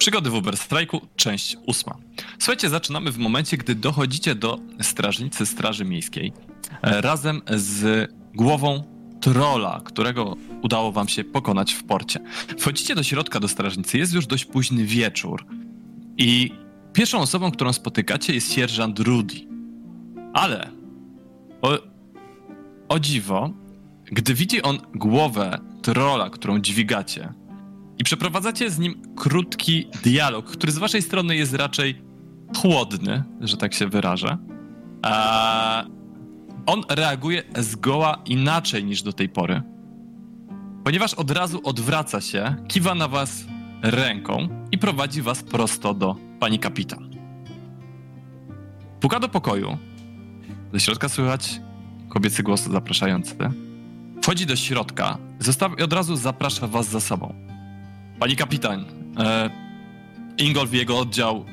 Przygody w Uber Strajku, część ósma. Słuchajcie, zaczynamy w momencie, gdy dochodzicie do strażnicy Straży Miejskiej e, razem z głową trola, którego udało wam się pokonać w porcie. Wchodzicie do środka do strażnicy, jest już dość późny wieczór i pierwszą osobą, którą spotykacie jest sierżant Rudy. Ale o, o dziwo, gdy widzi on głowę trola, którą dźwigacie i przeprowadzacie z nim krótki dialog, który z waszej strony jest raczej chłodny, że tak się wyrażę, a on reaguje zgoła inaczej niż do tej pory. Ponieważ od razu odwraca się, kiwa na was ręką i prowadzi was prosto do pani kapitan. Puka do pokoju. Ze środka słychać kobiecy głos zapraszający. Wchodzi do środka i od razu zaprasza was za sobą. Pani kapitan, e, Ingolf i jego oddział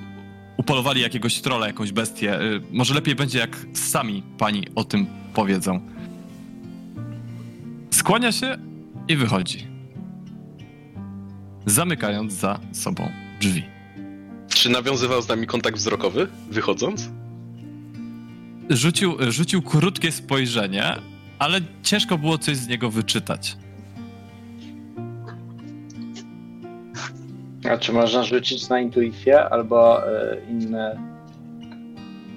upolowali jakiegoś trola, jakąś bestię. E, może lepiej będzie, jak sami pani o tym powiedzą. Skłania się i wychodzi. Zamykając za sobą drzwi. Czy nawiązywał z nami kontakt wzrokowy, wychodząc? Rzucił, rzucił krótkie spojrzenie, ale ciężko było coś z niego wyczytać. A czy można rzucić na intuicję albo e, inne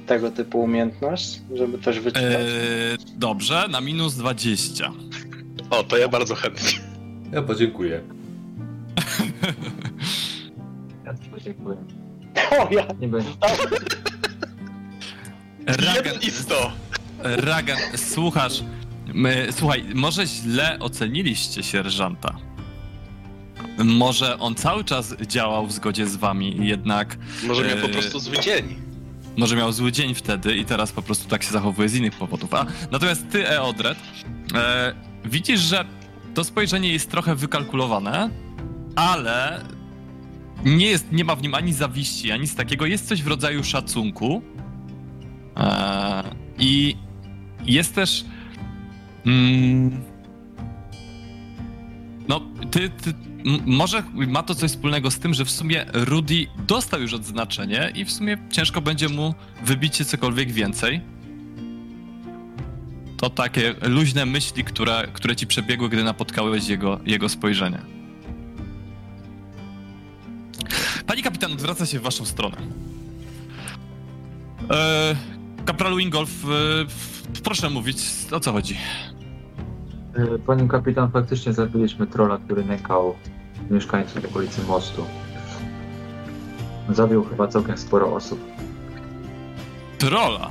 tego typu umiejętność, żeby coś wyczytać? Eee, dobrze, na minus 20. O, to ja bardzo chętnie. Ja podziękuję. Ja też podziękuję. O ja! Nie będzie. Ragan, Jeden i sto. Ragan, słuchasz. My, słuchaj, może źle oceniliście sierżanta. Może on cały czas działał w zgodzie z wami, jednak Może miał po Eee. prostu zły dzień. może miał zły dzień wtedy i teraz po prostu tak się zachowuje z innych powodów. A natomiast ty, Eodred, e, widzisz, że to spojrzenie jest trochę wykalkulowane, ale nie, jest, nie ma w nim ani zawiści, ani nic takiego. Jest coś w rodzaju szacunku. E, I jest też. Mm, no, ty, ty może ma to coś wspólnego z tym, że w sumie Rudy dostał już odznaczenie i w sumie ciężko będzie mu wybić się cokolwiek więcej. To takie luźne myśli, które, które ci przebiegły, gdy napotkałeś jego, jego spojrzenie. Pani kapitan odwraca się w waszą stronę. E, kapralu Ingolf, e, f- proszę mówić, o co chodzi? E, Panią kapitan, faktycznie zabiliśmy trola, który nękał mieszkańców okolicy mostu. Zabił chyba całkiem sporo osób. Trola.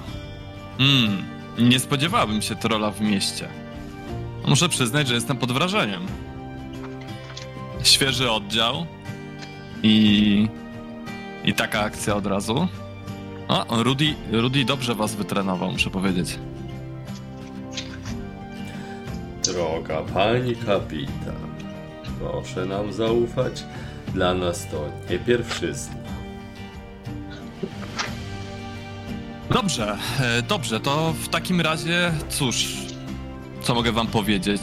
Hmm, nie spodziewałbym się trola w mieście. Muszę przyznać, że jestem pod wrażeniem. Świeży oddział i. i taka akcja od razu. O, Rudy, Rudy dobrze was wytrenował, muszę powiedzieć. Droga pani kapitan, proszę nam zaufać. Dla nas to nie pierwszyzna. Dobrze, e, dobrze, to w takim razie cóż, co mogę wam powiedzieć?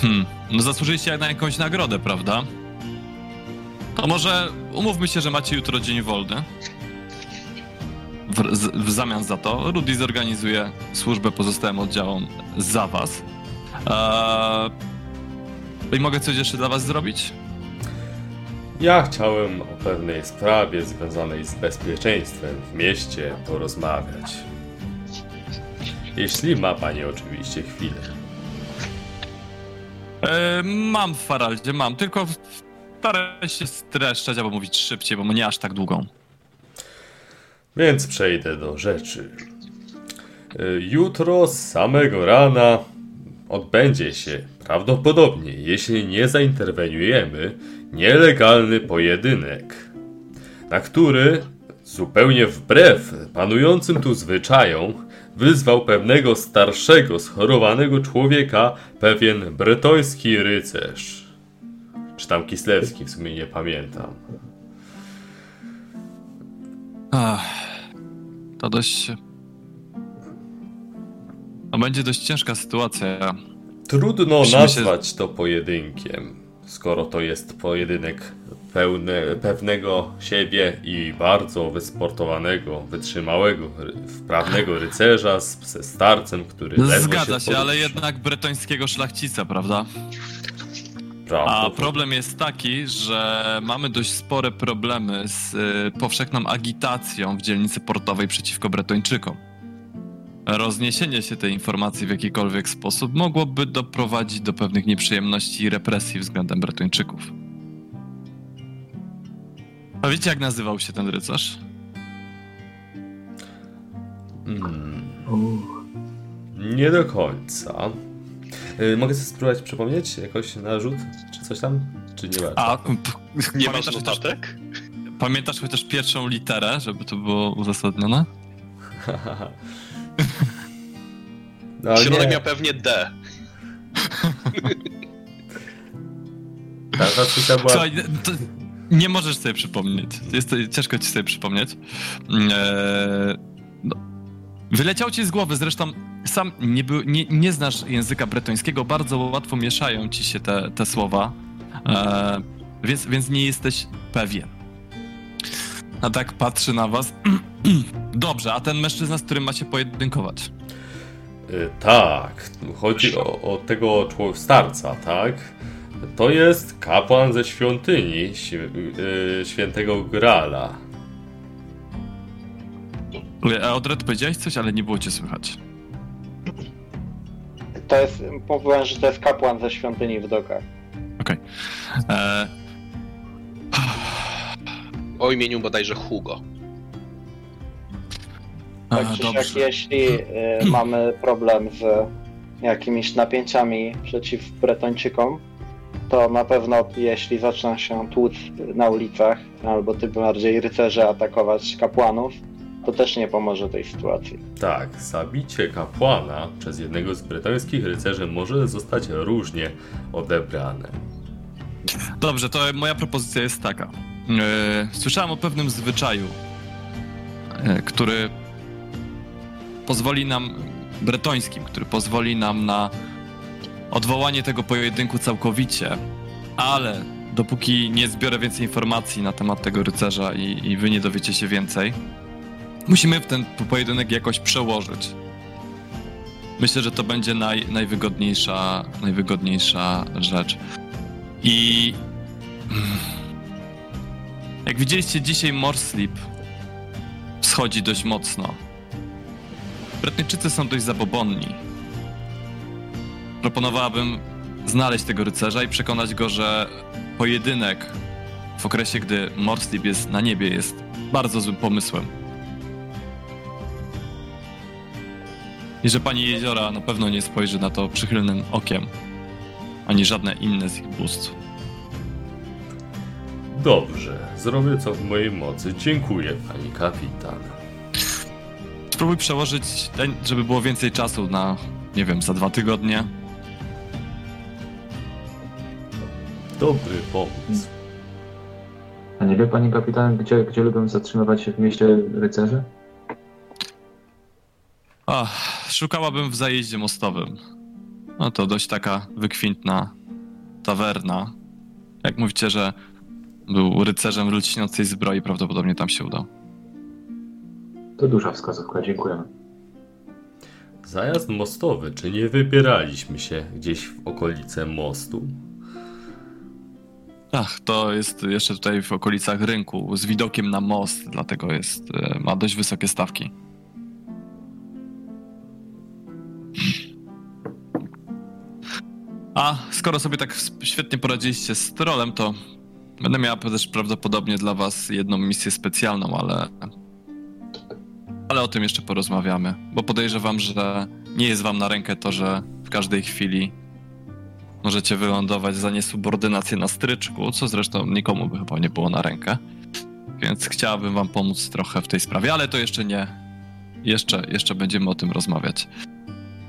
Hmm, no zasłużyliście na jakąś nagrodę, prawda? To może umówmy się, że macie jutro dzień wolny. W, w zamian za to Rudy zorganizuje służbę pozostałym oddziałom za was. Eee, I mogę coś jeszcze dla was zrobić? Ja chciałem o pewnej sprawie związanej z bezpieczeństwem w mieście porozmawiać. Jeśli ma pani oczywiście chwilę. E, mam w Faraldzie, mam, tylko staraj się streszczać albo mówić szybciej, bo nie aż tak długą. Więc przejdę do rzeczy. Y, Jutro z samego rana odbędzie się prawdopodobnie, jeśli nie zainterweniujemy, nielegalny pojedynek, na który zupełnie wbrew panującym tu zwyczajom wyzwał pewnego starszego, schorowanego człowieka pewien bretoński rycerz. Czy tam Kislewski, w sumie nie pamiętam. Ach, to dość... To będzie dość ciężka sytuacja. Trudno Musimy się- nazwać to pojedynkiem, skoro to jest pojedynek pełne, pewnego siebie i bardzo wysportowanego, wytrzymałego, wprawnego rycerza z, ze starcem, który Zgadza się, ale jednak bretońskiego szlachcica, prawda? A problem jest taki, że mamy dość spore problemy z y, powszechną agitacją w dzielnicy portowej przeciwko Bretończykom. Rozniesienie się tej informacji w jakikolwiek sposób mogłoby doprowadzić do pewnych nieprzyjemności i represji względem Bretończyków. A wiecie, jak nazywał się ten rycerz? Mm, Uch. nie do końca. Y, mogę sobie spróbować przypomnieć jakoś narzut, czy coś tam? Czy nie bardzo? A Nie masz pamiętasz chociaż, notatek? pamiętasz chociaż pierwszą literę, żeby to było uzasadnione? no, Środek miał pewnie D. Ta tradycja była... Słuchaj, to nie możesz sobie przypomnieć. Jest to, ciężko ci sobie przypomnieć. Eee, no. Wyleciał ci z głowy, zresztą sam nie, był, nie, nie znasz języka bretońskiego, bardzo łatwo mieszają ci się te, te słowa, eee, więc, więc nie jesteś pewien. A tak patrzy na was. Dobrze, a ten mężczyzna, z którym macie pojedynkować. Y, tak, chodzi o, o tego człowieka, starca, tak? To jest kapłan ze świątyni świ- y, świętego Grala. Odred powiedziałeś coś, ale nie było cię słychać. To jest, powiem, że to jest kapłan ze świątyni w dokach. Eee, O imieniu bodajże Hugo. Tak a, czy siak, jeśli y, mamy problem z jakimiś napięciami przeciw Bretończykom, to na pewno jeśli zaczną się tłuc na ulicach, albo tym bardziej rycerze atakować kapłanów, to też nie pomoże tej sytuacji. Tak, zabicie kapłana przez jednego z bretońskich rycerzy może zostać różnie odebrane. Dobrze, to moja propozycja jest taka. E, Słyszałem o pewnym zwyczaju, e, który pozwoli nam, bretońskim, który pozwoli nam na odwołanie tego pojedynku całkowicie, ale dopóki nie zbiorę więcej informacji na temat tego rycerza i, i wy nie dowiecie się więcej, musimy w ten pojedynek jakoś przełożyć. Myślę, że to będzie naj, najwygodniejsza, najwygodniejsza rzecz. I jak widzieliście dzisiaj Morslip schodzi dość mocno. Brytyjczycy są dość zabobonni. Proponowałabym znaleźć tego rycerza i przekonać go, że pojedynek w okresie, gdy Morslip jest na niebie, jest bardzo złym pomysłem. I że pani jeziora na pewno nie spojrzy na to przychylnym okiem, ani żadne inne z ich bóstw. Dobrze, zrobię co w mojej mocy. Dziękuję, pani kapitan. Spróbuj przełożyć, ten, żeby było więcej czasu na, nie wiem, za dwa tygodnie. Dobry pomysł. A nie wie pani kapitan, gdzie, gdzie lubią zatrzymywać się w mieście rycerze? Ach, szukałabym w zajeździe mostowym. No to dość taka wykwintna tawerna. Jak mówicie, że był rycerzem lśniącej zbroi, prawdopodobnie tam się udał. To duża wskazówka, dziękujemy. Zajazd mostowy, czy nie wybieraliśmy się gdzieś w okolice mostu? Ach, to jest jeszcze tutaj w okolicach rynku, z widokiem na most, dlatego jest, e, ma dość wysokie stawki. A skoro sobie tak świetnie poradziliście z trolem, to będę miała też prawdopodobnie dla was jedną misję specjalną, ale... Ale o tym jeszcze porozmawiamy, bo podejrzewam, że nie jest wam na rękę to, że w każdej chwili możecie wylądować za niesubordynację na stryczku, co zresztą nikomu by chyba nie było na rękę. Więc chciałabym wam pomóc trochę w tej sprawie, ale to jeszcze nie. Jeszcze, jeszcze będziemy o tym rozmawiać.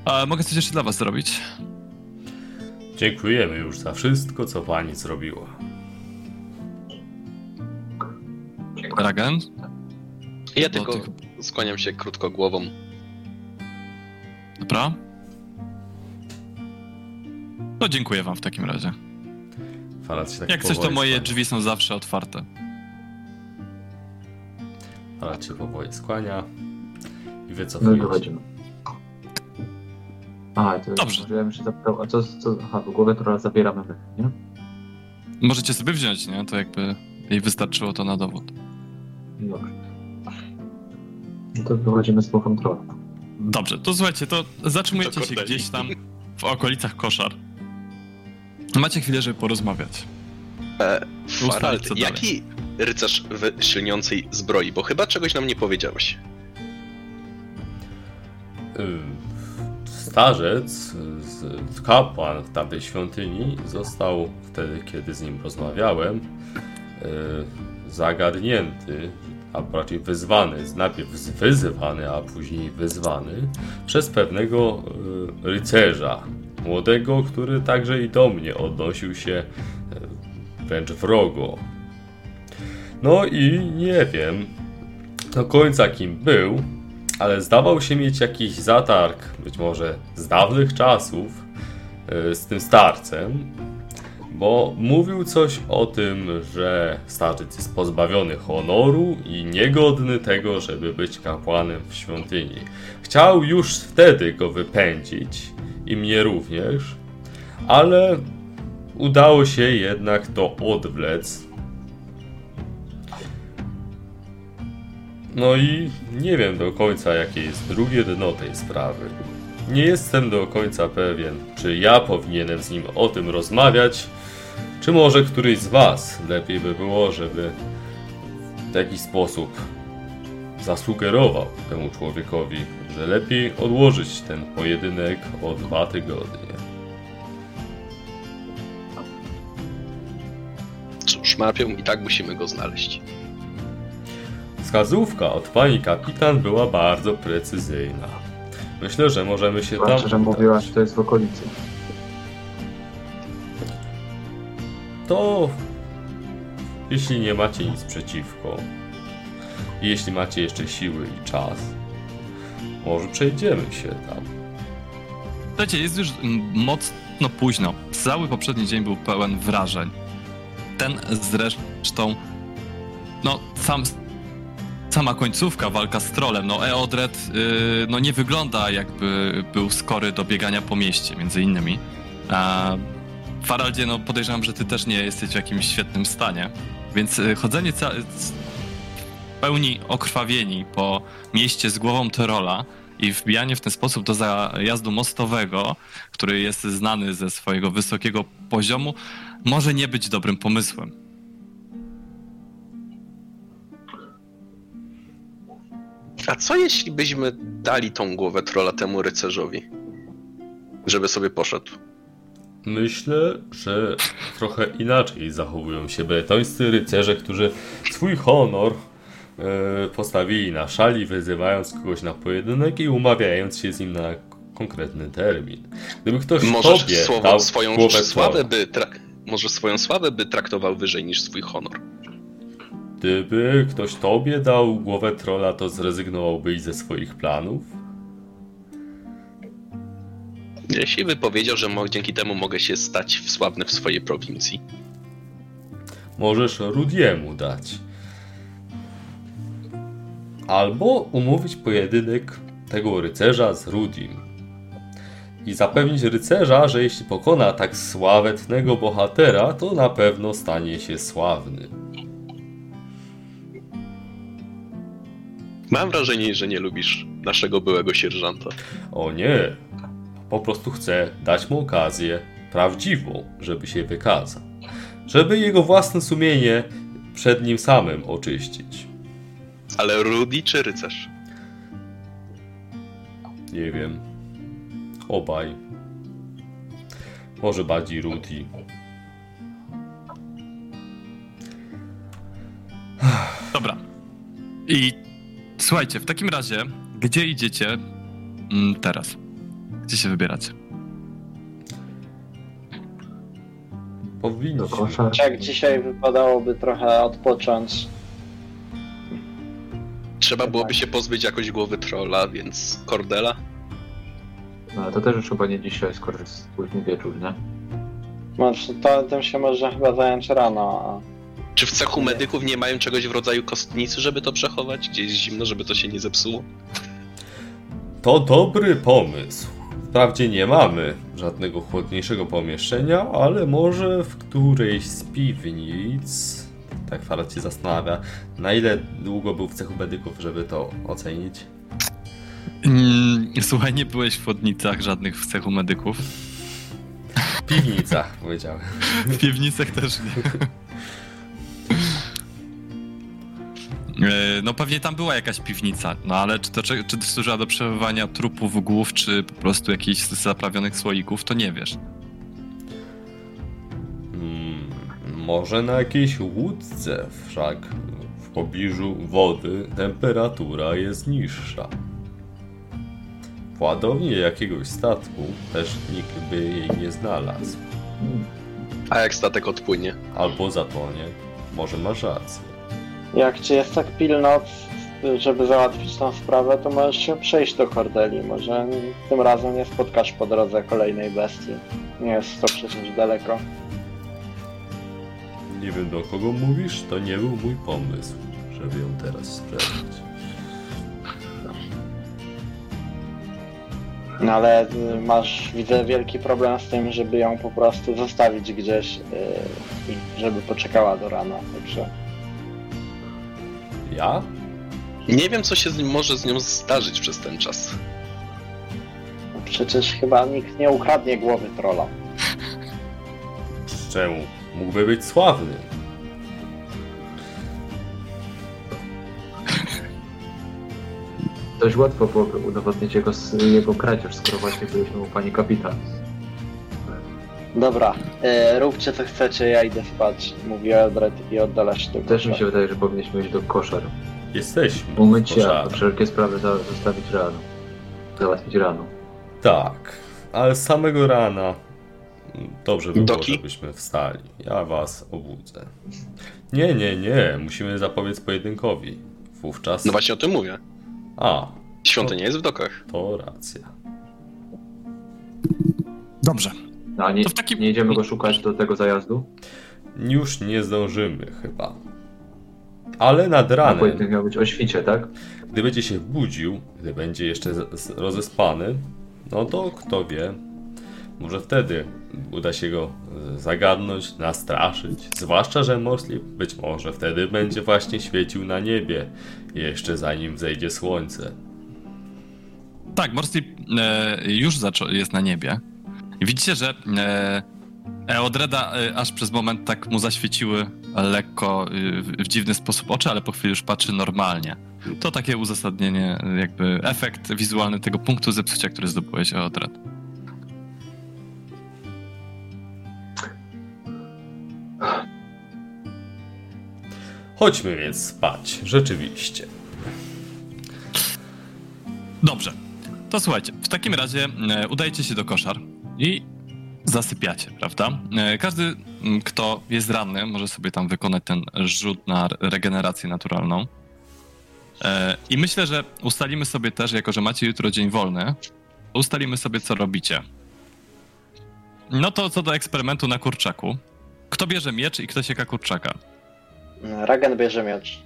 A mogę coś jeszcze dla was zrobić? Dziękujemy już za wszystko, co pani zrobiła. Dziękuję. Ragen? Ja tylko tych- skłaniam się krótko głową. Dobra? No dziękuję wam w takim razie. Farad się tak Jak coś, to moje skłania. drzwi są zawsze otwarte. Farad się powoli skłania i No i wycofuje się. A, to Dobrze. Ja zapytał, a co, co aha, w głowę trolla zabieramy my, nie? Możecie sobie wziąć, nie? To jakby jej wystarczyło to na dowód. Dobrze. No to wychodzimy z trolla. Dobrze, to słuchajcie, to zatrzymujecie To się gdzieś tam w okolicach koszar. Macie chwilę, żeby porozmawiać. E, Farald, jaki rycerz w silniącej zbroi? Bo chyba czegoś nam nie powiedziałeś. Y, Starzec, kapłan tamtej świątyni, został wtedy, kiedy z nim rozmawiałem, y, zagadnięty, a raczej wyzwany, najpierw wyzywany, a później wyzwany przez pewnego y, rycerza, młodego, który także i do mnie odnosił się y, wręcz wrogo. No i nie wiem do końca kim był, ale zdawał się mieć jakiś zatarg, być może z dawnych czasów, y, z tym starcem, bo mówił coś o tym, że starzec jest pozbawiony honoru i niegodny tego, żeby być kapłanem w świątyni. Chciał już wtedy go wypędzić i mnie również, ale udało się jednak to odwlec. No i nie wiem do końca, jakie jest drugie dno tej sprawy. Nie jestem do końca pewien, czy ja powinienem z nim o tym rozmawiać, czy może któryś z Was lepiej by było, żeby w jakiś sposób zasugerował temu człowiekowi, że lepiej odłożyć ten pojedynek o dwa tygodnie. Cóż, Mapią i tak musimy go znaleźć. Wskazówka od pani kapitan była bardzo precyzyjna. Myślę, że możemy się tam. Znaczy, że mówiła, że to jest w okolicy. To jeśli nie macie nic przeciwko, jeśli macie jeszcze siły i czas, może przejdziemy się tam. Słuchajcie, jest już mm, mocno późno. Cały poprzedni dzień był pełen wrażeń. Ten zresztą, no sam, sama końcówka, walka z trolem, no Eodred yy, no nie wygląda jakby był skory do biegania po mieście, między innymi. A Faraldzie, no podejrzewam, że ty też nie jesteś w jakimś świetnym stanie, więc y, chodzenie ca- w pełni okrwawieni po mieście z głową Tyrola i wbijanie w ten sposób do zajazdu mostowego, który jest znany ze swojego wysokiego poziomu, może nie być dobrym pomysłem. A co jeśli byśmy dali tą głowę trola temu rycerzowi? Żeby sobie poszedł. Myślę, że trochę inaczej zachowują się bretońscy rycerze, którzy swój honor e, postawili na szali, wyzywając kogoś na pojedynek i umawiając się z nim na konkretny termin. Gdyby ktoś tobie słowo, dał swoją głowę sławę by może swoją sławę by traktował wyżej niż swój honor. Gdyby ktoś tobie dał głowę trola, to zrezygnowałbyś ze swoich planów? Jeśli by powiedział, że dzięki temu mogę się stać sławny w swojej prowincji. Możesz Rudiemu dać. Albo umówić pojedynek tego rycerza z Rudim. I zapewnić rycerza, że jeśli pokona tak sławetnego bohatera, to na pewno stanie się sławny. Mam wrażenie, że nie lubisz naszego byłego sierżanta. O nie, po prostu chcę dać mu okazję prawdziwą, żeby się wykazał. Żeby jego własne sumienie przed nim samym oczyścić. Ale Rudy czy rycerz? Nie wiem. Obaj. Może bardziej Rudy. Dobra. I słuchajcie, w takim razie, gdzie idziecie mm, teraz? Gdzie się wybieracie? Kosza. Jak dzisiaj wypadałoby trochę odpocząć. Trzeba byłoby się pozbyć jakoś głowy trolla, więc Cordela? No ale to też już chyba nie dzisiaj, skoro jest późny wieczór, nie? Może to, tym się można chyba zająć rano, a Czy w cechu Nie. medyków nie mają czegoś w rodzaju kostnicy, żeby to przechować? Gdzie jest zimno, żeby to się nie zepsuło? To dobry pomysł. Wprawdzie nie mamy żadnego chłodniejszego pomieszczenia, ale może w którejś z piwnic. Tak Farad się zastanawia, na ile długo był w cechu medyków, żeby to ocenić. Mm, Słuchaj, nie byłeś w wodnicach żadnych w cechu medyków. W piwnicach, powiedziałem. W piwnicach też nie. No pewnie tam była jakaś piwnica, no ale czy to, czy, służyła do przechowywania trupów głów, czy po prostu jakichś zaprawionych słoików, to nie wiesz. Hmm, może na jakiejś łódce, wszak w pobliżu wody temperatura jest niższa. W ładowni jakiegoś statku też nikt by jej nie znalazł. A jak statek odpłynie? Albo zatonie. Może masz rację. Jak ci jest tak pilno, żeby załatwić tą sprawę, to możesz się przejść do Kordeli. Może tym razem nie spotkasz po drodze kolejnej bestii. Nie jest to przecież daleko. Nie wiem do kogo mówisz, to nie był mój pomysł, żeby ją teraz sprawdzić. No ale y, masz, widzę, wielki problem z tym, żeby ją po prostu zostawić gdzieś y, i żeby poczekała do rana. Także Ja? Nie wiem, co się z nim może z nią zdarzyć przez ten czas. przecież chyba nikt nie ukradnie głowy trolla. Czemu? Mógłby być sławny. Dość łatwo byłoby udowodnić jego, jego kradzież, skoro właśnie byliśmy u pani kapitan. Dobra, y, róbcie co chcecie, ja idę spać. Mówi Eldred i oddala się do Też mi się wydaje, że powinniśmy iść do koszar. Jesteśmy. Umyć się, a wszelkie sprawy za, zostawić rano. Załatwić rano. Tak, ale z samego rana dobrze by było, Doki? żebyśmy wstali. Ja was obudzę. Nie, nie, nie. Musimy zapobiec pojedynkowi. Wówczas... No właśnie o tym mówię. A, Świątynia jest w dokach. to racja. Dobrze. No, a nie, To w takim- nie idziemy go szukać do tego zajazdu? Już nie zdążymy chyba. Ale nad ranem, pojedynek miał być o świcie, tak? gdy będzie się budził, gdy będzie jeszcze rozespany, no to kto wie, może wtedy uda się go e, zagadnąć, nastraszyć. Zwłaszcza, że Morslip być może wtedy będzie właśnie świecił na niebie, jeszcze zanim wzejdzie słońce. Tak, Morslip e, już jest na niebie. Widzicie, że e, Eodreda e, aż przez moment tak mu zaświeciły lekko e, w, w dziwny sposób oczy, ale po chwili już patrzy normalnie. To takie uzasadnienie, jakby efekt wizualny tego punktu zepsucia, który zdobyłeś Eodred. Chodźmy więc spać, rzeczywiście. Dobrze. To słuchajcie, w takim razie e, udajecie się do koszar i zasypiacie, prawda? E, każdy, kto jest ranny, może sobie tam wykonać ten rzut na re- regenerację naturalną. E, I myślę, że ustalimy sobie też, jako że macie jutro dzień wolny, ustalimy sobie, co robicie. No to co do eksperymentu na kurczaku. Kto bierze miecz i kto sieka kurczaka? Ragen bierze miecz.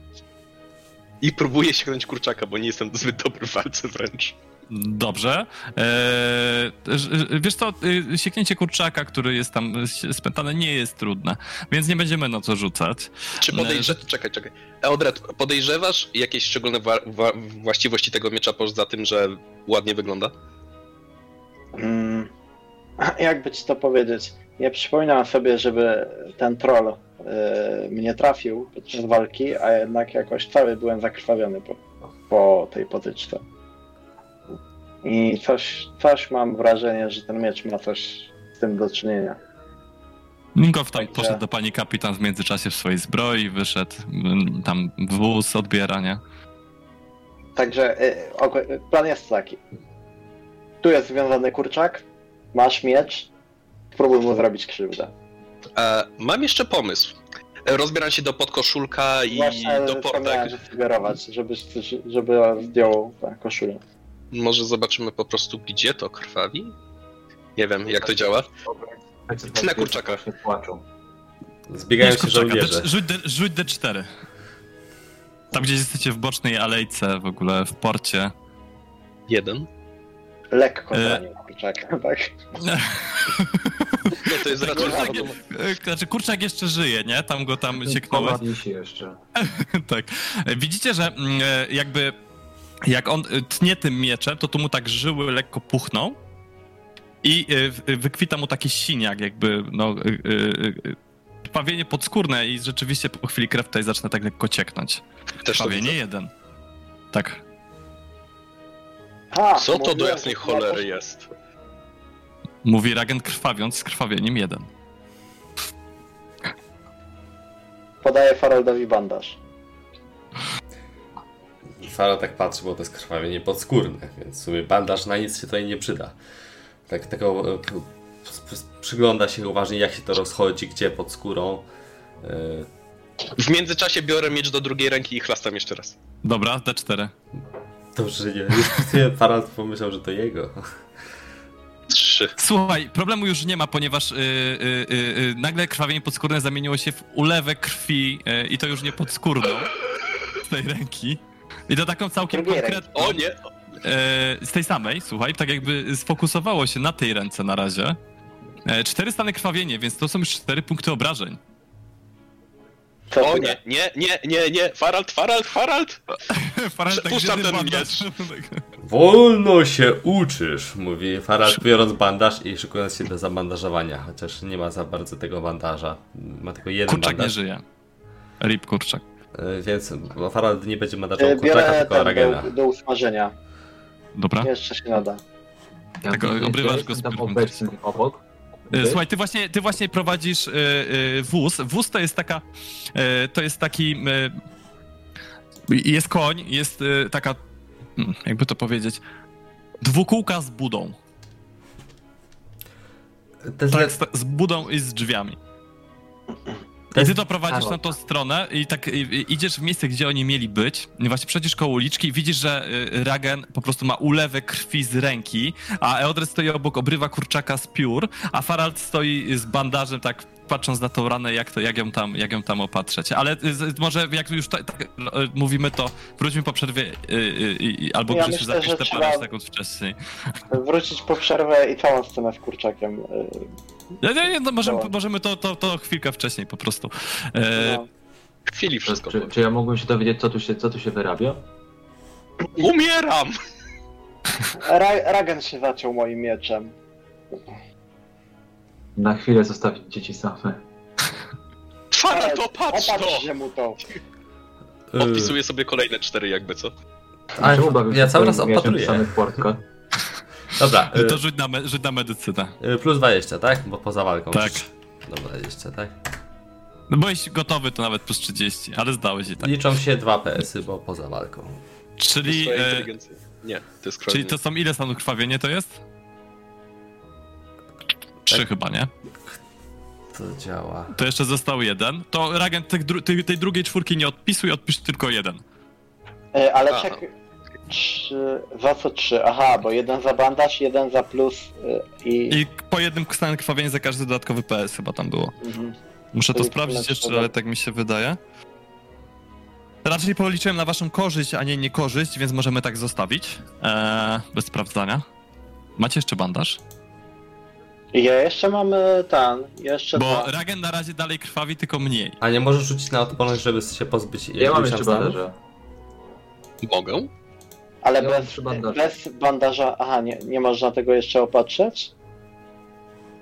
I próbuję sięgnąć kurczaka, bo nie jestem zbyt dobry w walce wręcz. Dobrze. Eee, wiesz co, y, sieknięcie kurczaka, który jest tam spętany, nie jest trudne, więc nie będziemy na to rzucać. Czy Ale- podejrze... Czekaj, czekaj. Eodred, podejrzewasz jakieś szczególne wa- wa- właściwości tego miecza poza tym, że ładnie wygląda? Mm, jakby ci to powiedzieć? Nie przypominam sobie, żeby ten troll y, mnie trafił podczas walki, a jednak jakoś cały byłem zakrwawiony po, po tej potyczce. I coś, coś mam wrażenie, że ten miecz ma coś z tym do czynienia. Minkow tam Także- poszedł do pani kapitan w międzyczasie w swojej zbroi, wyszedł, mm, tam wóz odbiera, nie? Także y, plan jest taki. Tu jest związany kurczak, masz miecz, spróbuj mu zrobić krzywdę. E, mam jeszcze pomysł. Rozbieram się do podkoszulka i Właśnie do to portek. miałem sugerować, żeby, żeby zdjął koszulę. Może zobaczymy po prostu, gdzie to krwawi? Nie wiem, jak to działa. Ty na kurczaka. Się płaczą. Zbiegają się kurczaka, żołnierze. D- Rzuć, D, rzuć D4. Tam gdzieś jesteście w bocznej alejce w ogóle, w porcie. Jeden. Lekko E. zranił kurczaka, tak. No to jest raczej Kurczak, bardzo... e, znaczy kurczak jeszcze żyje, nie? Tam go tam sieknąłeś. Się jeszcze. tak. Widzicie, że mm, e, jakby jak on e, tnie tym mieczem, to tu mu tak żyły lekko puchną i e, w- wykwita mu taki siniak, jakby no e, e, e, krwawienie podskórne i rzeczywiście po chwili krew tutaj zaczyna tak lekko cieknąć. Też jeden. Tak. Ha, Co to do jasnej cholery jest? Mówi Ragen krwawiąc z krwawieniem jeden. Podaję Faroldowi bandaż. Faro tak patrzy, bo to jest krwawienie podskórne, więc w sumie bandaż na nic się tutaj nie przyda. Tak tego e, przygląda się uważnie, jak się to rozchodzi, gdzie pod skórą. E, W międzyczasie biorę miecz do drugiej ręki i chlastam jeszcze raz. Dobra, D4. Dobrze, że nie. Farad pomyślał, że to jego. Trzy. Słuchaj, problemu już nie ma, ponieważ y, y, y, y, nagle krwawienie podskórne zamieniło się w ulewę krwi y, i to już nie podskórną z tej ręki. I to taką całkiem Drugiej konkretną. O nie! y, z tej samej, słuchaj, tak jakby sfokusowało się na tej ręce na razie. E, cztery stany krwawienie, więc to są już cztery punkty obrażeń. Co O nie, nie, nie, nie, nie! Farald, Farald, Farald! Farel, tak Puszczam ten bandaż? Wolno się uczysz, mówi Farad, biorąc bandaż i szykując się do zabandażowania. Chociaż nie ma za bardzo tego bandaża. Ma tylko jeden Kurczak nie bandaż. żyje. Rip kurczak. E, Więc Farad nie będzie bandażował E, kurczaka, tylko Ragena. do, do usmażenia. Dobra? Jeszcze się nada. Ja, ja obrywasz go z obecny obok. E, Słuchaj, ty właśnie, ty właśnie prowadzisz wóz. Wóz to jest taka, to jest taki, jest koń, jest taka, mm, jakby to powiedzieć, dwukółka z budą. Jest Tak, z, z budą i z drzwiami. I ty to prowadzisz na tą stronę i tak i, idziesz w miejsce, gdzie oni mieli być. I właśnie przejdziesz koło uliczki i widzisz, że y, Ragen po prostu ma ulewę krwi z ręki, a Eodred stoi obok obrywa kurczaka z piór, a Farald stoi z bandażem, tak patrząc na tą ranę, jak, to, jak, ją, tam, jak ją tam opatrzeć. Ale y, z, może jak już tak, tak mówimy, to wróćmy po przerwie y, y, y, albo Ja Grzesiu zapisz te parę sekund wcześniej. Wrócić po przerwę i całą scenę z kurczakiem. Nie, nie, nie, no możemy, Dobra. możemy to, to, to chwilkę wcześniej po prostu. E, No. W chwili wszystko. Czy, czy ja mógłbym się dowiedzieć, co tu się, co tu się wyrabia? Umieram! Ra- Ragen się zaciął moim mieczem. Na chwilę zostawić dzieci same. Opatrz to! Opatrzcie mu to. y, Odpisuję sobie kolejne cztery jakby, co? A, ja cały mieczem opatruję. samych portka? Dobra, y, to rzuć na, me, rzuć na medycynę. y, plus 20, tak? Bo poza walką. Tak. Dobra, jeszcze, tak? No byłeś gotowy, to nawet plus 30, ale zdałeś i tak. Liczą się dwa PS-y, bo poza walką. Czyli, e, inteligencja. Nie, to jest czyli to są ile stanów krwawienie to jest? Trzy Tak. chyba, nie? To działa. To jeszcze został jeden. To Ragent tych dru tej, tej drugiej czwórki nie odpisuj, odpisz tylko jeden. Y, Ale A. czek... Trzy... Za co trzy? Aha, bo jeden za bandaż, jeden za plus y, i... I po jednym stanie krwawienia za każdy dodatkowy PS chyba tam było. Mhm. Muszę to Czyli sprawdzić jeszcze, trzeba. ale tak mi się wydaje. Raczej policzyłem na waszą korzyść, a nie niekorzyść, więc możemy tak zostawić. Eee, bez sprawdzania. Macie jeszcze bandaż? Ja jeszcze mamy ten, jeszcze Bo dwa. Ragen na razie dalej krwawi, tylko mniej. A nie możesz rzucić na odporność, żeby się pozbyć Ja mam jeszcze tam bandaże. Mogę? Ale ja bez, bez bandaża... Aha, nie, nie można tego jeszcze opatrzeć?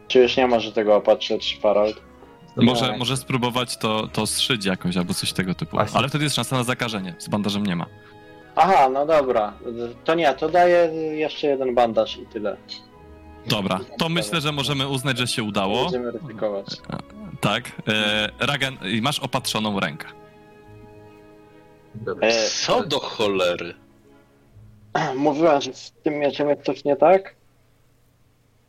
Czy już nie może tego opatrzeć, Farald? Może, tak. może spróbować to, to zszyć jakoś, albo coś tego typu. Właśnie. Ale wtedy jest szansa na zakażenie. Z bandażem nie ma. Aha, no dobra. To nie, to daję jeszcze jeden bandaż i tyle. Dobra, to myślę, że możemy uznać, że się udało. Będziemy ryzykować. Tak. E, Ragen, i masz opatrzoną rękę. E, Co do cholery? Mówiłem, że z tym mieczem jest coś nie tak.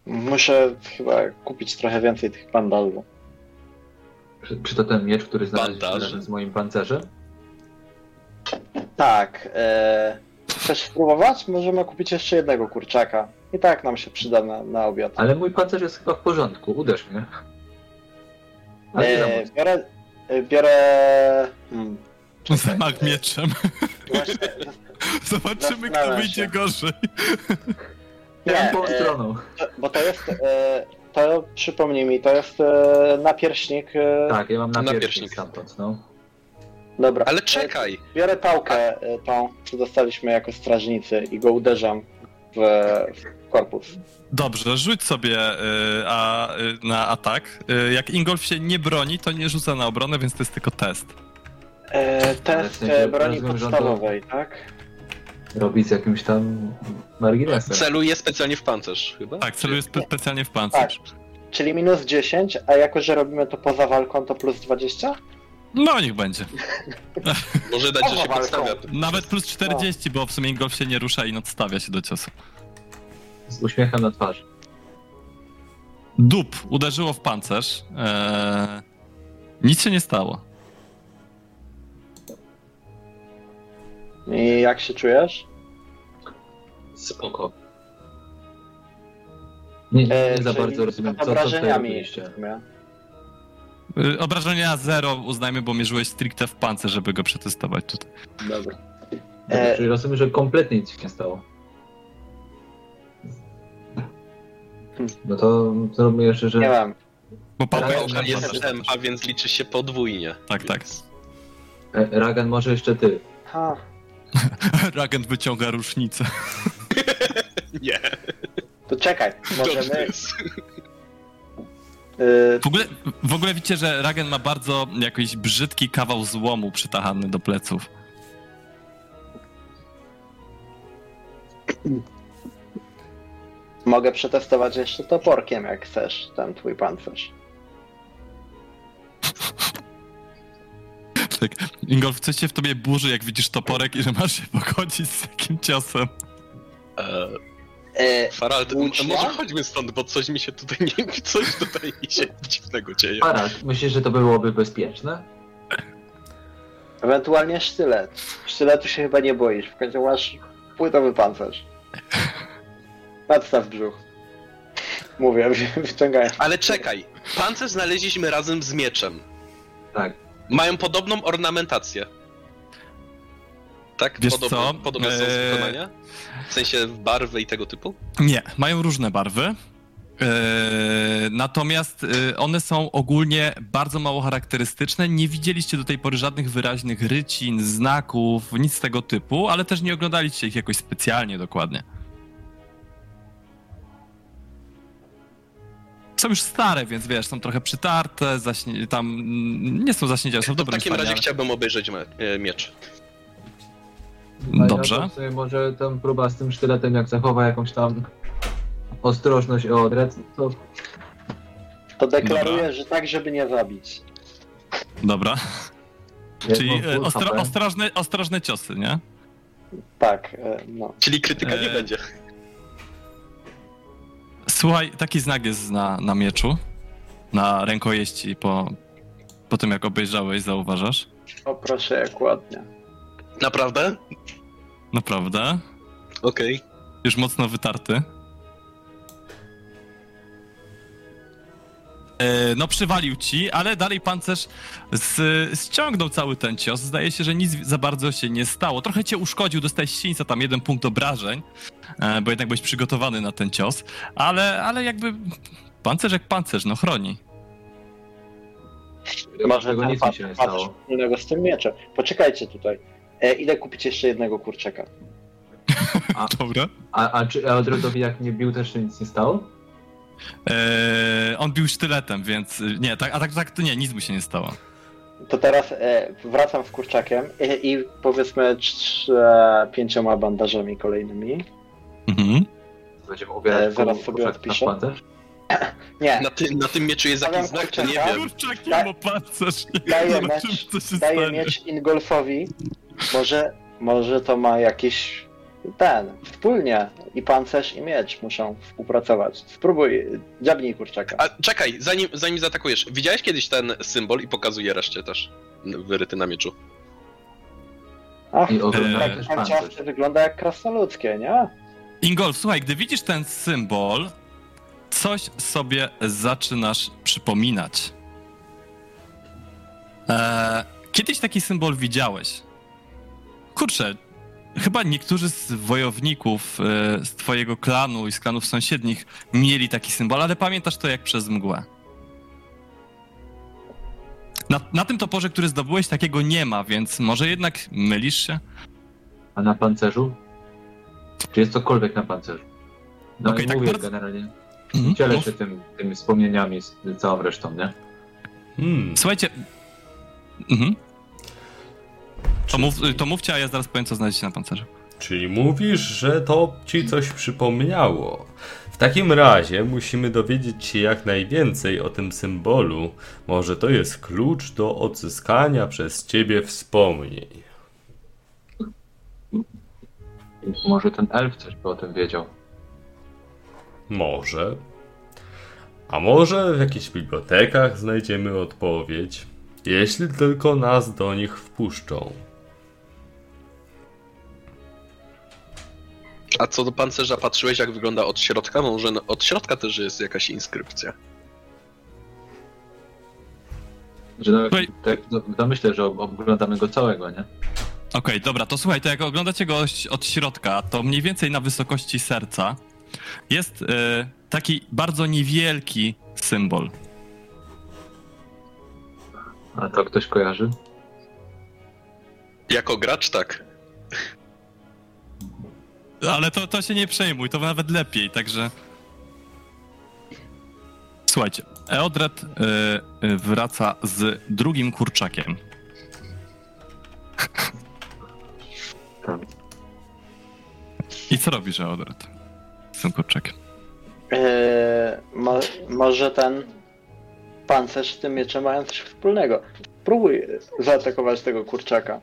Muszę chyba kupić trochę więcej tych bandaży. Czy, czy to ten miecz, który znalazł się Bandaż. razem z moim pancerzem? Tak. E, chcesz spróbować? Możemy kupić jeszcze jednego kurczaka. I tak nam się przyda na, na obiad. Ale mój pancerz jest chyba w porządku, uderz mnie. E, biorę, e, biorę... Hmm, Zamach mieczem. właśnie, Zobaczymy, kto wyjdzie się. gorzej. nie, Ja tą e, stroną. to- bo to jest... E, to przypomnij mi, to jest e, napierśnik... E, Tak, ja mam na Napierśnik. pierśnik stamtąd, no. Dobra. Ale czekaj! Biorę pałkę e, tą, co dostaliśmy jako strażnicy i go uderzam w, w korpus. Dobrze, rzuć sobie y, a, y, na atak. Y, jak Ingolf się nie broni, to nie rzuca na obronę, więc to jest tylko test. E, Ale test sensie e, broni rozumiem, że on to- podstawowej, tak? Robi z jakimś tam marginesem. Celuje specjalnie w pancerz, chyba? Tak, celuje spe specjalnie w pancerz. Czyli minus 10, a jako, że robimy to poza walką, to plus 20? No, niech będzie. Może dać, że się podstawia. Nawet plus 40, bo w sumie Ingolf się nie rusza i nadstawia się do ciosu. Z uśmiechem na twarzy. Dup uderzyło w pancerz. Eee, nic się nie stało. I jak się czujesz? Spoko. Nie, nie E, za bardzo rozumiem, z co, co obrażeniami robiliście. Y, Obrażenia zero uznajmy, bo mierzyłeś stricte w pancerz, żeby go przetestować tutaj. Dobra. Dobra, E, Czyli rozumiem, że kompletnie nic się nie stało. No to zrobimy jeszcze, że... Nie wiem. Bo Ale jest. M, a więc liczy się podwójnie. Tak, tak. E, Ragan, może jeszcze ty. Ha. Ragent wyciąga różnicę. Nie, To czekaj, możemy... Y, W ogóle, w ogóle widzicie, że Ragen ma bardzo jakiś brzydki kawał złomu przytachany do pleców. mogę przetestować jeszcze toporkiem, jak chcesz, ten twój pancerz. Tak. Ingolf, coś się w tobie burzy, jak widzisz toporek i że masz się pogodzić z takim ciosem. E, E, Farald, Włócznia? może chodźmy stąd, bo coś mi się tutaj nie coś tutaj mi się dziwnego dzieje. Parad, myślisz, że to byłoby bezpieczne? ewentualnie sztylet. Sztyletu się chyba nie boisz, w końcu masz płytowy pancerz. Nadstaw brzuch. Mówię, wyciągając. Ale czekaj, pancerz znaleźliśmy razem z mieczem. Tak. Mają podobną ornamentację. Tak? Wiesz podobne, co? Podobne są Eee. wykonania? W sensie barwy i tego typu? Nie, mają różne barwy. Eee, natomiast e, one są ogólnie bardzo mało charakterystyczne. Nie widzieliście do tej pory żadnych wyraźnych rycin, znaków, nic z tego typu, ale też nie oglądaliście ich jakoś specjalnie dokładnie. Są już stare, więc wiesz, są trochę przytarte, zaśnie, tam nie są zaśniedziane, są w To w dobrym takim stanie. razie ale- chciałbym obejrzeć me- e, miecz. Dobrze. Ja może tam próba z tym sztyletem, jak zachowa jakąś tam ostrożność i odret, to To deklaruję, Dobra. że tak, żeby nie zabić. Dobra, czyli e, ostro, ostrożne, ostrożne ciosy, nie? Tak, e, no. Czyli krytyka nie Eee. będzie. Słuchaj, taki znak jest na, na mieczu, na rękojeści po, po tym jak obejrzałeś, zauważasz? O proszę, jak ładnie. Naprawdę? Naprawdę. Okej. Już mocno wytarty. No, przywalił ci, ale dalej pancerz z, ściągnął cały ten cios. Zdaje się, że nic za bardzo się nie stało. Trochę cię uszkodził, dostałeś sińca, tam jeden punkt obrażeń, e, bo jednak byłeś przygotowany na ten cios, ale, ale jakby pancerz jak pancerz, no chroni. Może tego ten nic mi się nie stało. wspólnego z tym mieczem. Poczekajcie tutaj. E, idę kupić jeszcze jednego kurczaka. Dobra. A, a czy jak mnie bił też nic nie stało? E, on bił sztyletem, więc nie, tak, a tak, tak to nie, nic mu się nie stało. To teraz e, wracam z kurczakiem i, i powiedzmy trz- e, pięcioma bandażami kolejnymi. Mhm. Będziemy E, zaraz sobie odpiszę. Nie, Na, ty, na tym mieczu jest jakiś znak, to nie kurczaka. wiem. Kurczak Da- ma pancerz. nie? daję się daję miecz Ingolfowi. Może, może to ma jakiś ten, wspólnie i pancerz i miecz muszą współpracować. Spróbuj, dziabnij kurczaka. A czekaj, zanim, zanim zaatakujesz, widziałeś kiedyś ten symbol i pokazuje reszcie też wyryty na mieczu? Ach, I Eee, też pan pancerz. ciasty wygląda jak krasnoludzkie, nie? Ingolf, słuchaj, gdy widzisz ten symbol, coś sobie zaczynasz przypominać. Eee, kiedyś taki symbol widziałeś. Kurczę, chyba niektórzy z wojowników e, z twojego klanu i z klanów sąsiednich mieli taki symbol, ale pamiętasz to jak przez mgłę. Na, na tym toporze, który zdobyłeś, takiego nie ma, więc może jednak mylisz się? A na pancerzu? Czy jest cokolwiek na pancerzu? No Okej, i tak mówię bardzo- generalnie. Mhm. Się tym, tymi wspomnieniami z całą resztą, nie? Hmm. Słuchajcie. Mhm. To, mów, to mówcie, a ja zaraz powiem, co znajdziecie na pancerzu. Czyli mówisz, że to ci coś przypomniało. W takim razie musimy dowiedzieć się jak najwięcej o tym symbolu. Może to jest klucz do odzyskania przez ciebie wspomnień. Może ten elf coś by o tym wiedział. Może. A może w jakichś bibliotekach znajdziemy odpowiedź, jeśli tylko nas do nich wpuszczą. A co do pancerza, patrzyłeś jak wygląda od środka? Może na- od środka też jest jakaś inskrypcja. Że no, tak, no, no myślę, że oglądamy go całego, nie? Okej, dobra, to słuchaj, to jak oglądacie go od środka, to mniej więcej na wysokości serca jest e, taki bardzo niewielki symbol. A to ktoś kojarzy? Jako gracz tak. Ale to, to się nie przejmuj, to nawet lepiej, także. Słuchajcie, Eodred e, e, wraca z drugim kurczakiem. Tak. I co robisz, Eodred? Z tym kurczakiem. Mo, może ten pancerz z tym mieczem mają coś wspólnego. Próbuj zaatakować tego kurczaka.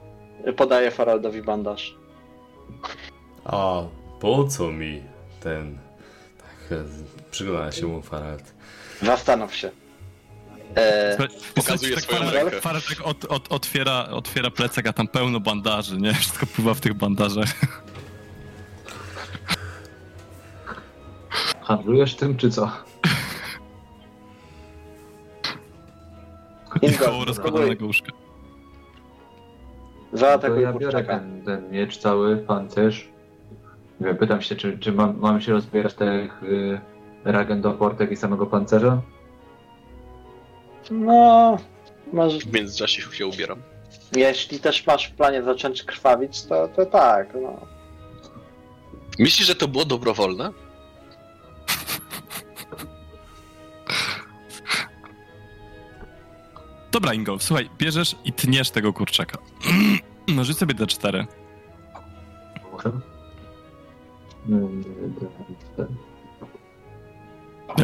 Podaję Faraldowi bandaż. A po co mi ten. Tak, przygląda się mu Farad. Zastanów się. Eee, Pokazuje swoją Farel- rękę. Tak od, od, otwiera, otwiera plecak, a tam pełno bandaży, nie? Wszystko pływa w tych bandażach. Handlujesz tym, czy co? Ingo, Koło rozkładanego łóżka. To zaatakuj ja biorę ten, ten miecz cały, pancerz. Nie wiem, pytam się, czy, czy mam, mam się rozbierać tych y, ragen do portek i samego pancerza? No, może, W międzyczasie się ubieram. jeśli też masz w planie zacząć krwawić, to, to tak, no. Myślisz, że to było dobrowolne? Dobra, Ingo, słuchaj, bierzesz i tniesz tego kurczaka. No, rzuć sobie D4. Muszę? Mm, ten.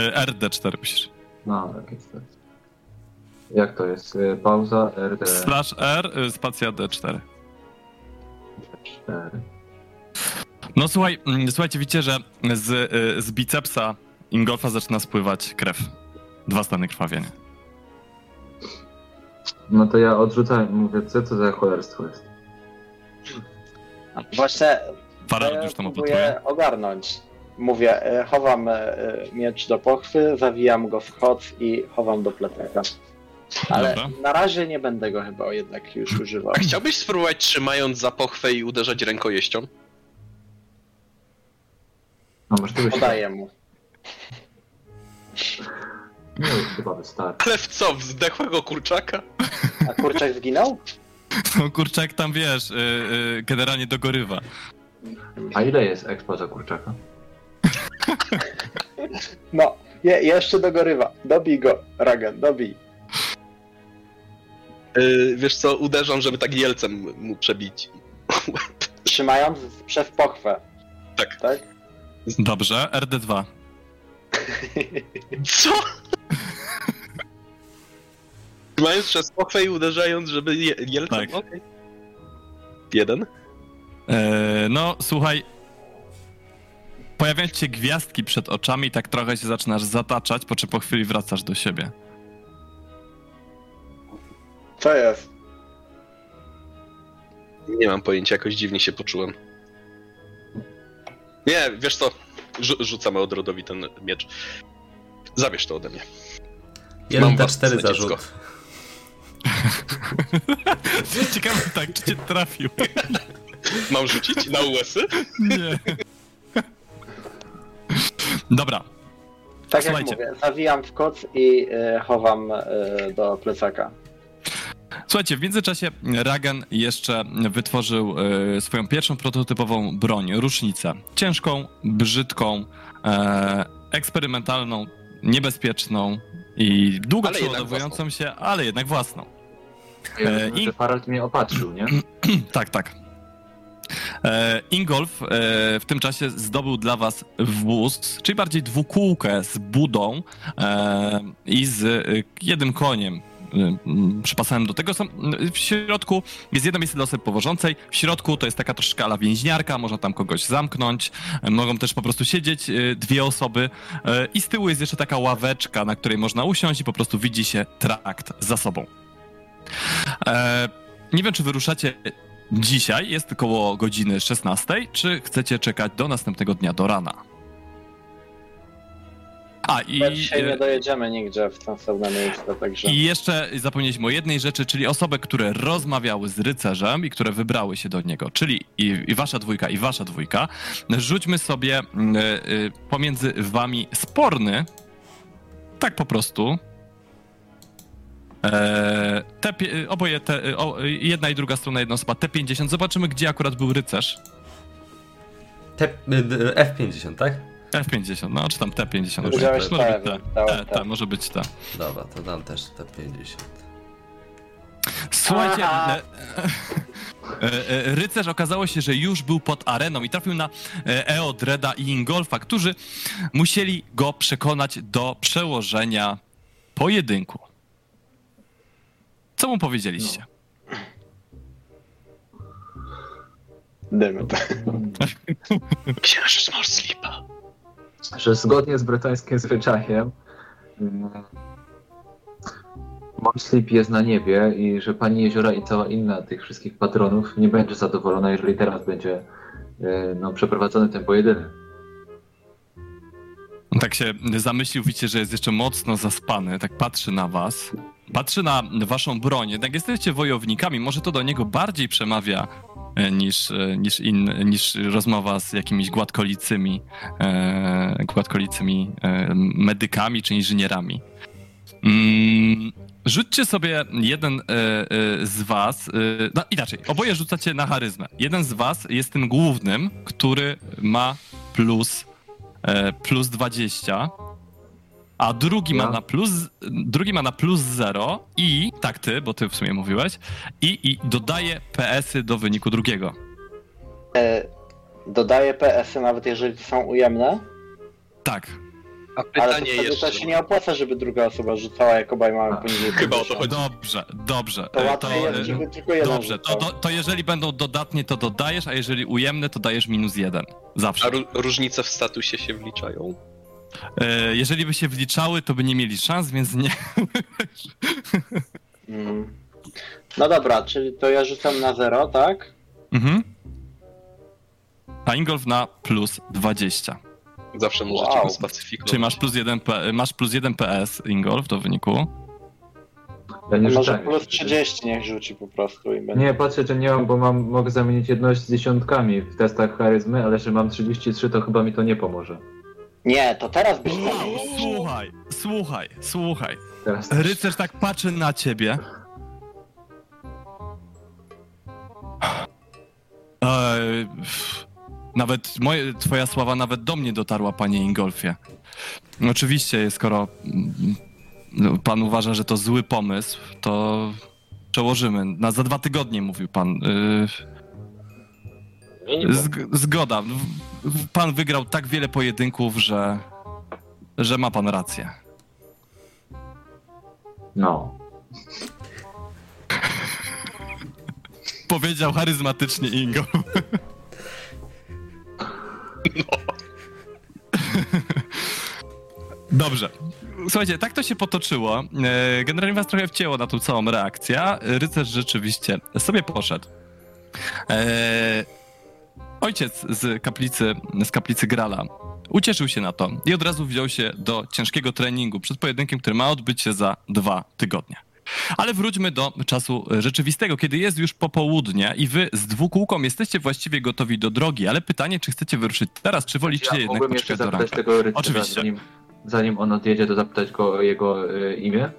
E, RD4 musisz. No, tak jest. Jak to jest? Y, Pauza, RD. Slash R, y, spacja D4. 4. No słuchaj, mm, słuchajcie, widzicie, że z, z bicepsa Ingolfa zaczyna spływać krew. Dwa stany krwawienia. No to ja odrzucałem, mówię, co to za cholerstwo jest? Właśnie ja już tam próbuję ogarnąć. Mówię, e, chowam e, miecz do pochwy, zawijam go w chod i chowam do plecaka. Ale Dobra. na razie nie będę go chyba jednak już używał. A chciałbyś spróbować trzymając za pochwę i uderzać rękojeścią? No może to byś... Podaję mu. Nie, chyba wystarczy. Ale w co? W zdechłego kurczaka? A kurczak zginął? No kurczak tam, wiesz, y, y, generalnie dogorywa. A ile jest expo za kurczaka? No, je, jeszcze dogorywa. Dobij go, Ragen, dobij. Yy, wiesz co, uderzam, żeby tak jelcem mu przebić. Trzymając przez pochwę. Tak. Tak? Dobrze, RD2. Co? Trzymając przez pochwę i uderzając, żeby je, jelcem? Tak. Okej. Jeden. E, no, słuchaj. Pojawiają się gwiazdki przed oczami i tak trochę się zaczynasz zataczać, po czym po chwili wracasz do siebie. Co jest? Nie mam pojęcia, jakoś dziwnie się poczułem. Nie, wiesz co? Rzu- rzucam Eldrodowi ten miecz. Zabierz to ode mnie. Jeden Mam D4 własne zarzut. dziecko. Ciekawe tak, czy cię trafił. Mam rzucić na USy? Nie. Dobra, Tak Słuchajcie. jak mówię, zawijam w koc i e, chowam e, do plecaka. Słuchajcie, w międzyczasie Ragan jeszcze wytworzył e, swoją pierwszą prototypową broń, rusznicę. Ciężką, brzydką, e, eksperymentalną, niebezpieczną i długo Ale przeładowującą się, ale jednak własną. Ja E, i- że Farald mnie opatrzył, nie? tak, tak. E, Ingolf e, w tym czasie zdobył dla was wóz, czyli bardziej dwukółkę z budą e, i z e, jednym koniem. E, m, Przypasanym do tego są. W środku jest jedno miejsce dla osoby powożącej. W środku to jest taka troszkę ala więźniarka, można tam kogoś zamknąć. E, Mogą też po prostu siedzieć dwie osoby. I z tyłu jest jeszcze taka ławeczka, na której można usiąść i po prostu widzi się trakt za sobą. E, nie wiem, czy wyruszacie dzisiaj, jest około godziny 16, czy chcecie czekać do następnego dnia, do rana? A i, Bo dzisiaj nie e, dojedziemy nigdzie w sensowne miejsce, także... i jeszcze zapomnieliśmy o jednej rzeczy, czyli osoby, które rozmawiały z rycerzem i które wybrały się do niego, czyli i, i wasza dwójka, i wasza dwójka. Rzućmy sobie e, e, pomiędzy wami sporny, tak po prostu. Te, oboje, te, o, jedna i druga strona, jedna osoba, T50. Zobaczymy, gdzie akurat był rycerz. T- d- F50, tak? F50, no czy tam T50. Powiedziałeś może T, być T. T, T. T, może być T. Dobra, to dam też T50. Słuchajcie, e, e, rycerz okazało się, że już był pod areną i trafił na e, Eodreda i Ingolfa, którzy musieli go przekonać do przełożenia pojedynku. Co mu powiedzieliście? Dymy. Księżyc Morslipa. Że zgodnie z bretońskim zwyczajem mm, Morslip jest na niebie i że Pani Jeziora i cała inna tych wszystkich patronów nie będzie zadowolona, jeżeli teraz będzie e, no, przeprowadzony ten pojedynek. Tak się zamyślił, widzicie, że jest jeszcze mocno zaspany, tak patrzy na was, patrzy na waszą broń, jednak jesteście wojownikami, może to do niego bardziej przemawia niż, e, niż, in, niż rozmowa z jakimiś gładkolicymi, e, gładkolicymi e, medykami czy inżynierami. Mm, rzućcie sobie jeden e, e, z was, e, no inaczej, oboje rzucacie na charyzmę. Jeden z was jest tym głównym, który ma plus e, plus 20, a drugi ma Ja? na plus, drugi ma na plus 0 i, tak ty, bo ty w sumie mówiłeś, i, i dodaje PS-y do wyniku drugiego. E, dodaję PS-y nawet jeżeli są ujemne, Tak. A ale to pytanie jeszcze. to się nie opłaca, żeby druga osoba rzucała, jak obaj mamy A, poniżej chyba o to 50. chodzi. Dobrze, dobrze. To E, e, jest, żeby tylko jeden Dobrze, to, to, to jeżeli będą dodatnie, to dodajesz, a jeżeli ujemne, to dajesz minus jeden. Zawsze. A ró- różnice w statusie się wliczają. E, jeżeli by się wliczały, to by nie mieli szans, więc nie. Mm. No dobra, czyli to ja rzucam na 0, tak? mhm. A Ingolf na plus 20. Zawsze możecie Wow. go spacyfikować. Czyli masz plus 1, P, masz plus 1 PS, Ingolf, do wyniku. Ja nie Może rzucałem plus jeszcze. 30 niech rzuci po prostu i będzie. Nie, patrzę, że nie mam, bo mam, mogę zamienić jedność z dziesiątkami w testach charyzmy, ale że mam 33, to chyba mi to nie pomoże. Nie, to teraz byś Słuchaj, słuchaj, słuchaj. Teraz Rycerz tak patrzy na ciebie. Eee, nawet moje, twoja sława nawet do mnie dotarła, panie Ingolfie. Oczywiście, skoro mm, no, pan uważa, że to zły pomysł, to przełożymy. Na za dwa tygodnie, mówił pan. Yy, zg- zgoda. Pan wygrał tak wiele pojedynków, że, że ma pan rację. No. Powiedział charyzmatycznie Ingo. Dobrze. Słuchajcie, tak to się potoczyło. E, Generalnie was trochę wcięło na tą całą reakcję. Rycerz rzeczywiście sobie poszedł. E, ojciec z kaplicy, z kaplicy Grala ucieszył się na to i od razu wziął się do ciężkiego treningu przed pojedynkiem, który ma odbyć się za dwa tygodnie. Ale wróćmy do czasu rzeczywistego, kiedy jest już popołudnie i wy z dwukółką jesteście właściwie gotowi do drogi, ale pytanie, czy chcecie wyruszyć teraz, czy wolicie Ja jednak jeszcze do ranka? tego rycerza, Oczywiście. zanim, zanim on odjedzie, to zapytać go o jego y, imię.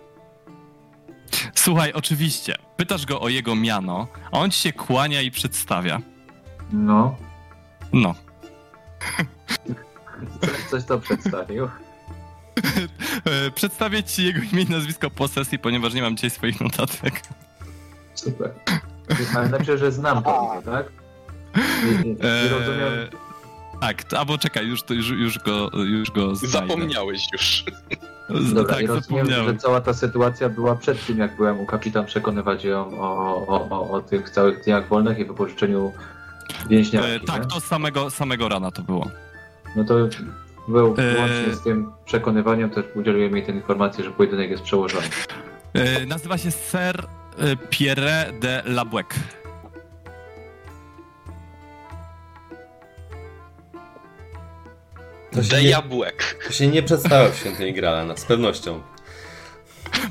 Słuchaj, oczywiście, pytasz go o jego miano, a on ci się kłania i przedstawia. No, No, coś, to przedstawił. E, Przedstawię ci jego imię i nazwisko po sesji, ponieważ nie mam dzisiaj swoich notatek. Super. Ale najpierw, że znam to imię, tak? I, i, i Eee, rozumiem, Tak, to- albo czekaj, już, to- już, już go, już go znajdę. Zapomniałeś już. Z- Dobra, tak, i rozumiem, że cała ta sytuacja była przed tym, jak byłem u kapitan przekonywać ją o, o, o, o tych całych dniach wolnych i wypożyczeniu więźniarki. E, tak, nie? to samego, samego rana to było. No to był E, łącznie z tym przekonywaniem, też udzieliłem jej tej informacji, że pojedynek jest przełożony. E, nazywa się Sir e, Pierre de Labouec. To się, De nie, jabłek. to się nie przedstawia w Świętej Grala, z pewnością.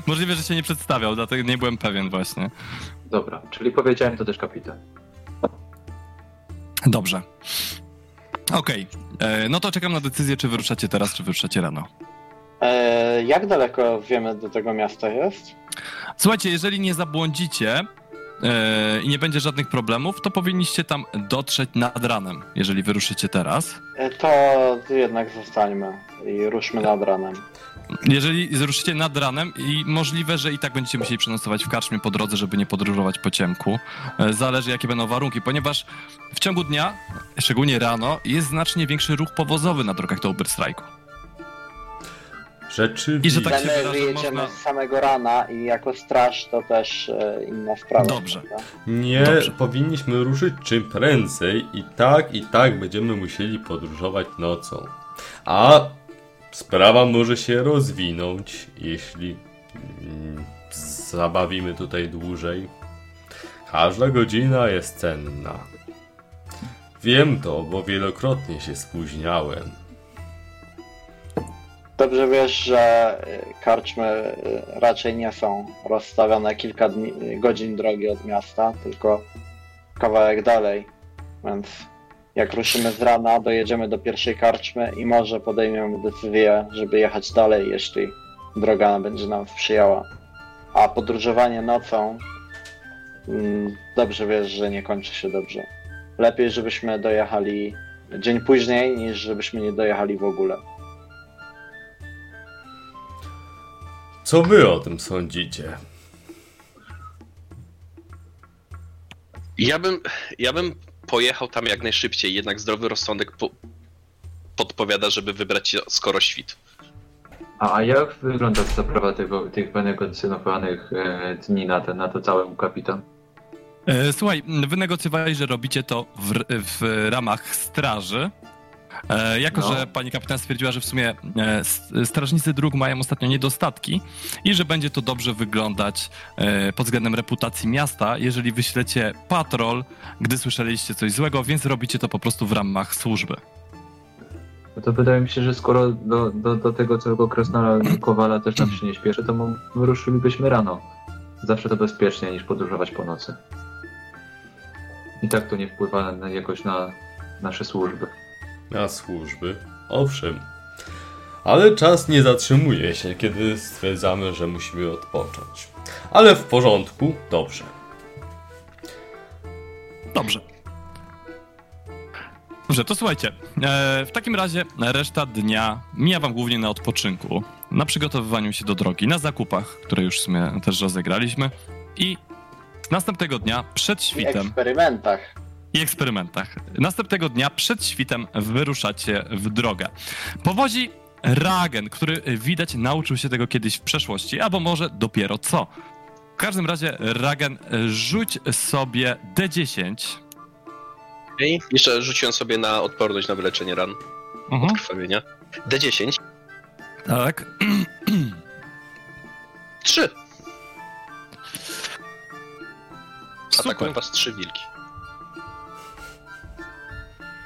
Możliwe, że się nie przedstawiał, dlatego nie byłem pewien właśnie. Dobra, czyli powiedziałem to też kapitan. Dobrze. Okej, e, no to czekam na decyzję, czy wyruszacie teraz, czy wyruszacie rano. E, jak daleko wiemy do tego miasta jest? Słuchajcie, jeżeli nie zabłądzicie e, i nie będzie żadnych problemów, to powinniście tam dotrzeć nad ranem, jeżeli wyruszycie teraz. E, to jednak zostańmy i ruszmy nad ranem. Jeżeli zruszycie nad ranem i możliwe, że i tak będziecie musieli przenocować w karczmie po drodze, żeby nie podróżować po ciemku. E, Zależy jakie będą warunki, ponieważ w ciągu dnia, szczególnie rano, jest znacznie większy ruch powozowy na drogach do Uberstrajku. Rzeczywiście. I że tak się Ale wyrażę, wyjedziemy można- z samego rana i jako straż to też e, inna sprawa. Dobrze. prawda? Nie, Dobrze. powinniśmy ruszyć czym prędzej i tak, i tak będziemy musieli podróżować nocą. A sprawa może się rozwinąć, jeśli mm, zabawimy tutaj dłużej. Każda godzina jest cenna. Wiem to, bo wielokrotnie się spóźniałem. Dobrze wiesz, że e, karczmy e, raczej nie są rozstawione kilka dni, godzin drogi od miasta, tylko kawałek dalej. Więc jak ruszymy z rana, dojedziemy do pierwszej karczmy i może podejmiemy decyzję, żeby jechać dalej, jeśli droga będzie nam sprzyjała. A podróżowanie nocą, mm, dobrze wiesz, że nie kończy się dobrze. Lepiej, żebyśmy dojechali dzień później, niż żebyśmy nie dojechali w ogóle. Co wy o tym sądzicie? Ja bym, ja bym pojechał tam jak najszybciej, jednak zdrowy rozsądek po, podpowiada, żeby wybrać się skoro świt. A, a jak wygląda sprawa tego, tych wynegocjonowanych e, dni na, ten, na to całe kapitan? E, Słuchaj, wynegocjowali, że robicie to w, w ramach straży. E, jako, No. że pani kapitan stwierdziła, że w sumie e, strażnicy dróg mają ostatnio niedostatki i że będzie to dobrze wyglądać e, pod względem reputacji miasta, jeżeli wyślecie patrol, gdy słyszeliście coś złego, więc robicie to po prostu w ramach służby. No to wydaje mi się, że skoro do, do, do tego całego Krasnala Kowala też nam się nie śpieszy, to wyruszylibyśmy rano. Zawsze to bezpieczniej niż podróżować po nocy. I tak to nie wpływa na, jakoś na nasze służby. Na służby. Owszem. Ale czas nie zatrzymuje się, kiedy stwierdzamy, że musimy odpocząć. Ale w porządku, dobrze. Dobrze. Dobrze, to słuchajcie. E, w takim razie reszta dnia mija wam głównie na odpoczynku, na przygotowywaniu się do drogi, na zakupach, które już w sumie też rozegraliśmy i następnego dnia przed W świtem eksperymentach. I eksperymentach. Następnego dnia przed świtem wyruszacie w drogę. Powozi Ragen, który y, widać nauczył się tego kiedyś w przeszłości, albo może dopiero co. W każdym razie Ragen rzuć sobie D10. Okay. Jeszcze rzuciłem sobie na odporność na wyleczenie ran, Mhm. krwawienia. D10. Tak. 3. Super. Atakują was trzy wilki.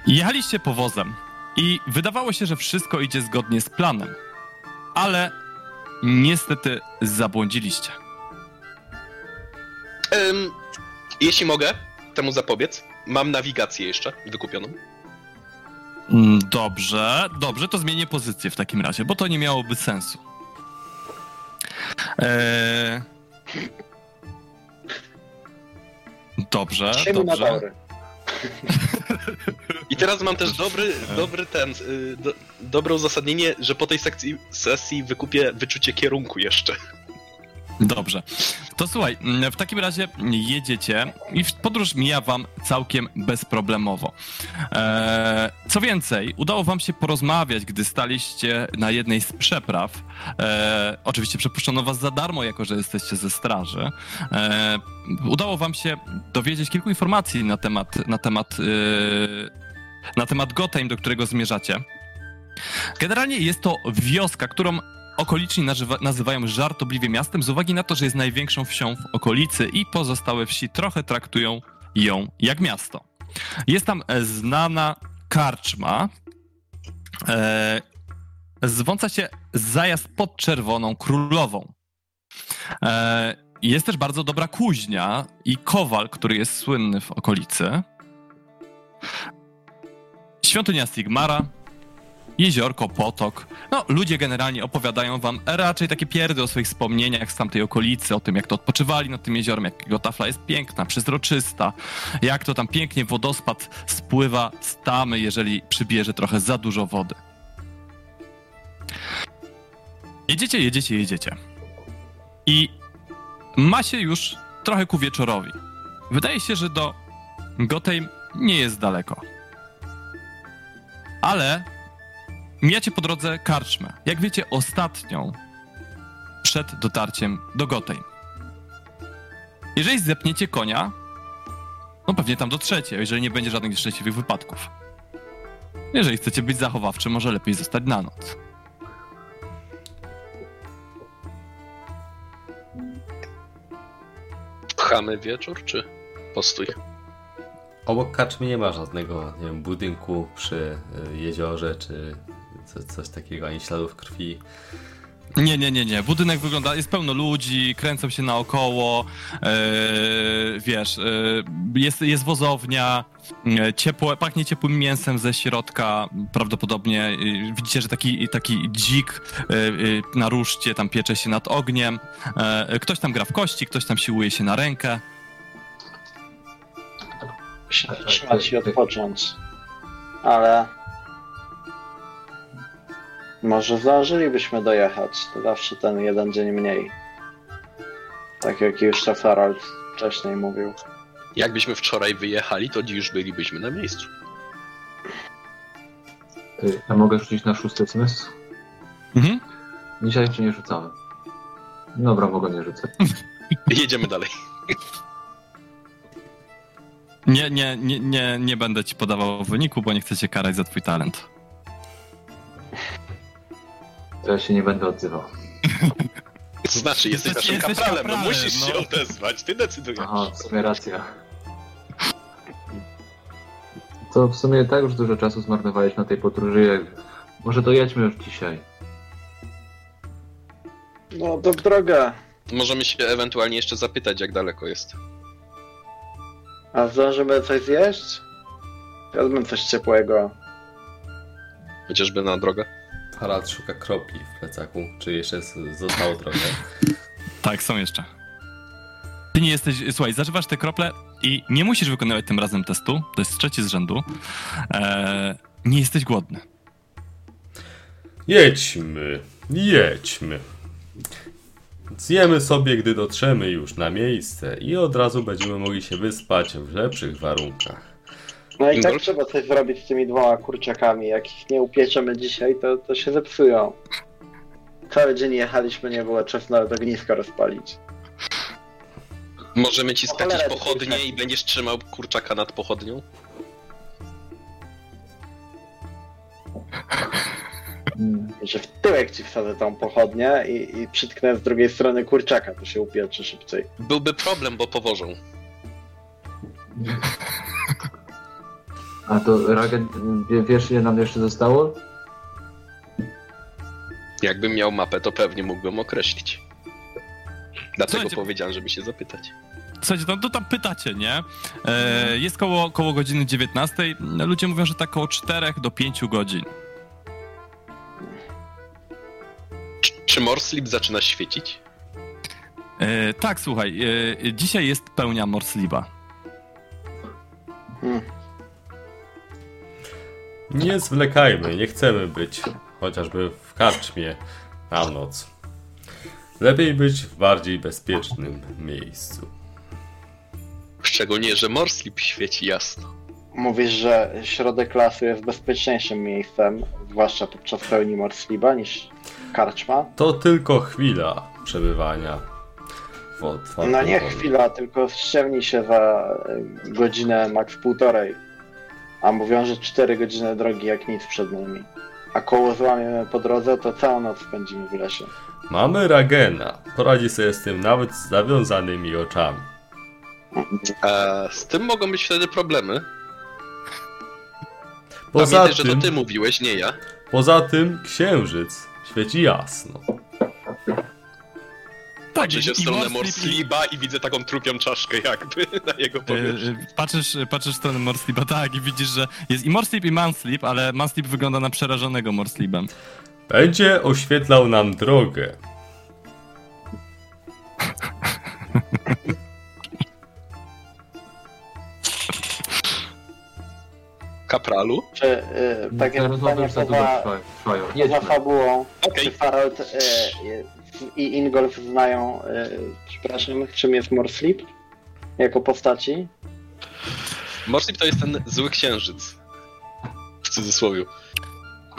Jechaliście powozem i wydawało się, że wszystko idzie zgodnie z planem, ale niestety zabłądziliście. Em, jeśli mogę temu zapobiec, mam nawigację jeszcze wykupioną. Mm, Dobrze, dobrze, to zmienię pozycję w takim razie, bo to nie miałoby sensu. Eee... Dobrze, dobrze. Siemynatory. I teraz mam też dobry, dobry ten, y, do, dobre uzasadnienie, że po tej sekcji, sesji wykupię wyczucie kierunku jeszcze. Dobrze. To słuchaj, mm, w takim razie jedziecie i podróż mija wam całkiem bezproblemowo. Eee, co więcej, udało wam się porozmawiać, gdy staliście na jednej z przepraw. Eee, oczywiście przepuszczono was za darmo, jako że jesteście ze straży. Eee, udało wam się dowiedzieć kilku informacji na temat, na temat, yy, na temat Gotheim, do którego zmierzacie. Generalnie jest to wioska, którą okoliczni nazywa, nazywają żartobliwie miastem z uwagi na to, że jest największą wsią w okolicy i pozostałe wsi trochę traktują ją jak miasto. Jest tam e, znana karczma. E, zwąca się zajazd pod Czerwoną Królową. E, jest też bardzo dobra kuźnia i kowal, który jest słynny w okolicy. Świątynia Sigmara, jeziorko, potok. No, ludzie generalnie opowiadają wam raczej takie pierdy o swoich wspomnieniach z tamtej okolicy, o tym, jak to odpoczywali nad tym jeziorem, jak jego tafla jest piękna, przezroczysta, jak to tam pięknie wodospad spływa z tamy, jeżeli przybierze trochę za dużo wody. Jedziecie, jedziecie, jedziecie. I ma się już trochę ku wieczorowi. Wydaje się, że do Gotheim nie jest daleko. Ale mijacie po drodze karczmę. Jak wiecie, ostatnią przed dotarciem do Gotheim. Jeżeli zepniecie konia, no pewnie tam dotrzecie, jeżeli nie będzie żadnych nieszczęśliwych wypadków. Jeżeli chcecie być zachowawczy, może lepiej zostać na noc. Pchamy wieczór, czy postój? Obok kaczmy nie ma żadnego, nie wiem, budynku przy y, jeziorze, czy co, coś takiego, ani śladów krwi. Nie, nie, nie, nie. Budynek wygląda, jest pełno ludzi, kręcą się naokoło, e, wiesz, e, jest, jest wozownia, e, ciepłe, pachnie ciepłym mięsem ze środka, prawdopodobnie widzicie, że taki, taki dzik na ruszcie tam piecze się nad ogniem, ktoś tam gra w kości, ktoś tam siłuje się na rękę. Trzymać i odpocząć. Ale... Może zdążylibyśmy dojechać. To zawsze ten jeden dzień mniej. Tak jak już Harald wcześniej mówił. Jakbyśmy wczoraj wyjechali, to dziś już bylibyśmy na miejscu. Ty, ja mogę rzucić na szósty zmysł? Mhm. Dzisiaj jeszcze nie rzucamy. Dobra, mogę nie rzucać. Jedziemy dalej. Nie, nie, nie, nie, nie będę ci podawał wyniku, bo nie chcę cię karać za twój talent. To ja się nie będę odzywał. Znaczy, jesteś Jesteś- naszym jesteś kapralem, no kapralem, musisz no. się odezwać, ty decydujesz. Aha, w sumie racja. To w sumie tak już dużo czasu zmarnowałeś na tej podróży, jak... Może dojedźmy już dzisiaj. No to w drogę. Możemy się ewentualnie jeszcze zapytać, jak daleko jest. A zdążymy coś zjeść? Wezmę coś ciepłego. Chociażby na drogę. Harald szuka kropli w plecaku, czy jeszcze zostało trochę. Tak, są jeszcze. Ty nie jesteś. Słuchaj, zażywasz te krople i nie musisz wykonywać tym razem testu. To jest trzeci z rzędu. Eee, nie jesteś głodny. Jedźmy, jedźmy. Zjemy sobie, gdy dotrzemy już na miejsce i od razu będziemy mogli się wyspać w lepszych warunkach. No i tak trzeba coś zrobić z tymi dwoma kurczakami. Jak ich nie upieczemy dzisiaj, to, to się zepsują. Cały dzień jechaliśmy, nie było czasu nawet ogniska rozpalić. Możemy ci O skakić cholera, pochodnie i będziesz trzymał kurczaka nad pochodnią? Mm, Że w tyłek ci wsadzę tą pochodnię i, i przytknę z drugiej strony kurczaka, to się upieczy szybciej. Byłby problem, bo powożą. A to Ragen, wie, wiesz ile nam jeszcze zostało? Jakbym miał mapę, to pewnie mógłbym określić. Dlatego Słuchajcie- powiedziałem, żeby się zapytać. Słuchajcie, no to tam pytacie, nie? E, jest koło, koło godziny 19. Ludzie mówią, że tak koło 4 do 5 godzin. Czy, czy Morslip zaczyna świecić? E, tak, słuchaj, e, dzisiaj jest pełnia Morsliba. Hmm. Nie zwlekajmy, nie chcemy być chociażby w karczmie na noc. Lepiej być w bardziej bezpiecznym miejscu. Szczególnie, że Morslip świeci jasno. Mówisz, że środek lasu jest bezpieczniejszym miejscem, zwłaszcza podczas pełni Morsliba, niż karczma. To tylko chwila przebywania w otwartym No nie chwila, tylko ściemni się za e, godzinę, max półtorej. A mówią, że 4 godziny drogi jak nic przed nami. A koło złamiemy po drodze, to całą noc spędzimy w lesie. Mamy Ragena. Poradzi sobie z tym nawet z zawiązanymi oczami. A z tym mogą być wtedy problemy. Poza Pamiętaj, że tym, to ty mówiłeś, nie ja. poza tym księżyc świeci jasno. Patrzę się w i stronę Morslip i- Morsliba i widzę taką trupią czaszkę jakby na jego E, powierzchni. e, patrzysz, patrzysz w stronę Morsliba, tak, i widzisz, że jest i Morslip, i Manslip, ale Manslip wygląda na przerażonego Morslibem. Będzie oświetlał nam drogę. Kapralu? Czy y, takie rozmowy pytanie poza, poza fabułą, Okej. czy Farald y, i Ingolf znają, y, przepraszam, czym jest Morslip? Jako postaci? Morslip to jest ten zły księżyc. W cudzysłowie.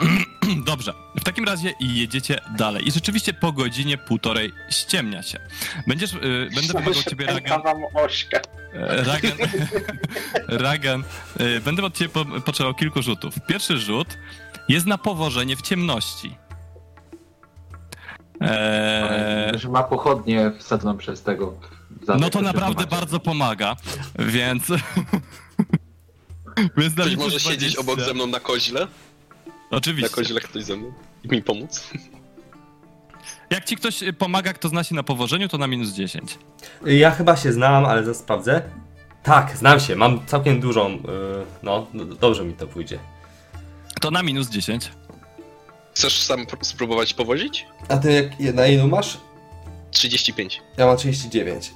Dobrze, w takim razie jedziecie dalej. I rzeczywiście po godzinie półtorej ściemnia się. Będziesz, y, będę wymagał od ciebie, Ragan, wam ośka. e, Ragan, Ragan y, będę od ciebie po, potrzebował kilku rzutów. Pierwszy rzut jest na powożenie w ciemności. Eee, Że ma pochodnie wsadzoną przez tego. no to naprawdę macie. bardzo pomaga, więc... więc Ktoś może siedzieć 20. obok ze mną na koźle? Na Oczywiście. koźle ktoś ze mną? I mi pomóc? Jak ci ktoś y, pomaga, kto zna się na powożeniu, to na minus 10. Ja chyba się znam, ale zaraz sprawdzę. Tak, znam się, mam całkiem dużą. Yy, no, no, dobrze mi to pójdzie. To na minus 10. Chcesz sam pr- spróbować powozić? A ty jak, na ilu masz? 35. Ja mam 39.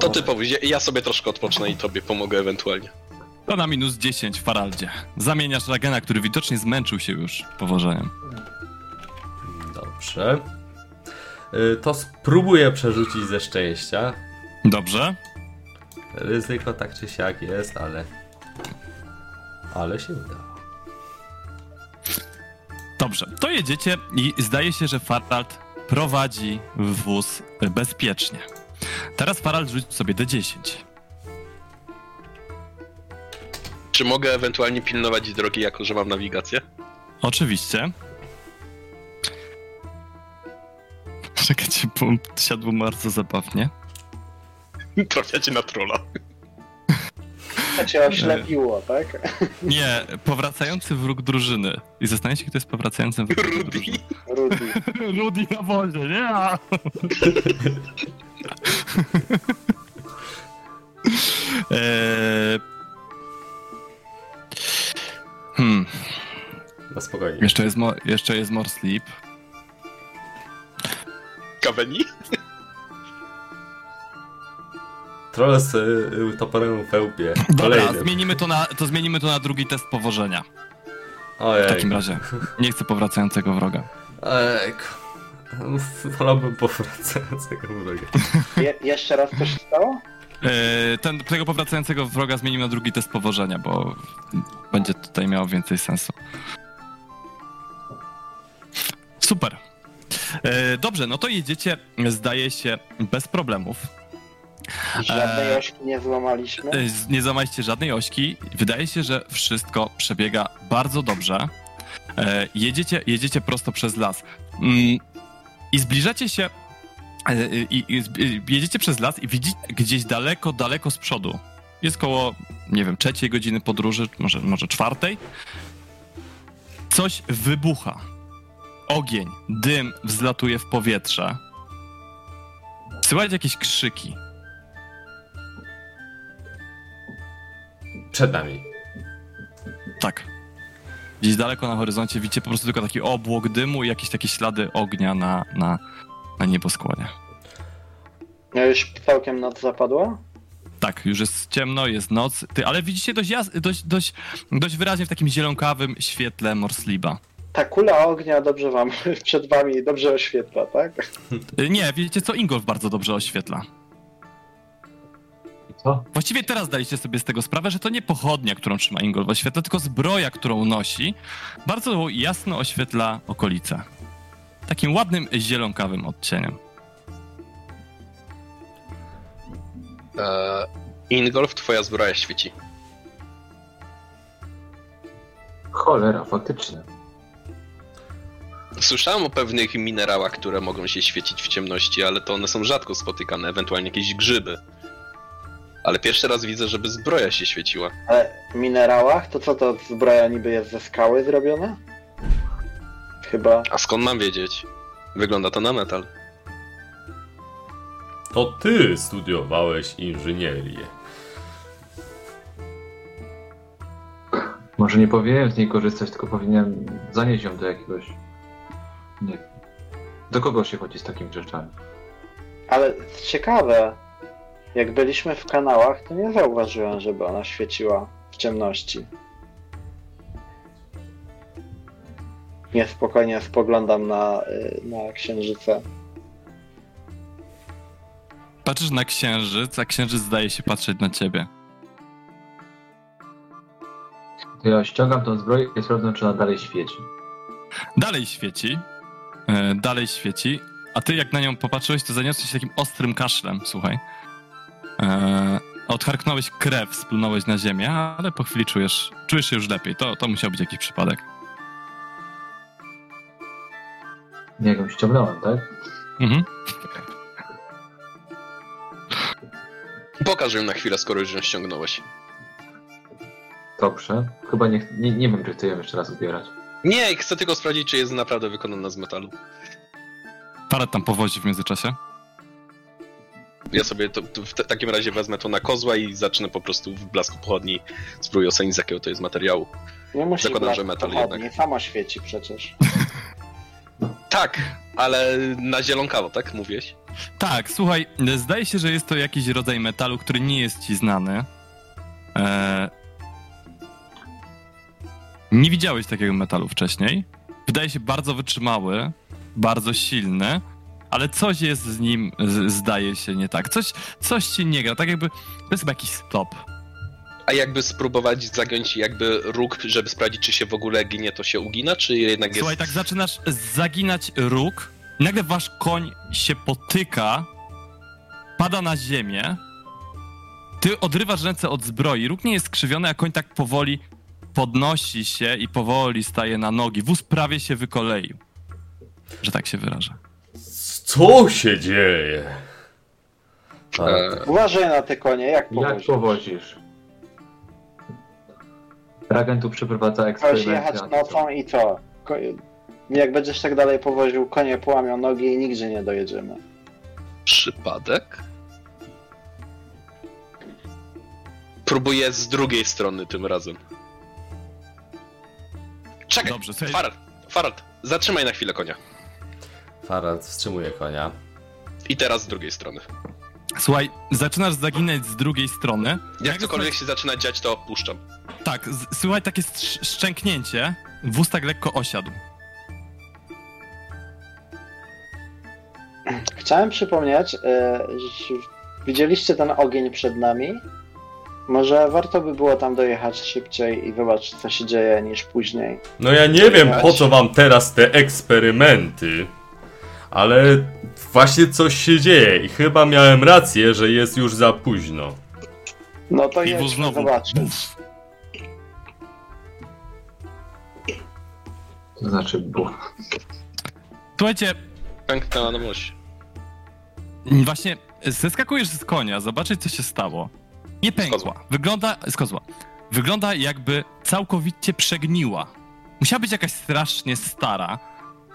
To ty powiedz, ja- ja sobie troszkę odpocznę i tobie pomogę ewentualnie. To na minus 10 w Faraldzie. Zamieniasz Ragena, który widocznie zmęczył się już powożeniem. Dobrze. Y, To spróbuję przerzucić ze szczęścia. Dobrze. Ryzyko tak czy siak jest, ale. Ale się udało. Dobrze. To jedziecie i zdaje się, że Farald prowadzi wóz bezpiecznie. Teraz Farald rzuci sobie D10. Czy mogę ewentualnie pilnować drogi, jako że mam nawigację? Oczywiście. Czekajcie, bo siadło bardzo zabawnie. Trafiacie na trolla. To cię oślepiło, tak? Nie, powracający wróg drużyny. I zastanawiacie się, kto jest powracającym wróg Rudy. drużyny. Rudy. Rudy na wozie, nie? eee... Hmm, No spokojnie. jeszcze jest, mo- jeszcze jest more sleep. Kaweni? Troll z y, toporem w wełbie. Dobra, zmienimy to, na, to zmienimy to na drugi test powożenia. W Ojej. takim razie. Nie chcę powracającego wroga. Ejku. Wolałbym powracającego wroga. Je, jeszcze raz coś stało? Eee, ten, tego powracającego wroga zmienimy na drugi test powożenia, bo będzie tutaj miało więcej sensu. Super. Eee, dobrze, no to jedziecie, zdaje się, bez problemów. Żadnej Eee. ośki nie złamaliśmy. Z- Nie złamaliście żadnej ośki. Wydaje się, że wszystko przebiega bardzo dobrze. Eee, jedziecie, jedziecie prosto przez las. Mm, I zbliżacie się. I, i jedziecie przez las i widzicie gdzieś daleko, daleko z przodu. Jest koło nie wiem, trzeciej godziny podróży, może, może czwartej, coś wybucha. Ogień, dym wzlatuje w powietrze. Słychać jakieś krzyki. Przed nami. Tak. Gdzieś daleko na horyzoncie widzicie po prostu tylko taki obłok dymu i jakieś takie ślady ognia na, na, na nieboskłonie. No już całkiem noc zapadła? Tak, już jest ciemno, jest noc, ty, ale widzicie dość, jas- dość, dość, dość wyraźnie w takim zielonkawym świetle Morsliba. Ta kula ognia dobrze wam, przed wami dobrze oświetla, tak? Y, Nie, wiecie co? Ingolf bardzo dobrze oświetla. Co? Właściwie teraz daliście sobie z tego sprawę, że to nie pochodnia, którą trzyma Ingolf oświetla, tylko zbroja, którą nosi, bardzo jasno oświetla okolice. Takim ładnym, zielonkawym odcieniem. E, Ingolf, twoja zbroja świeci. Cholera, faktycznie. Słyszałem o pewnych minerałach, które mogą się świecić w ciemności, ale to one są rzadko spotykane, ewentualnie jakieś grzyby. Ale pierwszy raz widzę, żeby zbroja się świeciła. Ale w minerałach, to co to zbroja niby jest ze skały zrobiona? Chyba. A skąd mam wiedzieć? Wygląda to na metal. To ty studiowałeś inżynierię. Może nie powinienem z niej korzystać, tylko powinienem zanieść ją do jakiegoś... Nie Do kogo się chodzi z takimi rzeczami? Ale ciekawe, jak byliśmy w kanałach, to nie zauważyłem, żeby ona świeciła w ciemności. Niespokojnie spoglądam na, y, na księżyce. Patrzysz na księżyc, a księżyc zdaje się patrzeć na ciebie. To ja ściągam tą zbroję i sprawdzam, czy ona dalej świeci. Dalej świeci, e, dalej świeci, a ty jak na nią popatrzyłeś, to zaniosłeś się takim ostrym kaszlem, słuchaj. E, odcharknąłeś krew, splunąłeś na ziemię, ale po chwili czujesz, czujesz się już lepiej. To, to musiał być jakiś przypadek. Nie, ją ściągnąłem, tak? Mhm. Pokaż ją na chwilę, skoro już ją ściągnąłeś. Dobrze. Chyba nie, nie, nie wiem, czy chcę ją jeszcze raz zbierać. Nie, chcę tylko sprawdzić, czy jest naprawdę wykonana z metalu. Paret tam powozi w międzyczasie. Ja sobie to, to w takim razie wezmę to na kozła i zacznę po prostu w blasku pochodni spróbuję ocenić, z jakiego to jest materiału. Nie musi Zakładam, że metal pochodni, jednak. Samo świeci przecież. Tak, ale na zielonkawo, tak mówiłeś? Tak, słuchaj, zdaje się, że jest to jakiś rodzaj metalu, który nie jest ci znany. E... Nie widziałeś takiego metalu wcześniej. Wydaje się bardzo wytrzymały, bardzo silny, ale coś jest z nim, z, zdaje się, nie tak. Coś, coś ci nie gra, tak jakby, to jest chyba jakiś stop. A jakby spróbować zagiąć jakby róg, żeby sprawdzić, czy się w ogóle ginie, to się ugina, czy jednak jest... Słuchaj, tak zaczynasz zaginać róg, i nagle wasz koń się potyka, pada na ziemię, ty odrywasz ręce od zbroi, róg nie jest skrzywiony, a koń tak powoli podnosi się i powoli staje na nogi. Wóz prawie się wykoleił, że tak się wyrażę. Co się dzieje? Tak. E, Uważaj na te konie, jak Jak powozisz. powozisz? Ragen tu przeprowadza Chcesz eksperymenty. jechać nocą i co? Jak będziesz tak dalej powoził, konie połamią nogi i nigdzie nie dojedziemy. przypadek? Próbuję z drugiej strony tym razem. Czekaj, Dobrze, Farad, Farad, zatrzymaj na chwilę konia. Farad wstrzymuje konia. I teraz z drugiej strony. słuchaj, zaczynasz zaginać z drugiej strony. Jak cokolwiek się zaczyna dziać, to puszczam. Tak, z- słuchaj, takie strz- szczęknięcie, wóz tak lekko osiadł. Chciałem przypomnieć, e, że widzieliście ten ogień przed nami? Może warto by było tam dojechać szybciej i zobaczyć, co się dzieje, niż później. No ja nie wiem po co wam teraz te eksperymenty, ale właśnie coś się dzieje i chyba miałem rację, że jest już za późno. No to jedźmy znowu. zobaczyć. Buf. To znaczy, bo... Słuchajcie, Pęknęła na mość. Właśnie zeskakujesz z konia, zobaczyć co się stało. Nie kozła. pękła. Wygląda, z kozła. Wygląda jakby całkowicie przegniła. Musiała być jakaś strasznie stara,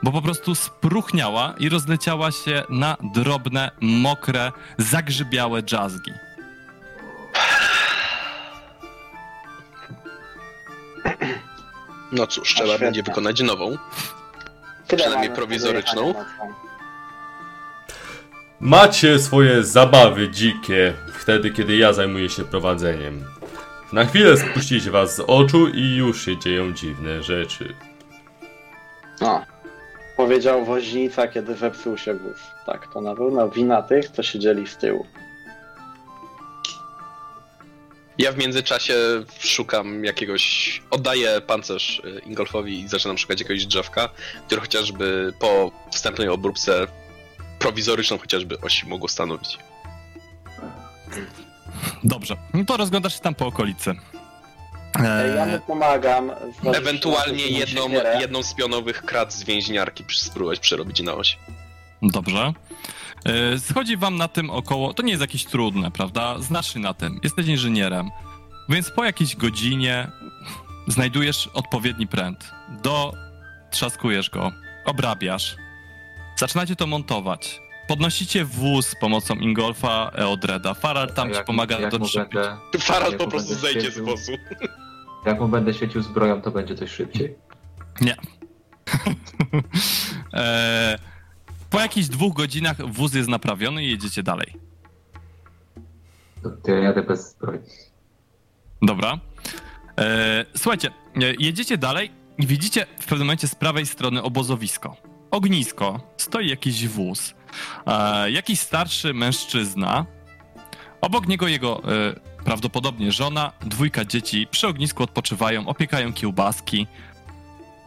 bo po prostu spruchniała i rozleciała się na drobne, mokre, zagrzybiałe dżazgi. No cóż, trzeba będzie wykonać nową. Tyle Przynajmniej prowizoryczną. Macie swoje zabawy dzikie wtedy, kiedy ja zajmuję się prowadzeniem. Na chwilę spuścić was z oczu i już się dzieją dziwne rzeczy. No. Powiedział woźnica, kiedy zepsuł się wóz. Tak, to na pewno wina tych, co siedzieli z tyłu. Ja w międzyczasie szukam jakiegoś. Oddaję pancerz y, Ingolfowi i zaczynam szukać jakiegoś drzewka, które chociażby po wstępnej obróbce prowizoryczną chociażby oś mogło stanowić. Dobrze, no to rozglądasz się tam po okolicy. Ej, Ja mu Eee, pomagam. Ewentualnie jedną, siekierę. jedną z pionowych krat z więźniarki spróbować przerobić na oś. dobrze. Eee, Schodzi wam na tym około. To nie jest jakieś trudne, prawda? Znasz się na tym. Jesteś inżynierem. Więc po jakiejś godzinie znajdujesz odpowiedni pręt. Do trzaskujesz go, obrabiasz. Zaczynacie to montować. Podnosicie wóz z pomocą Ingolfa, Eodreda. Farar tam A ci jak- pomaga jak Farad Jak po prostu zejdzie z wozu. Jak mu będę świecił zbroją, to będzie coś szybciej. Eee, po jakichś dwóch godzinach wóz jest naprawiony i jedziecie dalej. To, to ja jadę bez zbroi. Dobra. E, słuchajcie, e, jedziecie dalej i widzicie w pewnym momencie z prawej strony obozowisko. Ognisko, stoi jakiś wóz, e, jakiś starszy mężczyzna. Obok niego jego e, prawdopodobnie żona, dwójka dzieci przy ognisku odpoczywają, opiekają kiełbaski.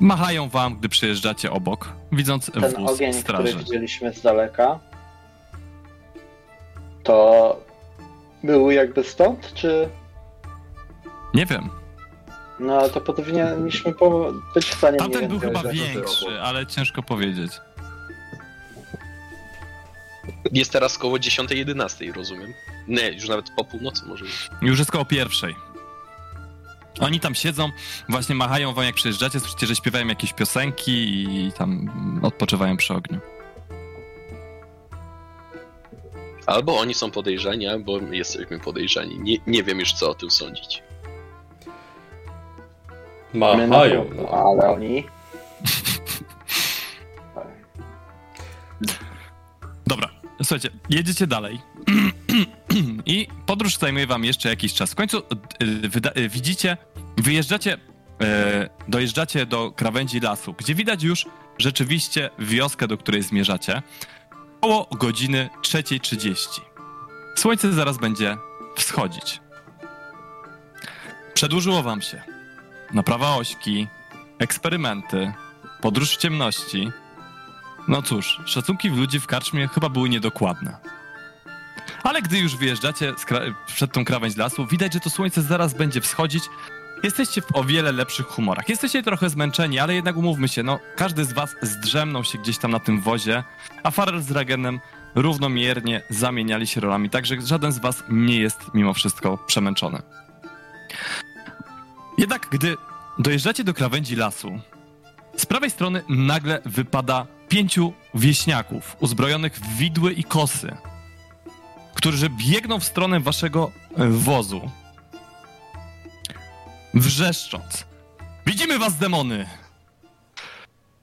Machają wam, gdy przejeżdżacie obok, widząc Ten wóz ogień, który straży. widzieliśmy z daleka, to był jakby stąd, czy... Nie wiem. No to powinniśmy po... być w stanie Tamten mniej był więcej chyba większy, ale ciężko powiedzieć. Jest teraz koło 10-11, rozumiem. Nie, już nawet po północy może być. Już jest koło pierwszej. Oni tam siedzą, właśnie machają wam jak przejeżdżacie, słyszycie, że śpiewają jakieś piosenki i tam odpoczywają przy ogniu. Albo oni są podejrzani, albo my jesteśmy podejrzani. Nie, nie wiem już co o tym sądzić. Machają. No. ale oni... słuchajcie, jedziecie dalej. I podróż zajmuje wam jeszcze jakiś czas. W końcu wyda- y, widzicie, wyjeżdżacie, y, dojeżdżacie do krawędzi lasu, gdzie widać już rzeczywiście wioskę, do której zmierzacie. Około godziny 3.30. Słońce zaraz będzie wschodzić. Przedłużyło wam się. Naprawa ośki, eksperymenty, podróż w ciemności. No cóż, szacunki w ludzi w karczmie chyba były niedokładne. Ale gdy już wyjeżdżacie przed tą krawędź lasu, widać, że to słońce zaraz będzie wschodzić. Jesteście w o wiele lepszych humorach. Jesteście trochę zmęczeni, ale jednak umówmy się, no każdy z was zdrzemnął się gdzieś tam na tym wozie, a Farrell z Ragenem równomiernie zamieniali się rolami, także żaden z was nie jest mimo wszystko przemęczony. Jednak gdy dojeżdżacie do krawędzi lasu, z prawej strony nagle wypada pięciu wieśniaków uzbrojonych w widły i kosy, którzy biegną w stronę waszego e, wozu. Wrzeszcząc. Widzimy was, demony!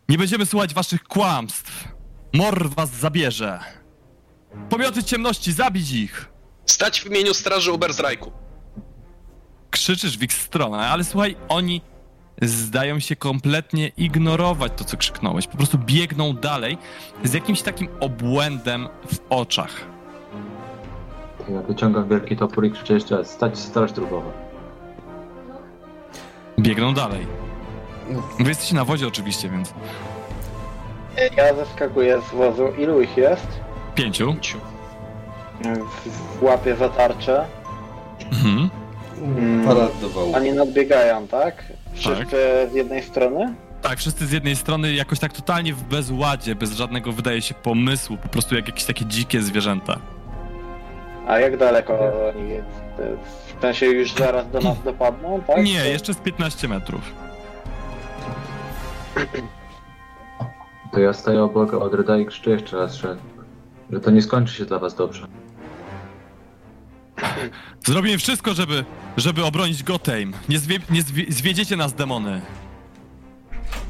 Nie będziemy słuchać waszych kłamstw. Mor was zabierze. Pomioty ciemności, zabić ich! Stać w imieniu Straży Ubersrajku. krzyczysz w ich stronę, ale słuchaj, oni zdają się kompletnie ignorować to, co krzyknąłeś. Po prostu biegną dalej z jakimś takim obłędem w oczach. Ja wyciągam wielki topór i krzyczę jeszcze raz, stać straż drugowa. Biegną dalej. Wy jesteście na wozie oczywiście, więc Ja zeskakuję z wozu. Ilu ich jest? pięciu. W- Łapię za tarczę. Mhm. Mm. Oni nadbiegają, tak? Wszyscy z jednej strony? Tak, wszyscy z jednej strony jakoś tak totalnie w bezładzie, bez żadnego, wydaje się, pomysłu, po prostu jak jakieś takie dzikie zwierzęta. A jak daleko oni jest? W sensie już zaraz do nas dopadną, tak? Nie, To- jeszcze z 15 metrów. To ja staję obok Odreda i krzyczę jeszcze raz, że, że to nie skończy się dla was dobrze. Zrobimy wszystko, żeby, żeby obronić Gotheim. Nie, zwie, nie zwie, zwiedziecie nas, demony.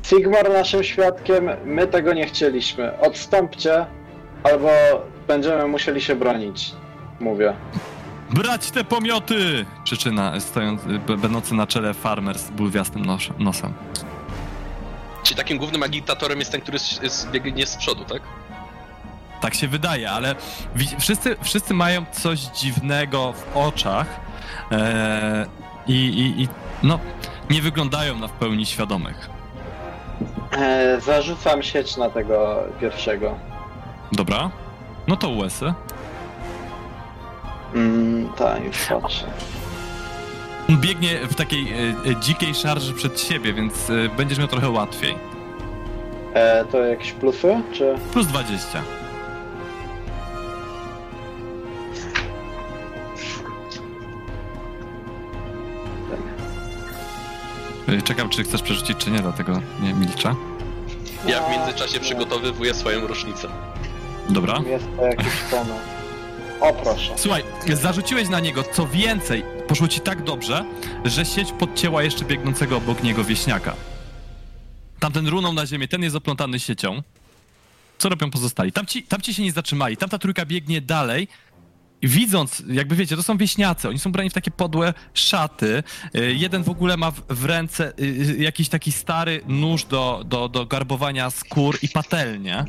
Sigmar naszym świadkiem, my tego nie chcieliśmy. Odstąpcie, albo będziemy musieli się bronić. Mówię. Brać te pomioty! Przyczyna, stojąc, będący na czele farmer z bulwiastym nos, nosem. Czyli takim głównym agitatorem jest ten, który s- s- biegnie z przodu, tak? Tak się wydaje, ale wszyscy, wszyscy mają coś dziwnego w oczach e, i, i, i no, nie wyglądają na w pełni świadomych. E, zarzucam sieć na tego pierwszego. Dobra? No to łesy. Mm, tak, już patrzę. Biegnie w takiej e, e, dzikiej szarży przed siebie, więc e, będziesz miał trochę łatwiej. E, to jakieś plusy, czy... Plus 20. Czekam, czy chcesz przerzucić, czy nie, dlatego nie milczę. Ja w międzyczasie przygotowywuję swoją rocznicę. Dobra. Jest to jakiś pomysł. O proszę. Słuchaj, zarzuciłeś na niego, co więcej, poszło ci tak dobrze, że sieć podcięła jeszcze biegnącego obok niego wieśniaka. Tamten runął na ziemię, ten jest oplątany siecią. Co robią pozostali? Tamci, tamci się nie zatrzymali, tamta trójka biegnie dalej. Widząc, jakby wiecie, to są wieśniacy, oni są brani w takie podłe szaty. Y, Jeden w ogóle ma w, ręce y, y, jakiś taki stary nóż do, do, do garbowania skór i patelnię.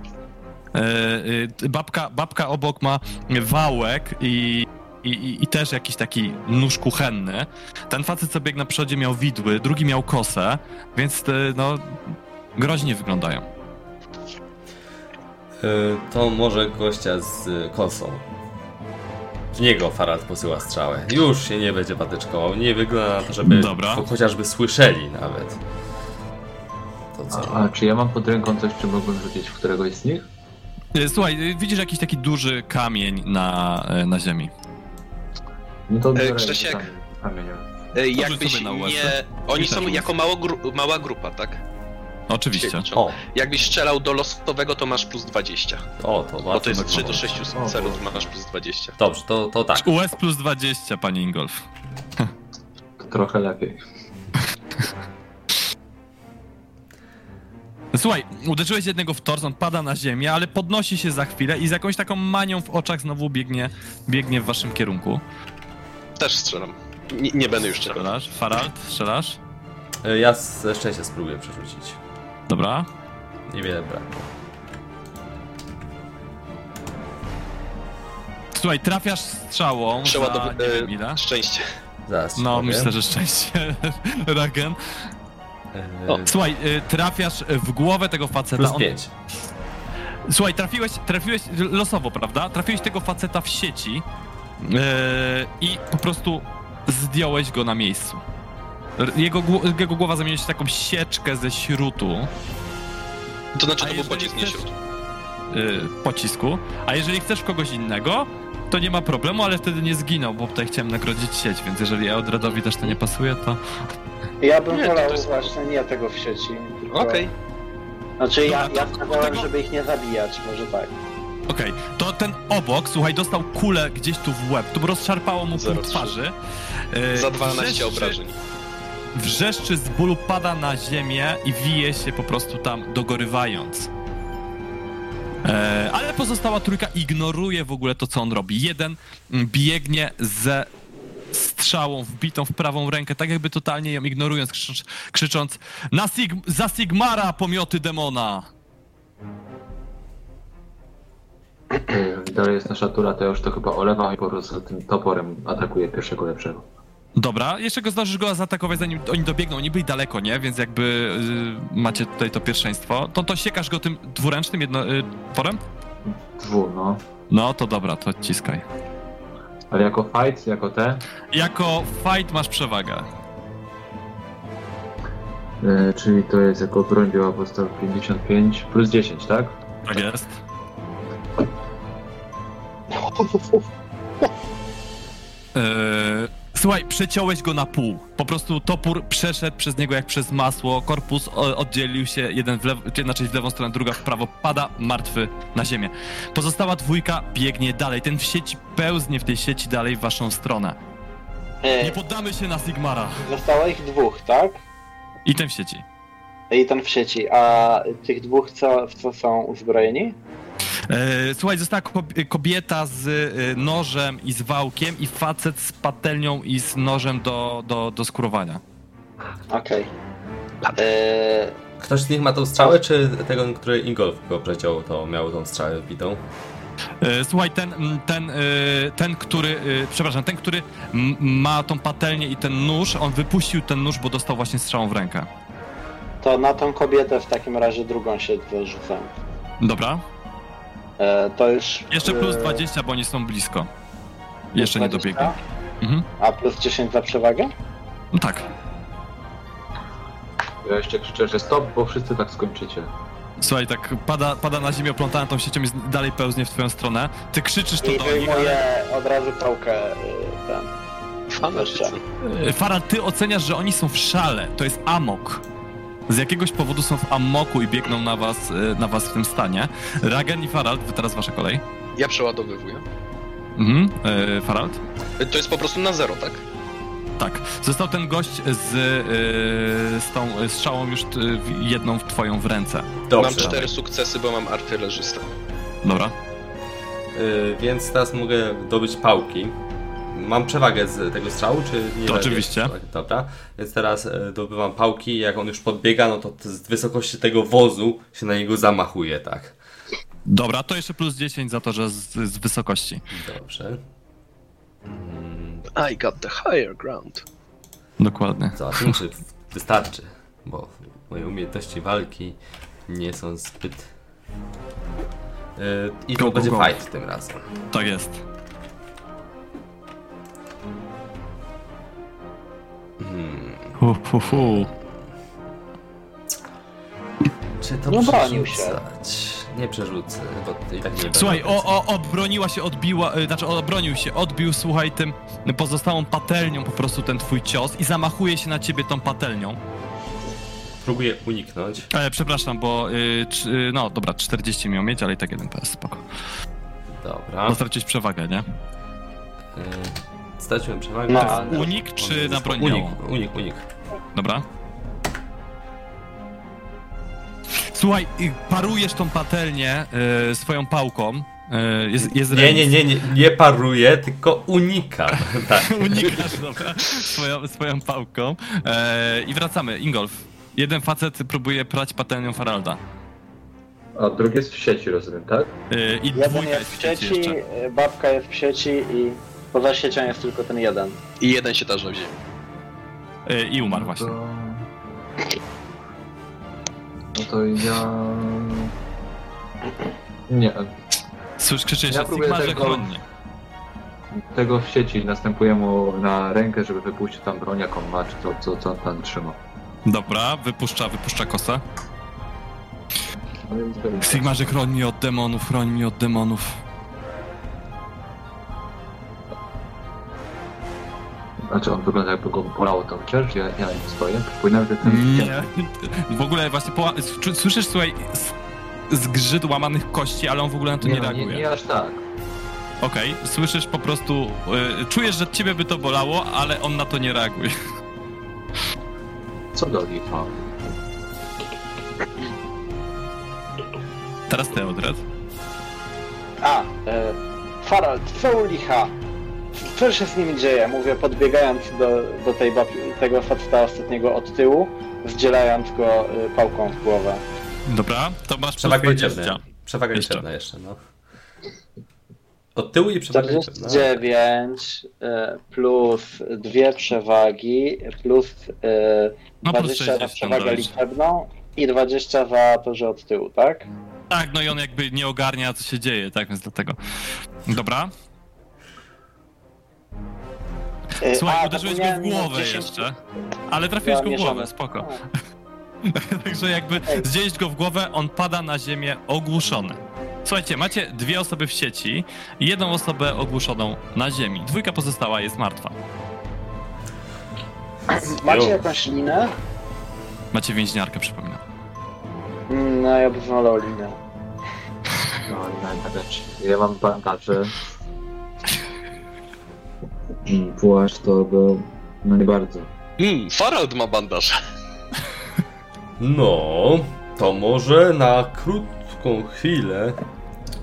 Y, y, Babka, babka obok ma wałek i, i, i, też jakiś taki nóż kuchenny. Ten facet, co biegł na przodzie, miał widły, drugi miał kosę, więc y, no, groźnie wyglądają. To może gościa z kosą. W niego Farad posyła strzałę. Już się nie będzie patyczkował. Nie wygląda na to, żeby Dobra. cho- chociażby słyszeli nawet. To co? A, a czy ja mam pod ręką coś, czy mógłbym rzucić w któregoś z nich? Y, Słuchaj, y, widzisz jakiś taki duży kamień na, y, na ziemi. No to biorę Grzesiek. kamieniem. E, Jakbyś sobie na łezę. nie... Oni są jako mało gru... mała grupa, tak? Oczywiście. O, Jakbyś strzelał do losowego, to masz plus 20. o, to Bo bardzo to jest tak 3 do mało. 6 O, celów, masz plus 20. Dobrze, to, to tak. US plus 20, panie Ingolf. Trochę lepiej. Słuchaj, uderzyłeś jednego w tors, on pada na ziemię, ale podnosi się za chwilę i z jakąś taką manią w oczach znowu biegnie, biegnie w waszym kierunku. Też strzelam. Nie, nie będę już strzelał. Strzelasz? Farald, strzelasz? Ja ze szczęścia spróbuję przerzucić. Dobra. Niewiele brakło. Słuchaj, trafiasz strzałą za Przeładowy... nie wiem ile. E, szczęście. Zaraz No, powiem. myślę, że szczęście, Ragen. Y, O, Słuchaj, y, trafiasz w głowę tego faceta. Plus On- 5. Słuchaj, trafiłeś, trafiłeś losowo, prawda? Trafiłeś tego faceta w sieci yy, i po prostu zdjąłeś go na miejscu. Jego, jego głowa zamieniła się w taką sieczkę ze śrutu To znaczy, to był pocisk, nie śród. yy, pocisku. A jeżeli chcesz kogoś innego, to nie ma problemu, ale wtedy nie zginął, bo tutaj chciałem nagrodzić sieć, więc jeżeli Eldredowi też to nie pasuje, to... Ja bym Nie, wolał to jest- właśnie nie tego w sieci. tylko- Okej. Znaczy ja, Dobra, ja to- stawiałem, tego- żeby ich nie zabijać, może tak. Okej, to ten obok, słuchaj, dostał kulę gdzieś tu w łeb, to rozszarpało mu pół 0,3. twarzy. Yy, Za 12 wrzeszczy- obrażeń. Wrzeszczy z bólu pada na ziemię i wije się po prostu tam, dogorywając. E, ale pozostała trójka ignoruje w ogóle to, co on robi. Jeden mm, biegnie ze strzałą wbitą w prawą rękę, tak jakby totalnie ją ignorując, krzycząc, krzycząc na Sig za Sigmara pomioty demona! Dalej jest nasza tura, to już to chyba olewam i po prostu tym toporem atakuję pierwszego lepszego. Dobra, jeszcze go zdążysz go zaatakować, zanim oni dobiegną. Oni byli daleko, nie? Więc jakby y, macie tutaj to pierwszeństwo. To, to siekasz go tym dwuręcznym jedno, y, tworem? Dwu, no. No to dobra, to odciskaj. Ale jako fight, jako te, Jako fight masz przewagę. y, czyli to jest jako broń biała podstaw 55 plus 10, tak? Tak jest. Słuchaj, przeciąłeś go na pół. Po prostu topór przeszedł przez niego jak przez masło, korpus oddzielił się, jeden w lewo, znaczy w lewą stronę, druga w prawo, pada martwy na ziemię. Pozostała dwójka biegnie dalej. Ten w sieci pełznie w tej sieci dalej w waszą stronę. Nie poddamy się na Sigmara. Zostało ich dwóch, tak? I ten w sieci. I ten w sieci. A tych dwóch, co, w co są uzbrojeni? E, słuchaj, została kob- kobieta z e, nożem i z wałkiem i facet z patelnią i z nożem do, do, do skurowania. Okej. E, Ktoś z nich ma tą strzałę, czy tego, który Ingolf go przeciął, to miał tą strzałę wbitą? Słuchaj, ten, ten, ten, który, przepraszam, ten, który ma tą patelnię i ten nóż, on wypuścił ten nóż, bo dostał właśnie strzałą w rękę. to na tą kobietę w takim razie drugą się zarzucam. Dobra. E, to już... Jeszcze plus e, 20, bo oni są blisko. plus Jeszcze nie 20? dobiegli. Mhm. A plus 10 za przewagę? No tak. Ja jeszcze krzyczę, że stop, bo wszyscy tak skończycie. Słuchaj, tak pada, pada na ziemię oplątana tą siecią i dalej pełznie w twoją stronę. Ty krzyczysz to I do nich, ale... od razu pałkę e, ten. Fanatycy. Farad, ty oceniasz, że oni są w szale. To jest amok. Z jakiegoś powodu są w amoku i biegną na was, e, na was w tym stanie. Ragen i Farald, wy teraz wasza kolej. Ja przeładowywuję. Mhm. E, Farald? To jest po prostu na zero, tak? Tak. Został ten gość z, e, z tą strzałą już t, jedną w twoją w ręce. Dobrze. Mam cztery sukcesy, bo mam artylerzystę. Dobra. Y, więc teraz mogę dobyć pałki. Mam przewagę z tego strzału, czy nie? To oczywiście. przewagi? Dobra, więc teraz y, dobywam pałki. Jak on już podbiega, no to z wysokości tego wozu się na niego zamachuje, tak. Dobra, to jeszcze plus 10 za to, że z, z wysokości. Dobrze. I got the higher ground. Dokładnie. Zobaczymy, czy wystarczy, bo moje umiejętności walki nie są zbyt. Y, I Go, to go, będzie go. fight tym razem. Tak jest. Hmm. Hu, hu, hu. Czy to No bronił przerzucać? Nie przerzucę, bo i tak nie Słuchaj, o, o, obroniła się, odbiła, y, znaczy obronił się, odbił, słuchaj, tym pozostałą patelnią po prostu ten twój cios i zamachuje się na ciebie tą patelnią. Próbuję uniknąć. E, przepraszam, bo, y, y, no dobra, 40 miał mieć, ale i tak jeden PS, spoko. Dobra. Bo stracić przewagę, nie? Y, Straciłem przewagę. No, To jest- ale- Unik czy na broń Unik, unik, unik. Dobra. Słuchaj, y, parujesz tą patelnię y, swoją pałką. Y, jest, jest Nie, nie, nie, nie, nie paruję, tylko unikam. tak. Unikasz, dobra, swoją, swoją pałką. E, I wracamy. Ingolf. Jeden facet próbuje prać patelnią Faralda. A drugi jest w sieci, rozumiem, tak? E, I Jeden dwójka jest w sieci, jeszcze. babka jest w sieci i poza siecią jest tylko ten jeden. I jeden się tarza w ziemi. E, I umarł właśnie. To... No to ja... Nie, Słysz, krzyczy Ja próbuję Sigmarze tego- chronnie. tego w sieci następuje mu na rękę, żeby wypuścił tam broń, jaką ma, czy to, co, co on tam trzyma. Dobra, wypuszcza, wypuszcza jest- Sigmarze chroń mnie od demonów, chroń mnie od demonów. Znaczy on wygląda jakby go bolało to chociaż, ja, ja na nim stoję. Przypominam, że ten... Nie. W ogóle właśnie czu- słyszysz, słuchaj, zgrzyt łamanych kości, ale on w ogóle na to nie, nie, no, reaguje. nie, nie aż tak. Okej, słyszysz po prostu, y, czujesz, że ciebie by to bolało, ale on na to nie reaguje. Co do licha? Teraz ty, Odred. A, e, Farald, co u licha? Co się z nimi dzieje? Mówię, podbiegając do, do tej tego faceta ostatniego od tyłu, zdzielając go e, pałką w głowę. Dobra, to masz plus Przewaga 20. liczebna. Przewaga Jeszcze. liczebna jeszcze, no. Od tyłu i przewaga liczebna. 49 e, plus dwie przewagi plus e, No, plus 20 za 60 przewagę liczebną i 20 za to, że od tyłu, tak? Tak, no i on jakby nie ogarnia, co się dzieje, tak, więc dlatego. Dobra, słuchaj, a, uderzyłeś go w głowę 10 jeszcze, ale trafiłeś go w głowę, spoko. Także jakby zdzielić go w głowę, on pada na ziemię ogłuszony. Słuchajcie, macie dwie osoby w sieci i jedną osobę ogłuszoną na ziemi. Dwójka pozostała jest martwa. Macie jakąś linę? Macie więźniarkę, przypominam. Mm, No ja bym wolał linę. No, inna rzecz. Ja mam bandaże. Płaszcz to go... No nie bardzo. Hmm, Farald ma bandaż. No, to może na krótką chwilę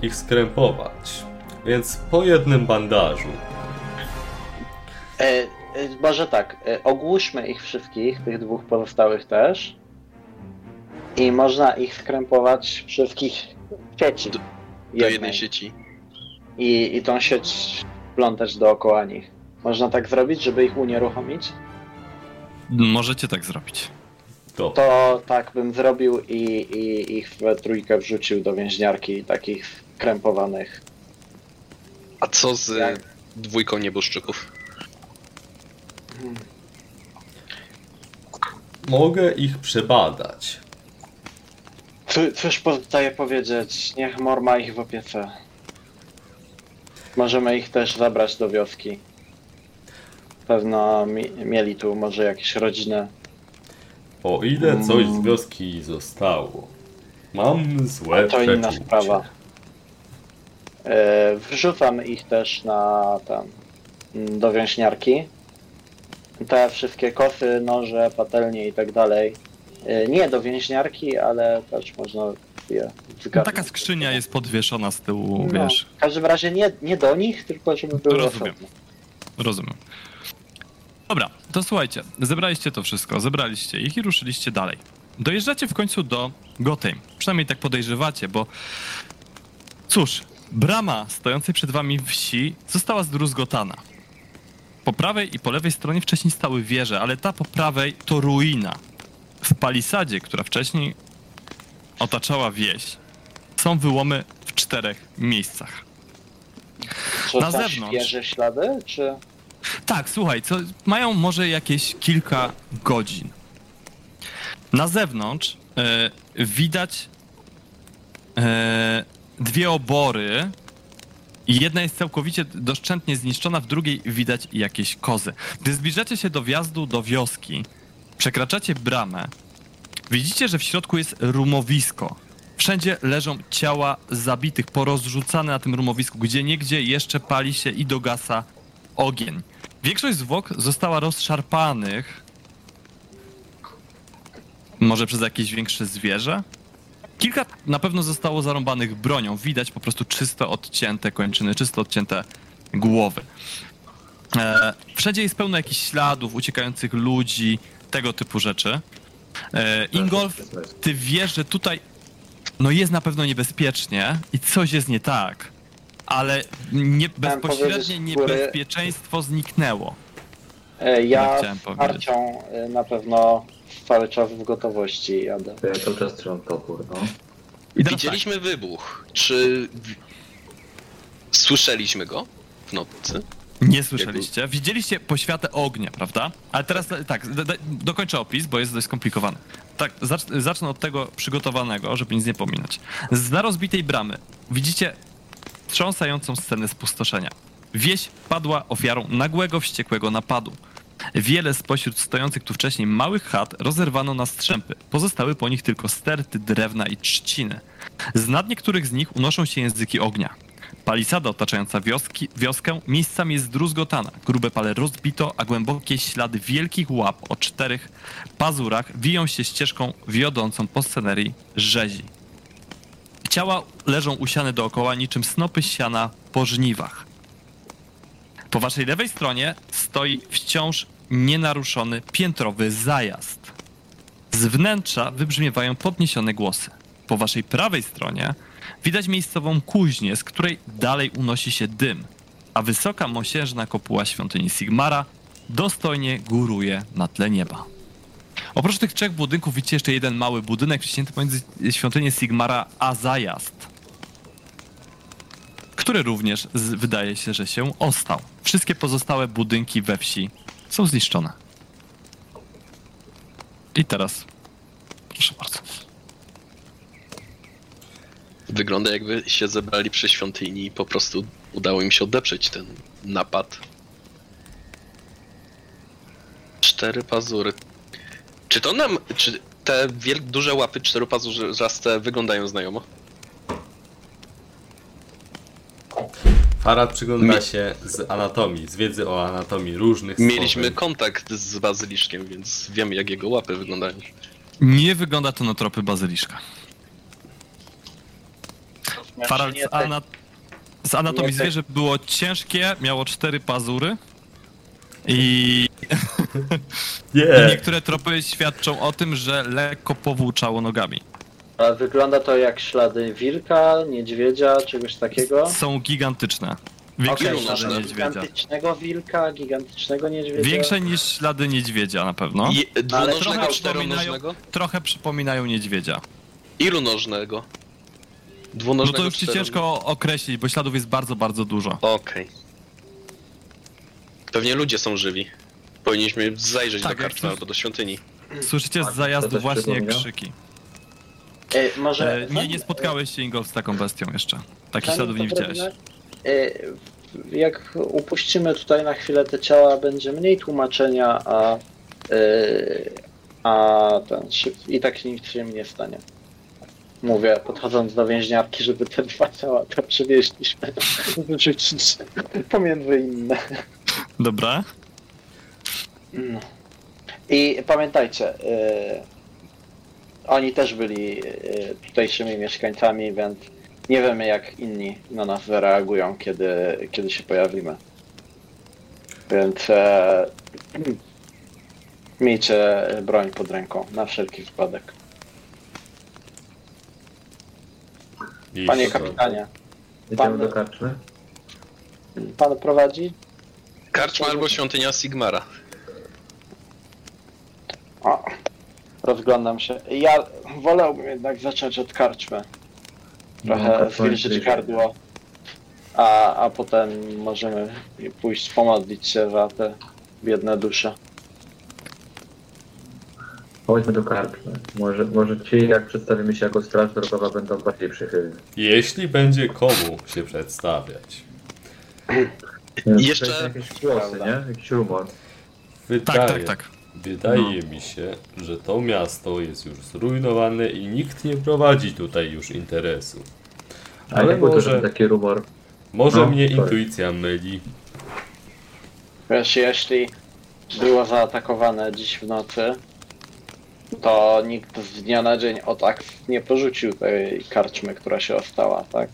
ich skrępować. Więc po jednym bandażu. E, e, może tak, e, ogłuszmy ich wszystkich, tych dwóch pozostałych też. I można ich skrępować wszystkich w sieci. Do- Do jednej. jednej sieci. I, I tą sieć plątać dookoła nich. Można tak zrobić, żeby ich unieruchomić? Możecie tak zrobić. To. To tak bym zrobił i, i ich we trójkę wrzucił do więźniarki takich krępowanych. A co z Jak? dwójką nieboszczyków? Mogę ich przebadać. Cóż- Cóż pozostaje powiedzieć, niech Mor ma ich w opiece. Możemy ich też zabrać do wioski. Pewno mi, mieli tu może jakieś rodziny. O ile coś z wioski zostało. Mam złe To inna przeczucie. sprawa. E, wrzucam ich też na tam mm, do więźniarki. Te wszystkie kosy, noże, patelnie i tak dalej. E, nie do więźniarki, ale też można zgarnąć. Taka skrzynia jest podwieszona z tyłu, No, wiesz. W każdym razie nie, nie do nich, tylko żeby były Rozumiem. Rozumiem. Dobra, to słuchajcie, zebraliście to wszystko, zebraliście ich i ruszyliście dalej. Dojeżdżacie w końcu do Gotheim. Przynajmniej tak podejrzewacie, bo cóż, brama stojącej przed wami wsi została zdruzgotana. Po prawej i po lewej stronie wcześniej stały wieże, ale ta po prawej to ruina. W palisadzie, która wcześniej otaczała wieś, są wyłomy w czterech miejscach. Czy Na są zewnątrz. świeże ślady, czy... Tak, słuchaj, co, mają może jakieś kilka godzin. Na zewnątrz e, widać e, dwie obory. Jedna jest całkowicie doszczętnie zniszczona, w drugiej widać jakieś kozy. Gdy zbliżacie się do wjazdu do wioski, przekraczacie bramę, widzicie, że w środku jest rumowisko. Wszędzie leżą ciała zabitych, porozrzucane na tym rumowisku, gdzie niegdzie jeszcze pali się i dogasa ogień. Większość zwłok została rozszarpanych. Może przez jakieś większe zwierzę? Kilka na pewno zostało zarąbanych bronią. Widać po prostu czysto odcięte kończyny, czysto odcięte głowy. E, wszędzie jest pełno jakichś śladów, uciekających ludzi, tego typu rzeczy. E, Ingolf, ty wiesz, że tutaj no jest na pewno niebezpiecznie i coś jest nie tak, ale nie, bezpośrednie powiedzieć z góry- niebezpieczeństwo zniknęło. E, Tak Ja chciałem z powiedzieć. E, na pewno cały czas w gotowości jadę. To ja cały czas trzymam topór, no. I teraz Widzieliśmy wybuch. Czy w... słyszeliśmy go w nocy? Nie słyszeliście. Widzieliście poświatę ognia, prawda? Ale teraz tak, do, do, dokończę opis, bo jest dość skomplikowany. Tak, zacz, zacznę od tego przygotowanego, żeby nic nie pominąć. Z na rozbitej bramy widzicie wstrząsającą scenę spustoszenia. Wieś padła ofiarą nagłego, wściekłego napadu. Wiele spośród stojących tu wcześniej małych chat rozerwano na strzępy. Pozostały po nich tylko sterty drewna i trzciny. Z nad niektórych z nich unoszą się języki ognia. Palisada otaczająca wioski, wioskę miejscami jest zdruzgotana. Grube pale rozbito, a głębokie ślady wielkich łap o czterech pazurach wiją się ścieżką wiodącą po scenerii rzezi. Ciała leżą usiane dookoła niczym snopy siana po żniwach. Po waszej lewej stronie stoi wciąż nienaruszony piętrowy zajazd. Z wnętrza wybrzmiewają podniesione głosy. Po waszej prawej stronie widać miejscową kuźnię, z której dalej unosi się dym, a wysoka mosiężna kopuła świątyni Sigmara dostojnie góruje na tle nieba. Oprócz tych trzech budynków widzicie jeszcze jeden mały budynek wciśnięty pomiędzy świątynię Sigmara a zajazd, który również wydaje się, że się ostał. Wszystkie pozostałe budynki we wsi są zniszczone. I teraz, proszę bardzo. Wygląda jakby się zebrali przy świątyni i po prostu udało im się odeprzeć ten napad. Cztery pazury. Czy to nam. Czy te wiel- duże łapy czteropazurzaste wyglądają znajomo? Farad przygląda Mi- się z anatomii, z wiedzy o anatomii różnych Mieliśmy stworzeń. kontakt z bazyliszkiem, więc wiemy jak jego łapy wyglądają. Nie wygląda to na tropy bazyliszka. Farad nie z, ana... z anatomii zwierzę było ciężkie, miało cztery pazury i Nie! niektóre tropy świadczą o tym, że lekko powłóczało nogami. Ale wygląda to jak ślady wilka, niedźwiedzia, czegoś takiego. Są gigantyczne. Większe Okej, niż ślady różne. niedźwiedzia. Gigantycznego wilka, gigantycznego niedźwiedzia. Większe niż ślady niedźwiedzia na pewno. I ale dwunożnego, trochę czteronożnego? Trochę przypominają niedźwiedzia. Ilu No to już ci ciężko określić, bo śladów jest bardzo, bardzo dużo. Okej. Pewnie ludzie są żywi. Powinniśmy zajrzeć Tak, do jak karczmy to- albo do świątyni. Słyszycie z to zajazdu też właśnie krzyki. Ej, może... E, nie, nie spotkałeś się Ingolf z taką bestią jeszcze. Takich Zanim śladów nie to widziałeś. zrobimy, e, Jak upuścimy tutaj na chwilę te ciała, będzie mniej tłumaczenia, a, e, a ten, szyb- i tak nic się nie stanie. Mówię, podchodząc do więźniarki, żeby te dwa ciała to przywieźliśmy, wyrzucić pomiędzy inne. Dobra. No. I pamiętajcie, y, oni też byli y, tutejszymi mieszkańcami, więc nie wiemy jak inni na nas zareagują, kiedy, kiedy się pojawimy. Więc e, miejcie broń pod ręką, na wszelki wypadek. Panie to- kapitanie, Idziemy Pan- do karczmy? pan prowadzi? Karczma albo świątynia Sigmara. O, rozglądam się. Ja wolałbym jednak zacząć od karczmy. trochę No, zwilżyć gardło, a, a potem możemy pójść pomodlić się za te biedne dusze. Chodźmy do karczmy. Może, może ci, jak przedstawimy się jako straż drogowa, będą bardziej przychylni. Jeśli będzie komu się przedstawiać. Nie, Jeszcze- to jest jakieś głosy, nie? Jakiś rumor. Wydaje, Tak, tak, tak. Wydaje mi się, że to miasto jest już zrujnowane i nikt nie prowadzi tutaj już interesu. A Ale nie był to może, żaden taki rumor. może No, mnie sorry. intuicja myli. Wiesz, jeśli było zaatakowane dziś w nocy, to nikt z dnia na dzień o tak nie porzucił tej karczmy, która się ostała, tak?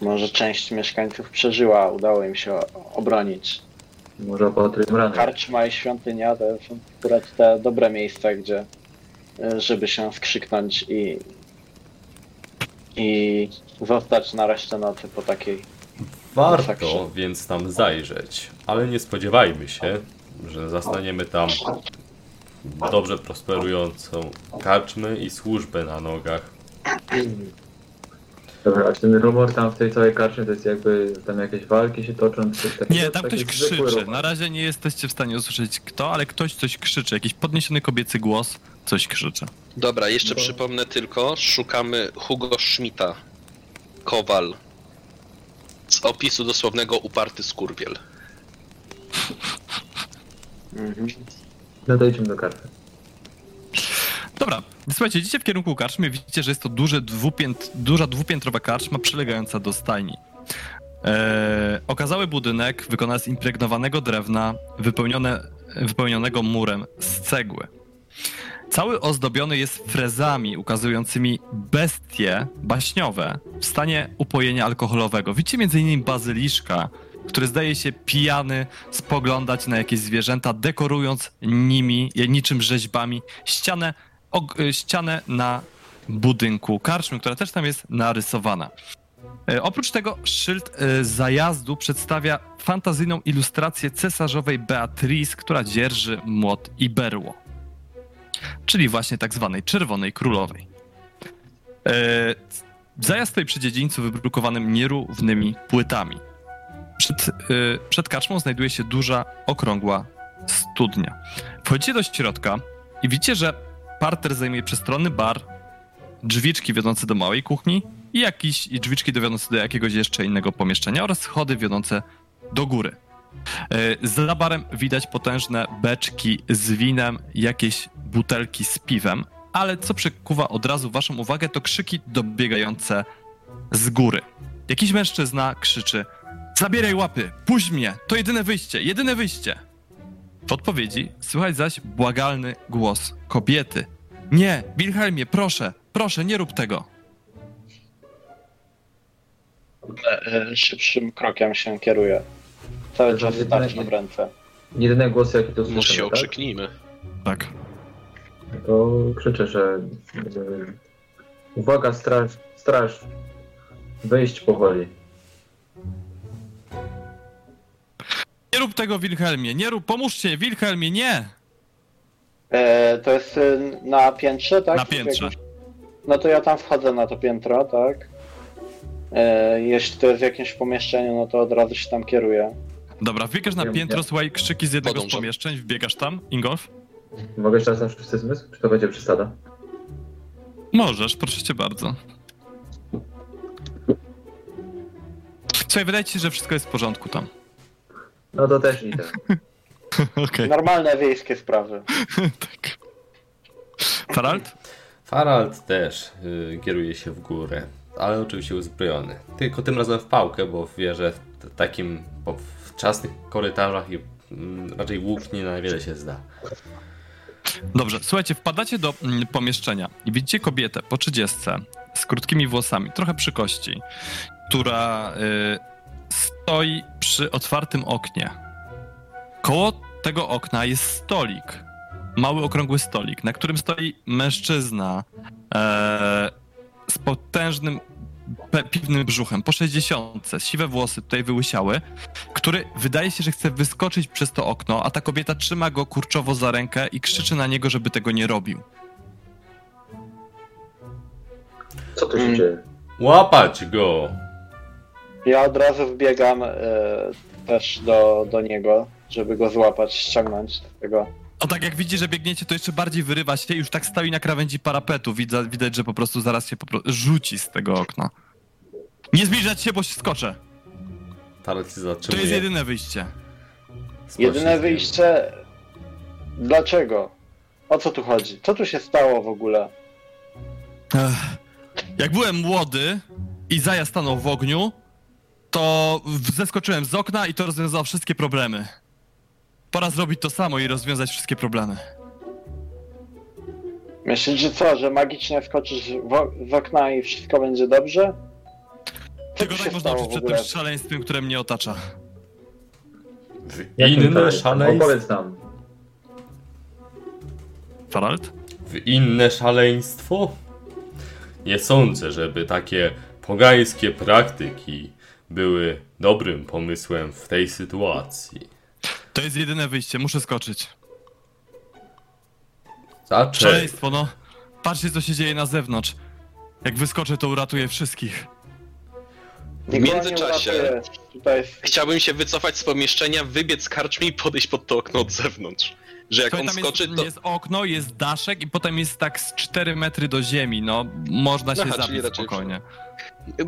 Może część mieszkańców przeżyła, udało im się obronić. Może opatrujemy rany. Karczma i świątynia to są akurat te dobre miejsca, gdzie y, żeby się skrzyknąć i i zostać na resztę nocy po takiej Warto Masakra. więc tam zajrzeć, ale nie spodziewajmy się, że zastaniemy tam dobrze prosperującą karczmę i służbę na nogach. Dobra, a ten rumor tam w tej całej karczmie to jest jakby tam jakieś walki się toczą, czy coś takiego? Nie, tam Taki ktoś zwykły krzyczy. rumor. Na razie nie jesteście w stanie usłyszeć kto, ale ktoś coś krzyczy. Jakiś podniesiony kobiecy głos coś krzyczy. Dobra, jeszcze przypomnę tylko, szukamy Hugo Schmidta. Kowal. Z opisu dosłownego uparty skurwiel. Mhm. No do karczmy. Dobra, słuchajcie, idziecie w kierunku karczmy, widzicie, że jest to duże dwupięt, duża dwupiętrowa karczma przylegająca do stajni. Eee, okazały budynek wykonany z impregnowanego drewna, wypełnione, wypełnionego murem z cegły. Cały ozdobiony jest frezami ukazującymi bestie baśniowe w stanie upojenia alkoholowego. Widzicie m.in. bazyliszka, który zdaje się pijany spoglądać na jakieś zwierzęta, dekorując nimi, niczym rzeźbami, ścianę, og, y, ścianę na budynku karczmy, która też tam jest narysowana. E, Oprócz tego szyld e, zajazdu przedstawia fantazyjną ilustrację cesarzowej Beatrice, która dzierży młot i berło. Czyli właśnie tak zwanej Czerwonej Królowej. E, Zajazd stoi przy dziedzińcu wybrukowanym nierównymi płytami. Przed, e, przed znajduje się duża, okrągła studnia. Wchodzicie do środka i widzicie, że parter zajmuje przestronny bar, drzwiczki wiodące do małej kuchni i jakieś drzwiczki dowiodące do jakiegoś jeszcze innego pomieszczenia oraz schody wiodące do góry. E, Za barem widać potężne beczki z winem, jakieś butelki z piwem, ale co przykuwa od razu waszą uwagę, to krzyki dobiegające z góry. Jakiś mężczyzna krzyczy: Zabieraj łapy, puść mnie, to jedyne wyjście, jedyne wyjście. W odpowiedzi słychać zaś błagalny głos kobiety. Nie, Wilhelmie, proszę, proszę, nie rób tego. E, Szybszym krokiem się kieruję. Cały czas tarczą w ręce. Jedyne głosy, jakie tu Może się słyszymy, tak? okrzyknijmy. Tak. To krzyczę, że... e, Uwaga, straż, straż. Wyjść powoli. Nie rób tego, Wilhelmie, nie rób, pomóżcie, Wilhelmie, nie! E, to jest e, na piętrze, tak? Na piętrze. No to ja tam wchodzę na to piętro, tak? E, jeśli to jest w jakimś pomieszczeniu, no to od razu się tam kieruję. Dobra, wbiegasz na piętro, słuchaj, krzyki z jednego z Podążam. pomieszczeń, wbiegasz tam, Ingolf? Mogę jeszcze raz na szósty zmysł? Czy to będzie przesada? Możesz, proszę cię bardzo. Słuchaj, wydaje ci się, że wszystko jest w porządku tam. No to też idę. Okej, Normalne wiejskie sprawy. tak. Farald? Farald też y, kieruje się w górę, ale oczywiście uzbrojony. Tylko tym razem w pałkę, bo wie, że w takim po wczesnych korytarzach i mm, raczej łuk nie na wiele się zda. Dobrze, słuchajcie, wpadacie do mm, pomieszczenia i widzicie kobietę po 30 z krótkimi włosami, trochę przy kości, która y, stoi przy otwartym oknie. Koło tego okna jest stolik, mały okrągły stolik, na którym stoi mężczyzna e, z potężnym pe- piwnym brzuchem, po 60, siwe włosy tutaj wyłysiały, który wydaje się, że chce wyskoczyć przez to okno, a ta kobieta trzyma go kurczowo za rękę i krzyczy na niego, żeby tego nie robił. Co tu się Mm. dzieje? Łapać go! Ja od razu wbiegam e, też do, do niego, żeby go złapać, ściągnąć z tego. O tak jak widzi, że biegniecie, to jeszcze bardziej wyrywa się i już tak stoi na krawędzi parapetu. Widać, widać że po prostu zaraz się po prostu rzuci z tego okna. Nie zbliżać się, bo się skoczę. Farald się To zatrzymuje. jest jedyne wyjście. Spocznie Jedyne wyjście. Dlaczego? O co tu chodzi? Co tu się stało w ogóle? Ech. Jak byłem młody i Zaja stanął w ogniu, to zeskoczyłem z okna i to rozwiązało wszystkie problemy. Pora zrobić to samo i rozwiązać wszystkie problemy. Myślisz, że co, że magicznie o- z okna i wszystko będzie dobrze? Co Tylko tak można uczyć przed tym szaleństwem, które mnie otacza. W inne szaleństwo. Opowiedz nam. Farald? W inne szaleństwo? Nie sądzę, żeby takie pogańskie praktyki były dobrym pomysłem w tej sytuacji. To jest jedyne wyjście, muszę skoczyć. Zaczek, Szaleństwo, no. Patrzcie, co się dzieje na zewnątrz. Jak wyskoczę, to uratuję wszystkich. W międzyczasie chciałbym się wycofać z pomieszczenia, wybiec z karczmy i podejść pod to okno od zewnątrz. Że jak Słuchaj, on skoczy, jest, to... jest okno, jest daszek i potem jest tak z 4 metry do ziemi, no. Można się Aha, zabić raczej spokojnie.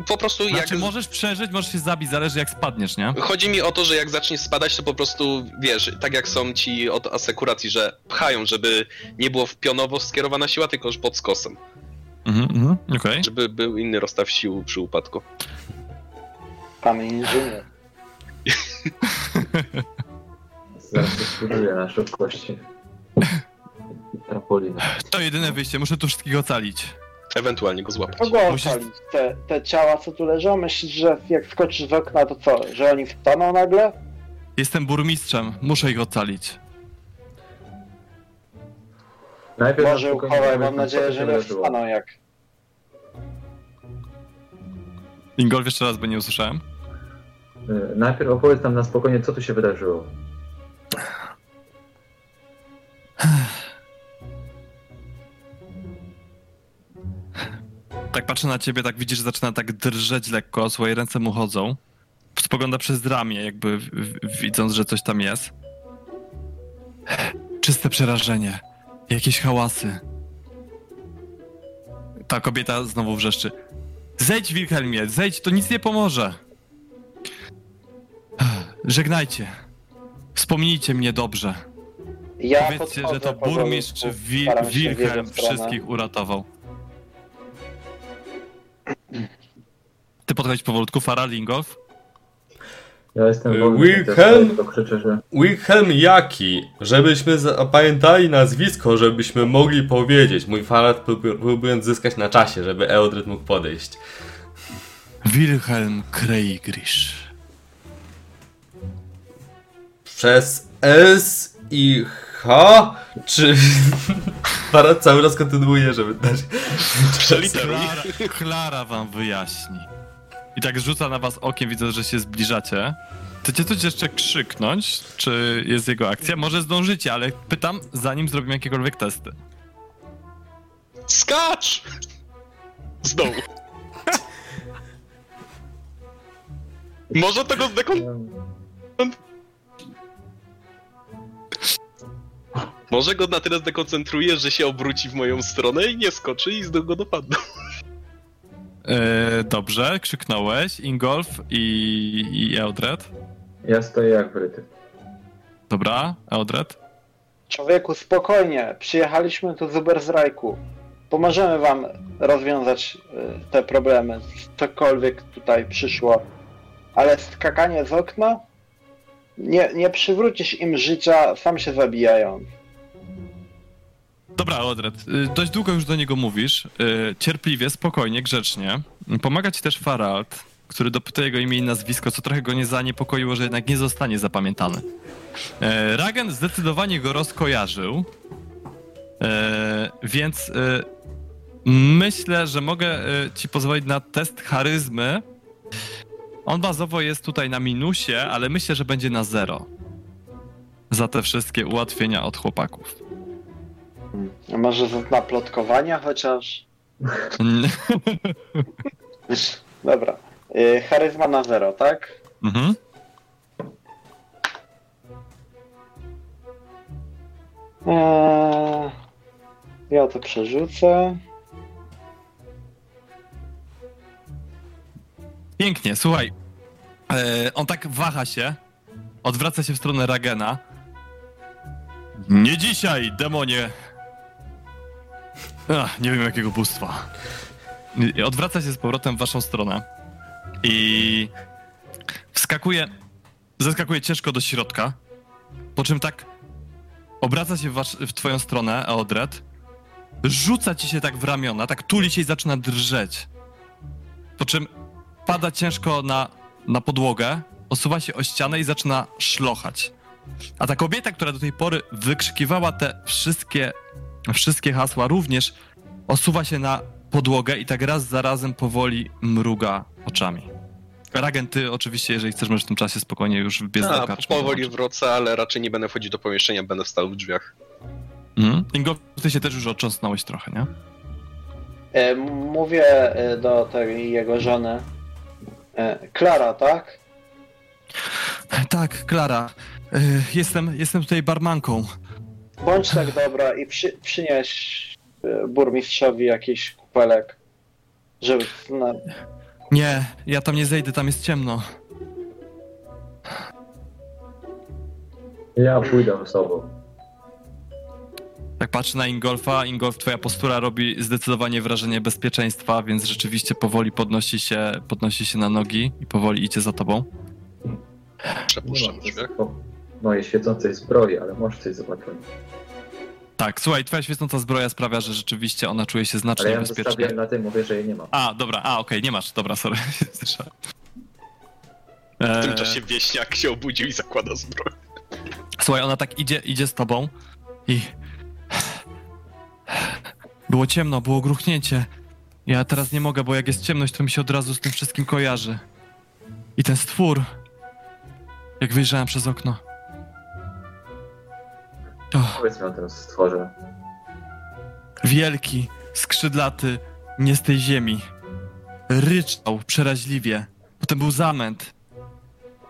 Po prostu jak... Znaczy, możesz przeżyć, możesz się zabić, zależy jak spadniesz, nie? Chodzi mi o to, że jak zacznie spadać, to po prostu, wiesz, tak jak są ci od asekuracji, że pchają, żeby nie było w pionowo skierowana siła, tylko już pod skosem. Mhm, mhm, okej. Żeby był inny rozstaw sił przy upadku. Pan inżynier. Zaraz to spróbuję na szybkości. Trampolina. To jedyne wyjście, muszę tu wszystkich ocalić. Ewentualnie go złapać. Kogo Musisz- ocalić? Te, te ciała, co tu leżą? Myślisz, że jak skoczysz z okna, to co? Że oni wstaną nagle? Jestem burmistrzem, muszę ich ocalić. Najpierw Może uchowaj, mam nadzieję, że nie wstaną jak... Ingolf jeszcze raz, bo nie usłyszałem. Y, Najpierw opowiedz nam na spokojnie, co tu się wydarzyło. Tak patrzę na ciebie, tak widzisz, że zaczyna tak drżeć lekko, swoje ręce mu chodzą. Spogląda przez ramię, jakby w, w, widząc, że coś tam jest. Czyste przerażenie. Jakieś hałasy. Ta kobieta znowu wrzeszczy. Zejdź, Wilhelmie, zejdź, to nic nie pomoże. Żegnajcie. Wspomnijcie mnie dobrze. Ja Powiedzcie, że to burmistrz Wi- Wilhelm wszystkich uratował. Ty podchodź powolutku, Farah Lingolf. Ja jestem Y, wolny, Wilhelm? krzyczę, że Wilhelm Jaki, żebyśmy zapamiętali nazwisko, żebyśmy mogli powiedzieć. Mój próbu- próbując zyskać na czasie, żeby Eldred mógł podejść. Wilhelm Kreigrish. Przez S i H? Czy... Farat cały czas kontynuuje, żeby dać... Przeliteruj. Klara, Klara wam wyjaśni. I tak rzuca na was okiem, widzę, że się zbliżacie. Chcecie coś jeszcze krzyknąć? Czy jest jego akcja? Może zdążycie, ale pytam, zanim zrobimy jakiekolwiek testy. Skacz! Z dołu. Może tego zdekon... Może go na tyle zdekoncentruje, że się obróci w moją stronę i nie skoczy i z go dopadną. Yy, dobrze, krzyknąłeś. Ingolf i, i Eldred. ja stoję jak wryty. Dobra, Eldred. Człowieku, spokojnie. Przyjechaliśmy tu z Uberzrajku. Pomożemy wam rozwiązać y, te problemy. Cokolwiek tutaj przyszło. Ale skakanie z okna? Nie, nie przywrócisz im życia, sam się zabijają. Dobra, Eldred, yy, dość długo już do niego mówisz. Yy, cierpliwie, spokojnie, grzecznie. Pomaga ci też Farald, który dopytuje jego imię i nazwisko, co trochę go nie zaniepokoiło, że jednak nie zostanie zapamiętany. E, Ragen zdecydowanie go rozkojarzył, e, więc e, myślę, że mogę ci pozwolić na test charyzmy. On bazowo jest tutaj na minusie, ale myślę, że będzie na zero. Za te wszystkie ułatwienia od chłopaków. A może na plotkowania chociaż? Dobra. Y, charyzma na zero, tak? mhm. Eee, ja to przerzucę. Pięknie, słuchaj. E, on tak waha się, odwraca się w stronę Ragena. Nie dzisiaj, demonie. Ach, nie wiem jakiego bóstwa. Odwraca się z powrotem w waszą stronę i wskakuje, zeskakuje ciężko do środka, po czym tak obraca się w, wasz, w twoją stronę, Eodred, rzuca ci się tak w ramiona, tak tuli się i zaczyna drżeć. Po czym pada ciężko na, na podłogę, osuwa się o ścianę i zaczyna szlochać. A ta kobieta, która do tej pory wykrzykiwała te wszystkie, wszystkie hasła, również osuwa się na podłogę i tak raz za razem powoli mruga oczami. Ragen, ty oczywiście, jeżeli chcesz, możesz w tym czasie spokojnie już wbiec do karczmy. powoli wrócę, ale raczej nie będę wchodzić do pomieszczenia, będę stał w drzwiach. Mhm. Ingo, ty się też już otrząsnąłeś trochę, nie? E, mówię e, do tej jego żony. E, Klara, tak? Tak, Klara. y, Jestem, jestem tutaj barmanką. Bądź tak dobra i przy, przynieś e, burmistrzowi jakiś kupelek, żeby na, Nie, ja tam nie zejdę, tam jest ciemno. Ja pójdę z sobą. Tak patrzę na Ingolfa. Ingolf, twoja postura robi zdecydowanie wrażenie bezpieczeństwa, więc rzeczywiście powoli podnosi się, podnosi się na nogi i powoli idzie za tobą. Przepuszczam w mojej świecącej zbroi, ale może coś zobaczymy. Tak, słuchaj, twoja świecąca zbroja sprawia, że rzeczywiście ona czuje się Ale znacznie ja bezpiecznie. zostawię na tym, mówię, że jej nie mam. A, dobra, a, okej, nie masz, dobra, sorry. Słyszałem. W tym Eee, czasie wieśniak się obudził i zakłada zbroję. Słuchaj, ona tak idzie, idzie z tobą i... Było ciemno, było gruchnięcie. Ja teraz nie mogę, bo jak jest ciemność, to mi się od razu z tym wszystkim kojarzy. I ten stwór... Jak wyjrzałem przez okno. To Powiedz mi o tym stworze. wielki, skrzydlaty, nie z tej ziemi. Ryczał przeraźliwie. Potem był zamęt.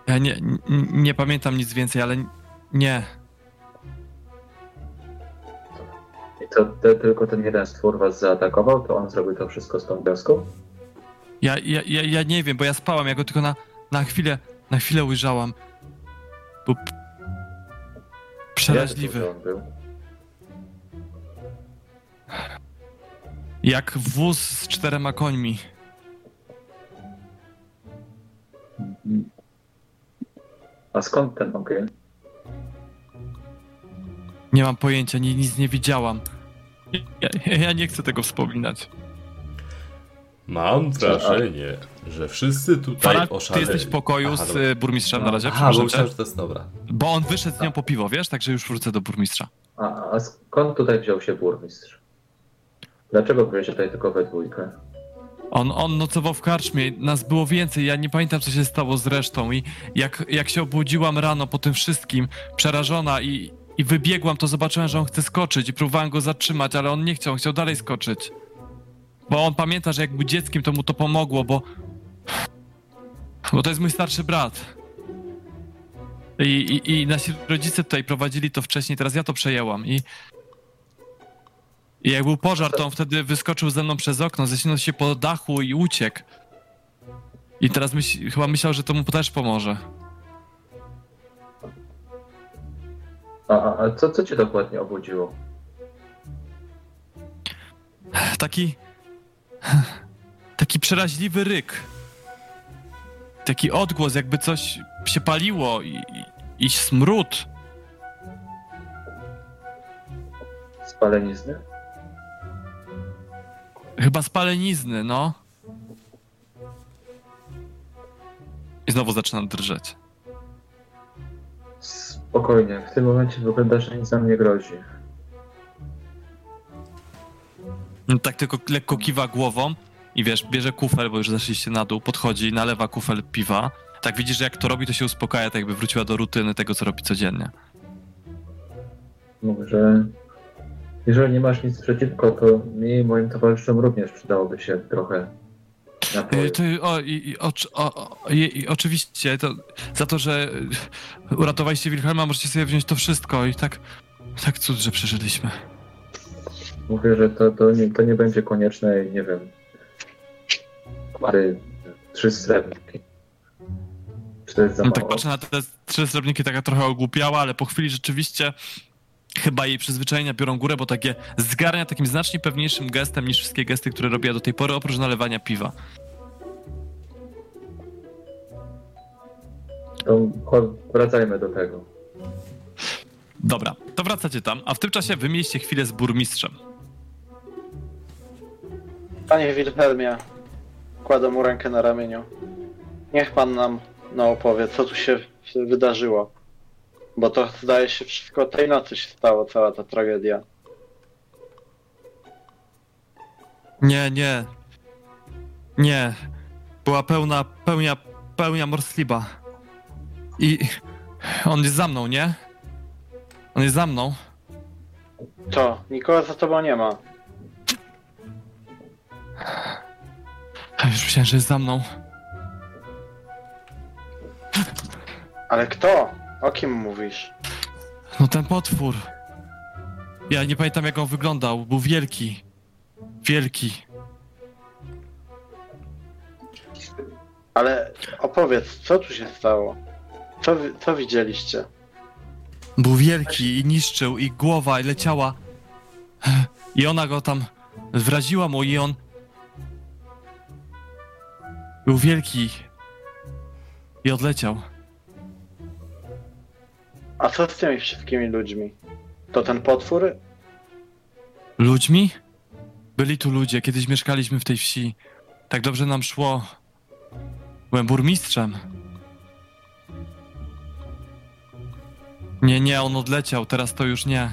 Ja nie, nie, nie pamiętam nic więcej, ale nie. I to te, tylko ten jeden stwór was zaatakował, to on zrobił to wszystko z tą wioską? Ja, ja, ja, ja nie wiem, bo ja spałam, ja go tylko na, na chwilę, na chwilę ujrzałam. P- przeraźliwy. Jak wóz z czterema końmi. A skąd ten ogień? Nie mam pojęcia, ni, nic nie widziałam. Ja, ja nie chcę tego wspominać. Mam wrażenie, że wszyscy tutaj Farad, ty jesteś w pokoju Aha, z dobra. y, burmistrzem na razie, Aha, bo myślałem, że to jest dobra. Bo on wyszedł z nią po piwo, wiesz? Także już wrócę do burmistrza. A, a skąd tutaj wziął się burmistrz? Dlaczego byliście tutaj tylko we dwójkę? On, on nocował w karczmie, nas było więcej, ja nie pamiętam co się stało z resztą i jak, jak się obudziłam rano po tym wszystkim, przerażona i, i wybiegłam, to zobaczyłem, że on chce skoczyć i próbowałem go zatrzymać, ale on nie chciał, on chciał dalej skoczyć. Bo on pamięta, że jak był dzieckiem, to mu to pomogło, bo... Bo to jest mój starszy brat. I, i, i nasi rodzice tutaj prowadzili to wcześniej, teraz ja to przejęłam i... I jak był pożar, to on wtedy wyskoczył ze mną przez okno, ześlizgnął się po dachu i uciekł. I teraz myśl, chyba myślał, że to mu też pomoże. A, a, a co, co cię dokładnie obudziło? Taki... Taki przeraźliwy ryk. Taki odgłos, jakby coś się paliło i, i, i smród. Spalenizny? Chyba spalenizny, no. I znowu zaczynam drżeć. Spokojnie, w tym momencie wygląda, że nic nam nie grozi. Tak tylko lekko kiwa głową i wiesz, bierze kufel, bo już zeszliście na dół, podchodzi, nalewa kufel piwa. Tak widzisz, że jak to robi, to się uspokaja, tak jakby wróciła do rutyny tego, co robi codziennie. Mówię, że jeżeli nie masz nic przeciwko, to mi i moim towarzyszom również przydałoby się trochę napoju. Y, To, o, i, o, o, i, oczywiście, to, za to, że uratowaliście Wilhelma, możecie sobie wziąć to wszystko i tak, tak cud, że przeżyliśmy. Mówię, że to, to, nie, to nie będzie konieczne i nie wiem. Pary, trzy srebrniki. Czy to jest za No, tak patrzę na te trzy srebrniki, taka trochę ogłupiała, ale po chwili rzeczywiście chyba jej przyzwyczajenia biorą górę, bo takie zgarnia takim znacznie pewniejszym gestem niż wszystkie gesty, które robiła do tej pory, oprócz nalewania piwa. To wracajmy do tego. Dobra, to wracacie tam, a w tym czasie wy mieliście chwilę z burmistrzem. Panie Wilhelmie, kładę mu rękę na ramieniu. Niech pan nam no, opowie, co tu się wydarzyło. Bo to zdaje się wszystko tej nocy się stało, cała ta tragedia. Nie, nie. Nie. Była pełna, pełnia, pełnia morsliba. I on jest za mną, nie? On jest za mną. To, nikogo za tobą nie ma. A Już myślałem, że jest za mną. Ale kto? O kim mówisz? No ten potwór. Ja nie pamiętam jak on wyglądał. Był wielki. Wielki. Ale opowiedz, co tu się stało? Co, co widzieliście? Był wielki i niszczył i głowa i leciała. I ona go tam wraziła mu i on... Był wielki. I odleciał. A co z tymi wszystkimi ludźmi? To ten potwór? Ludźmi? Byli tu ludzie, kiedyś mieszkaliśmy w tej wsi. Tak dobrze nam szło. Byłem burmistrzem. Nie, nie, on odleciał, teraz to już nie.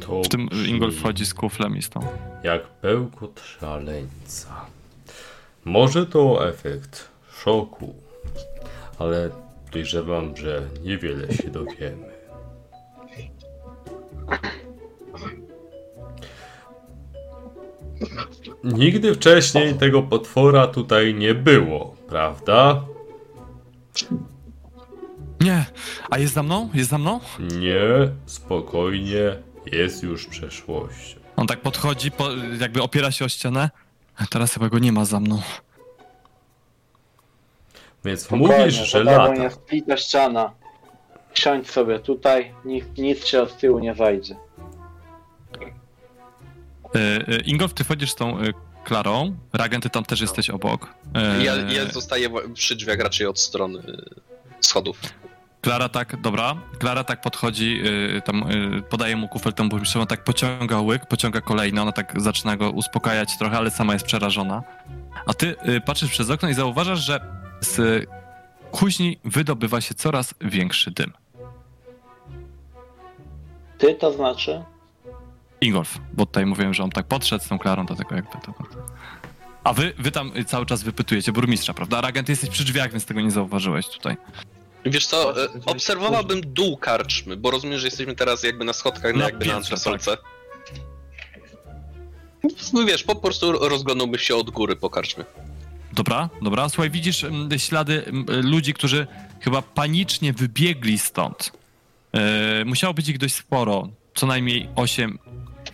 To W tym Ingolf wchodzi z kuflem i z tą. Jak bełkot szaleńca. Może to efekt szoku, ale podejrzewam, że niewiele się dowiemy. Nigdy wcześniej tego potwora tutaj nie było, prawda? Nie! A jest za mną? Jest za mną? Nie, spokojnie, jest już przeszłością. On tak podchodzi, po, jakby opiera się o ścianę. Teraz chyba go nie ma za mną. Więc Spokojnie, mówisz, że lata. jest plita ściana. Siądź sobie tutaj, nic, nic się od tyłu nie zajdzie. E, e, Ingolf, ty wchodzisz z tą e, Klarą. Ragen, ty tam też jesteś obok. E, Ja, ja zostaję przy drzwiach raczej od strony y, schodów. Klara tak, dobra. Klara tak podchodzi, y, tam y, podaje mu kufel temu burmistrzowi, on tak pociąga łyk, pociąga kolejny, ona tak zaczyna go uspokajać trochę, ale sama jest przerażona. A ty y, patrzysz przez okno i zauważasz, że z kuźni wydobywa się coraz większy dym. Ty to znaczy? Ingolf, bo tutaj mówiłem, że on tak podszedł z tą Klarą do tego jakby to... A wy, wy tam cały czas wypytujecie burmistrza, prawda? Ragen, ty jesteś przy drzwiach, więc tego nie zauważyłeś tutaj. Wiesz co, e, obserwowałbym dół karczmy, bo rozumiem, że jesteśmy teraz jakby na schodkach, Na na jakby na piętrze, antresolce. No wiesz, po prostu rozglądałbym się od góry po karczmie. Dobra, dobra. Słuchaj, widzisz mm, ślady mm, ludzi, którzy chyba panicznie wybiegli stąd. E, musiało być ich dość sporo. Co najmniej 8,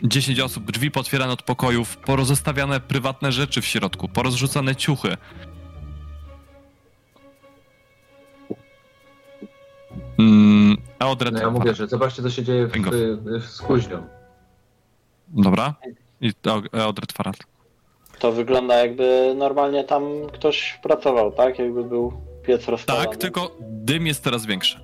10 osób. Drzwi potwierane od pokojów, porozostawiane prywatne rzeczy w środku, porozrzucane ciuchy. Mm, Eodred, No ja mówię, że zobaczcie co się dzieje w, w, z kuźnią. Dobra. I Eo- Eodred Farad. To wygląda jakby normalnie tam ktoś pracował, tak? Jakby był piec rozpalony. Tak, tylko dym jest coraz większy.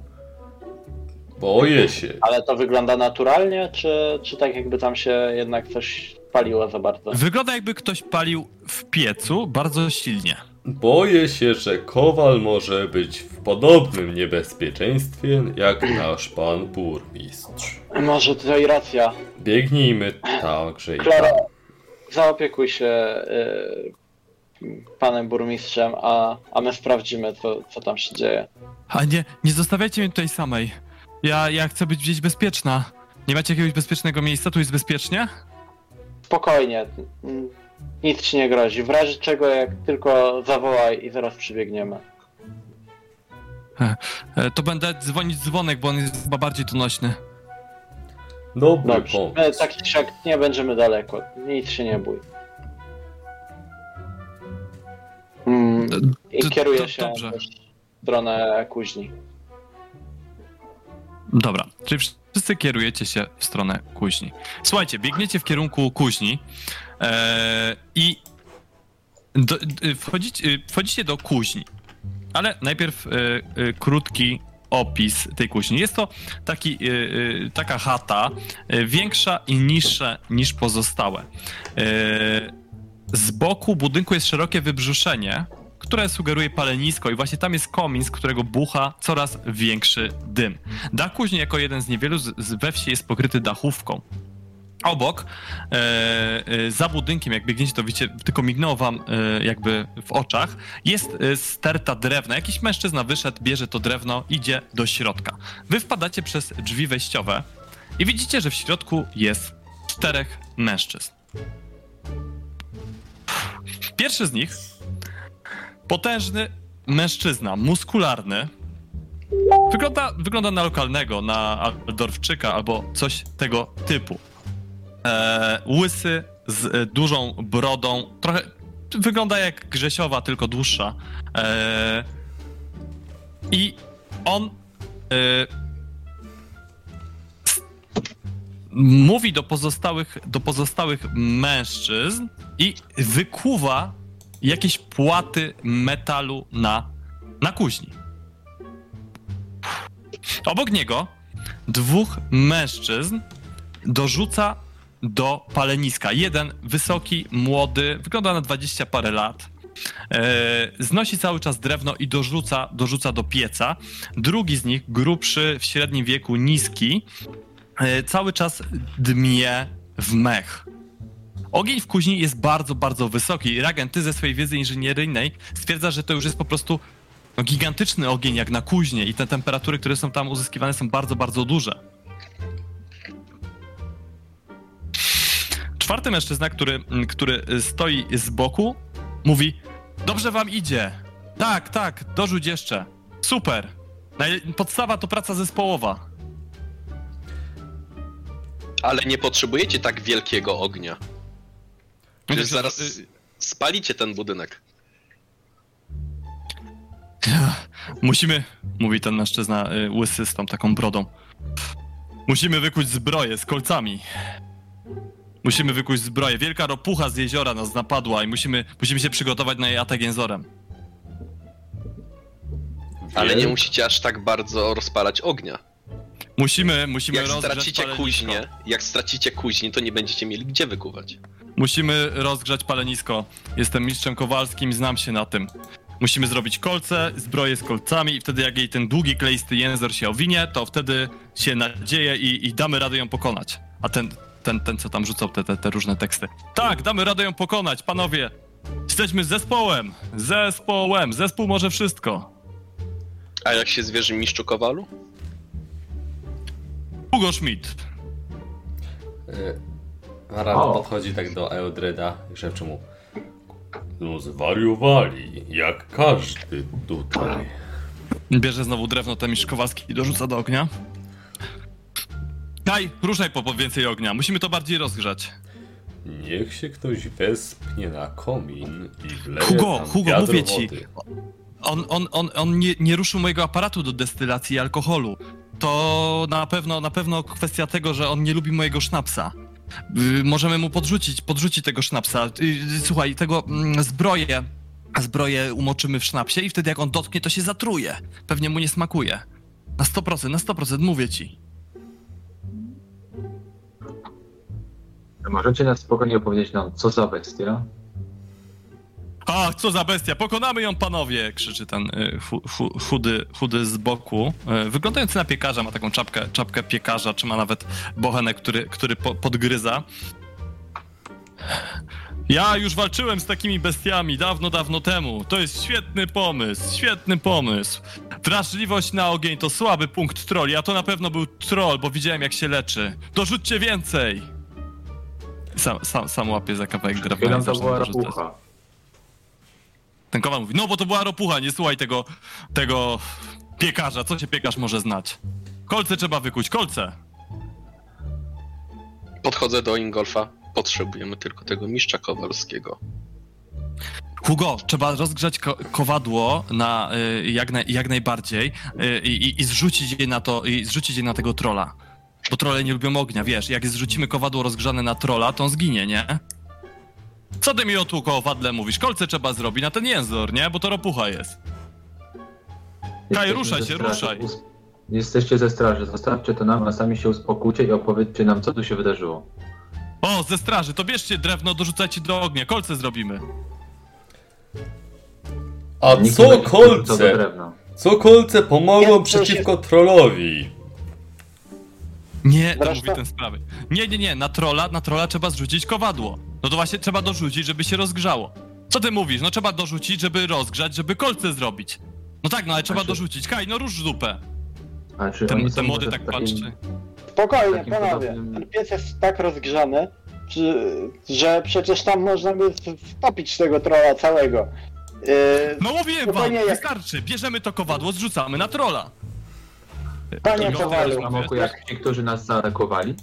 Boję się. Ale to wygląda naturalnie, czy, czy tak jakby tam się jednak coś paliło za bardzo? Wygląda jakby ktoś palił w piecu bardzo silnie. Boję się, że kowal może być w podobnym niebezpieczeństwie jak nasz pan burmistrz. Może to i racja. Biegnijmy także i Klara, tam. zaopiekuj się y, panem burmistrzem, a, a my sprawdzimy, co, co tam się dzieje. A nie, nie zostawiajcie mnie tutaj samej. Ja, ja chcę być gdzieś bezpieczna. Nie macie jakiegoś bezpiecznego miejsca? Tu jest bezpiecznie? Spokojnie, nic ci nie grozi. W razie czego, jak tylko zawołaj i zaraz przybiegniemy. E, to będę dzwonić dzwonek, bo on jest chyba bardziej donośny. Dobry Dobrze, my pomysł. tak czy siak nie będziemy daleko. Nic się nie bój. Mm, I to- kieruję się dobrze. w stronę kuźni. Dobra, czyli wszyscy kierujecie się w stronę kuźni. Słuchajcie, biegniecie w kierunku kuźni e, i do, wchodzicie, y, wchodzicie do kuźni. Ale najpierw e, e, krótki opis tej kuźni. Jest to taki, e, taka chata, większa i niższa niż pozostałe. E, z boku budynku jest szerokie wybrzuszenie, które sugeruje palenisko i właśnie tam jest komin, z którego bucha coraz większy dym. Dach kuźni jako jeden z niewielu z, z we wsi jest pokryty dachówką. Obok, e, e, za budynkiem, jak biegniecie, to widzicie, tylko mignęło wam e, jakby w oczach, jest e, sterta drewna. Jakiś mężczyzna wyszedł, bierze to drewno, idzie do środka. Wy wpadacie przez drzwi wejściowe i widzicie, że w środku jest czterech mężczyzn. Pierwszy z nich potężny mężczyzna, muskularny. Wygląda, wygląda na lokalnego, na Aldorfczyka albo coś tego typu. E, łysy z e, dużą brodą, trochę wygląda jak Grzesiowa, tylko dłuższa. E, I on e, mówi do pozostałych, do pozostałych mężczyzn i wykuwa jakieś płaty metalu na, na kuźni. Obok niego dwóch mężczyzn dorzuca do paleniska. Jeden wysoki, młody, wygląda na 20 parę lat. E, znosi cały czas drewno i dorzuca, dorzuca do pieca. Drugi z nich, grubszy, w średnim wieku, niski, e, cały czas dmie w mech. Ogień w kuźni jest bardzo, bardzo wysoki. Ragen, ty ze swojej wiedzy inżynieryjnej stwierdza, że to już jest po prostu no, gigantyczny ogień jak na kuźnie i te temperatury, które są tam uzyskiwane są bardzo, bardzo duże. Czwarty mężczyzna, który, który stoi z boku, mówi: Dobrze wam idzie. Tak, tak, dorzuć jeszcze. Super. Podstawa to praca zespołowa. Ale nie potrzebujecie tak wielkiego ognia. Przecież zaraz spalicie ten budynek. Musimy, mówi ten mężczyzna y, łysy z tą taką brodą. Musimy wykuć zbroję z kolcami. Musimy wykuć zbroję. Wielka ropucha z jeziora nas napadła i musimy, musimy się przygotować na jej atak jęzorem. Ale nie musicie aż tak bardzo rozpalać ognia. Musimy, musimy Jak rozgrzać stracicie palenisko. kuźnię, jak stracicie kuźnię, to nie będziecie mieli gdzie wykuwać. Musimy rozgrzać palenisko. Jestem mistrzem kowalskim, znam się na tym. Musimy zrobić kolce, zbroję z kolcami i wtedy jak jej ten długi, kleisty język się owinie, to wtedy się nadzieje i, i damy radę ją pokonać. A ten, ten, ten co tam rzucał te, te, te różne teksty. Tak, damy radę ją pokonać, panowie. Jesteśmy zespołem, zespołem, zespół może wszystko. A jak się zwierzy mistrzu Kowalu? Hugo Schmidt. Y, Varan O. podchodzi tak do Eldreda i szepcze mu No zwariowali, jak każdy tutaj. Bierze znowu drewno ten mistrz Kowalski i dorzuca do ognia. Daj, ruszaj po, po więcej ognia, musimy to bardziej rozgrzać. Niech się ktoś wespnie na komin i wleje Hugo, tam Hugo, wiadro mówię ci. wody. On, on, on, on nie, nie ruszył mojego aparatu do destylacji alkoholu. To na pewno, na pewno kwestia tego, że on nie lubi mojego sznapsa. Y, możemy mu podrzucić, podrzucić tego sznapsa. Y, y, słuchaj, tego mm, zbroję, zbroję umoczymy w sznapsie i wtedy jak on dotknie, to się zatruje. Pewnie mu nie smakuje. Na 100%, na 100%, mówię ci. Możecie nas spokojnie opowiedzieć nam, co za bestia? Ach, co za bestia, pokonamy ją panowie! Krzyczy ten y, chu, chu, chudy, chudy z boku. Y, wyglądający na piekarza, ma taką czapkę, czapkę piekarza, czy ma nawet bochenek, który, który po, podgryza. Ja już walczyłem z takimi bestiami dawno, dawno temu. To jest świetny pomysł, świetny pomysł. Wrażliwość na ogień to słaby punkt trolli, a to na pewno był troll, bo widziałem jak się leczy. Dorzućcie więcej! Sam, sam, sam łapie za kawałek drewna i Chwilą to była rapucha. Ten kowal mówi, no bo to była ropucha, nie słuchaj tego, tego piekarza, co się piekarz może znać? Kolce trzeba wykuć, kolce! Podchodzę do Ingolfa. Potrzebujemy tylko tego mistrza Kowalskiego. Hugo, trzeba rozgrzać ko kowadło na, y, jak, naj, jak najbardziej y, i, i zrzucić je na to, i zrzucić je na tego trola. Bo trole nie lubią ognia, wiesz, jak zrzucimy kowadło rozgrzane na trola, to on zginie, nie? Co ty mi o tu kowadle mówisz? Kolce trzeba zrobić na ten jęzor, nie? Bo to ropucha jest. Jesteśmy ruszaj ze się, straży. ruszaj. Us- Jesteście ze straży, zostawcie to nam, a sami się uspokójcie i opowiedzcie nam, co tu się wydarzyło. O, ze straży, to bierzcie drewno, dorzucajcie do ognia, kolce zrobimy. A Nikt co będzie do kolce? drewna. Co kolce pomogą Ja- przeciwko trollowi? Nie, to Zresztą- mówi ten sprawy. Nie, nie, nie, na trola, na trola trzeba zrzucić kowadło. No to właśnie trzeba dorzucić, żeby się rozgrzało. Co ty mówisz? No trzeba dorzucić, żeby rozgrzać, żeby kolce zrobić. No tak, no ale trzeba Znaczy- dorzucić. Kaj, no rusz zupę. A czy Ten, ten młody tak takim- patrzy. Spokojnie, panowie. podobnym- Ten piec jest tak rozgrzany, że, przecież tam można by wtopić tego trolla całego. Yy, No mówiłem wam, jak- wystarczy. Bierzemy to kowadło, zrzucamy na trola. Panie Kowalu, Na jak ci, którzy nas zaatakowali?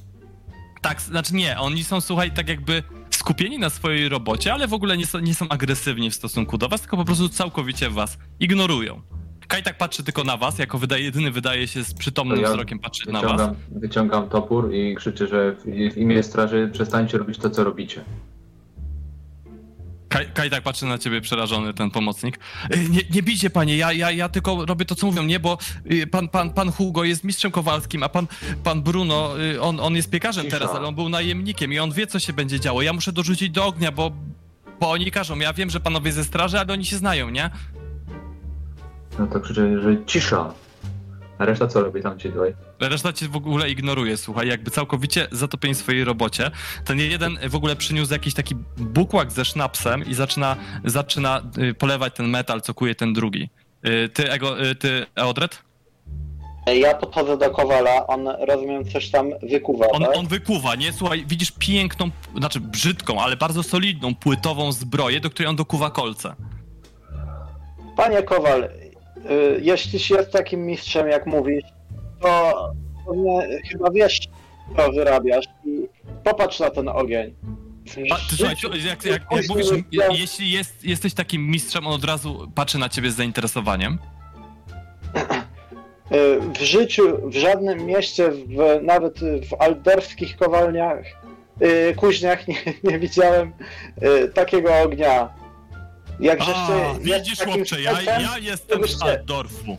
Tak, znaczy nie, oni są, słuchaj, tak jakby skupieni na swojej robocie, ale w ogóle nie są, nie są agresywni w stosunku do was, tylko po prostu całkowicie was ignorują. Kaj tak patrzy tylko na was, jako wydaje, jedyny wydaje się z przytomnym To ja wzrokiem patrzeć na was. Wyciągam, wyciągam topór i krzyczę, że w w imię straży przestańcie robić to, co robicie. Kaj, Kaj tak patrzy na ciebie przerażony, ten pomocnik. Y, Nie, nie bijcie panie, ja, ja, ja tylko robię to, co mówią, nie, bo y, pan, pan, pan Hugo jest mistrzem kowalskim, a pan, pan Bruno, y, on, on jest piekarzem Cisza. teraz, ale on był najemnikiem i on wie, co się będzie działo. Ja muszę dorzucić do ognia, bo, bo oni każą. Ja wiem, że panowie ze straży, ale oni się znają, nie? No to krzyczę, że cisza. A reszta co robi tam ci dwaj? Reszta cię w ogóle ignoruje, słuchaj, jakby całkowicie zatopieni w swojej robocie. Ten jeden w ogóle przyniósł jakiś taki bukłak ze sznapsem i zaczyna, zaczyna y, polewać ten metal, co kuje ten drugi. Y, Ty, Ego, y, ty, Eodred? ja podchodzę do Kowala, on rozumiem coś tam wykuwa, On, tak? on wykuwa, nie? Słuchaj, widzisz piękną, znaczy brzydką, ale bardzo solidną, płytową zbroję, do której on dokuwa kolce. Panie Kowal, y, jeśli jest takim mistrzem, jak mówisz, to pewnie chyba wiesz, to wyrabiasz i popatrz na ten ogień. Pa, ty, słuchaj, jak, jak, jak, jak mówisz, je, jeśli jest, jesteś takim mistrzem, on od razu patrzy na ciebie z zainteresowaniem. Y, W życiu, w żadnym mieście, w, nawet w aldorskich kowalniach, y, kuźniach nie, nie widziałem y, takiego ognia. Jak A, widzisz chłopcze, ja, ja jestem z Altdorfu.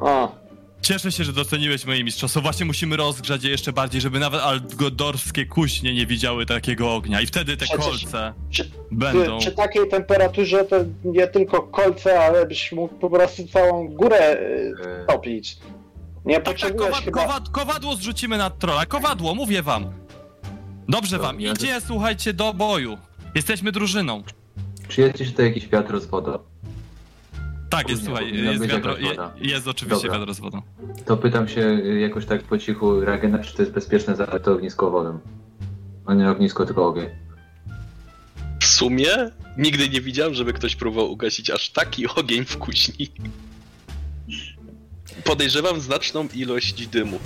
O, Cieszę się, że doceniłeś moje mistrzostwo. Właśnie musimy rozgrzać je jeszcze bardziej, żeby nawet altgodorskie kuśnie nie widziały takiego ognia. I wtedy te Przecież- kolce Czy- będą... przy takiej temperaturze to nie tylko kolce, ale byś mógł po prostu całą górę y, E, topić. Nie Tak, tak, potrzebujesz kowad, chyba... kowad, kowadło zrzucimy na trolla. Kowadło, mówię wam. Dobrze wam, idzie, słuchajcie, do boju. Jesteśmy drużyną. Czy jest tutaj jakiś wiatr z wodą? Tak, jest, słuchaj, jest, wiadro, je, jest oczywiście Dobra. wiadro z wodą. To pytam się jakoś tak po cichu, Ragena, czy to jest bezpieczne za to ognisko wodą? A nie ognisko, tylko ogień. W sumie nigdy nie widziałem, żeby ktoś próbował ugasić aż taki ogień w kuźni. Podejrzewam znaczną ilość dymu.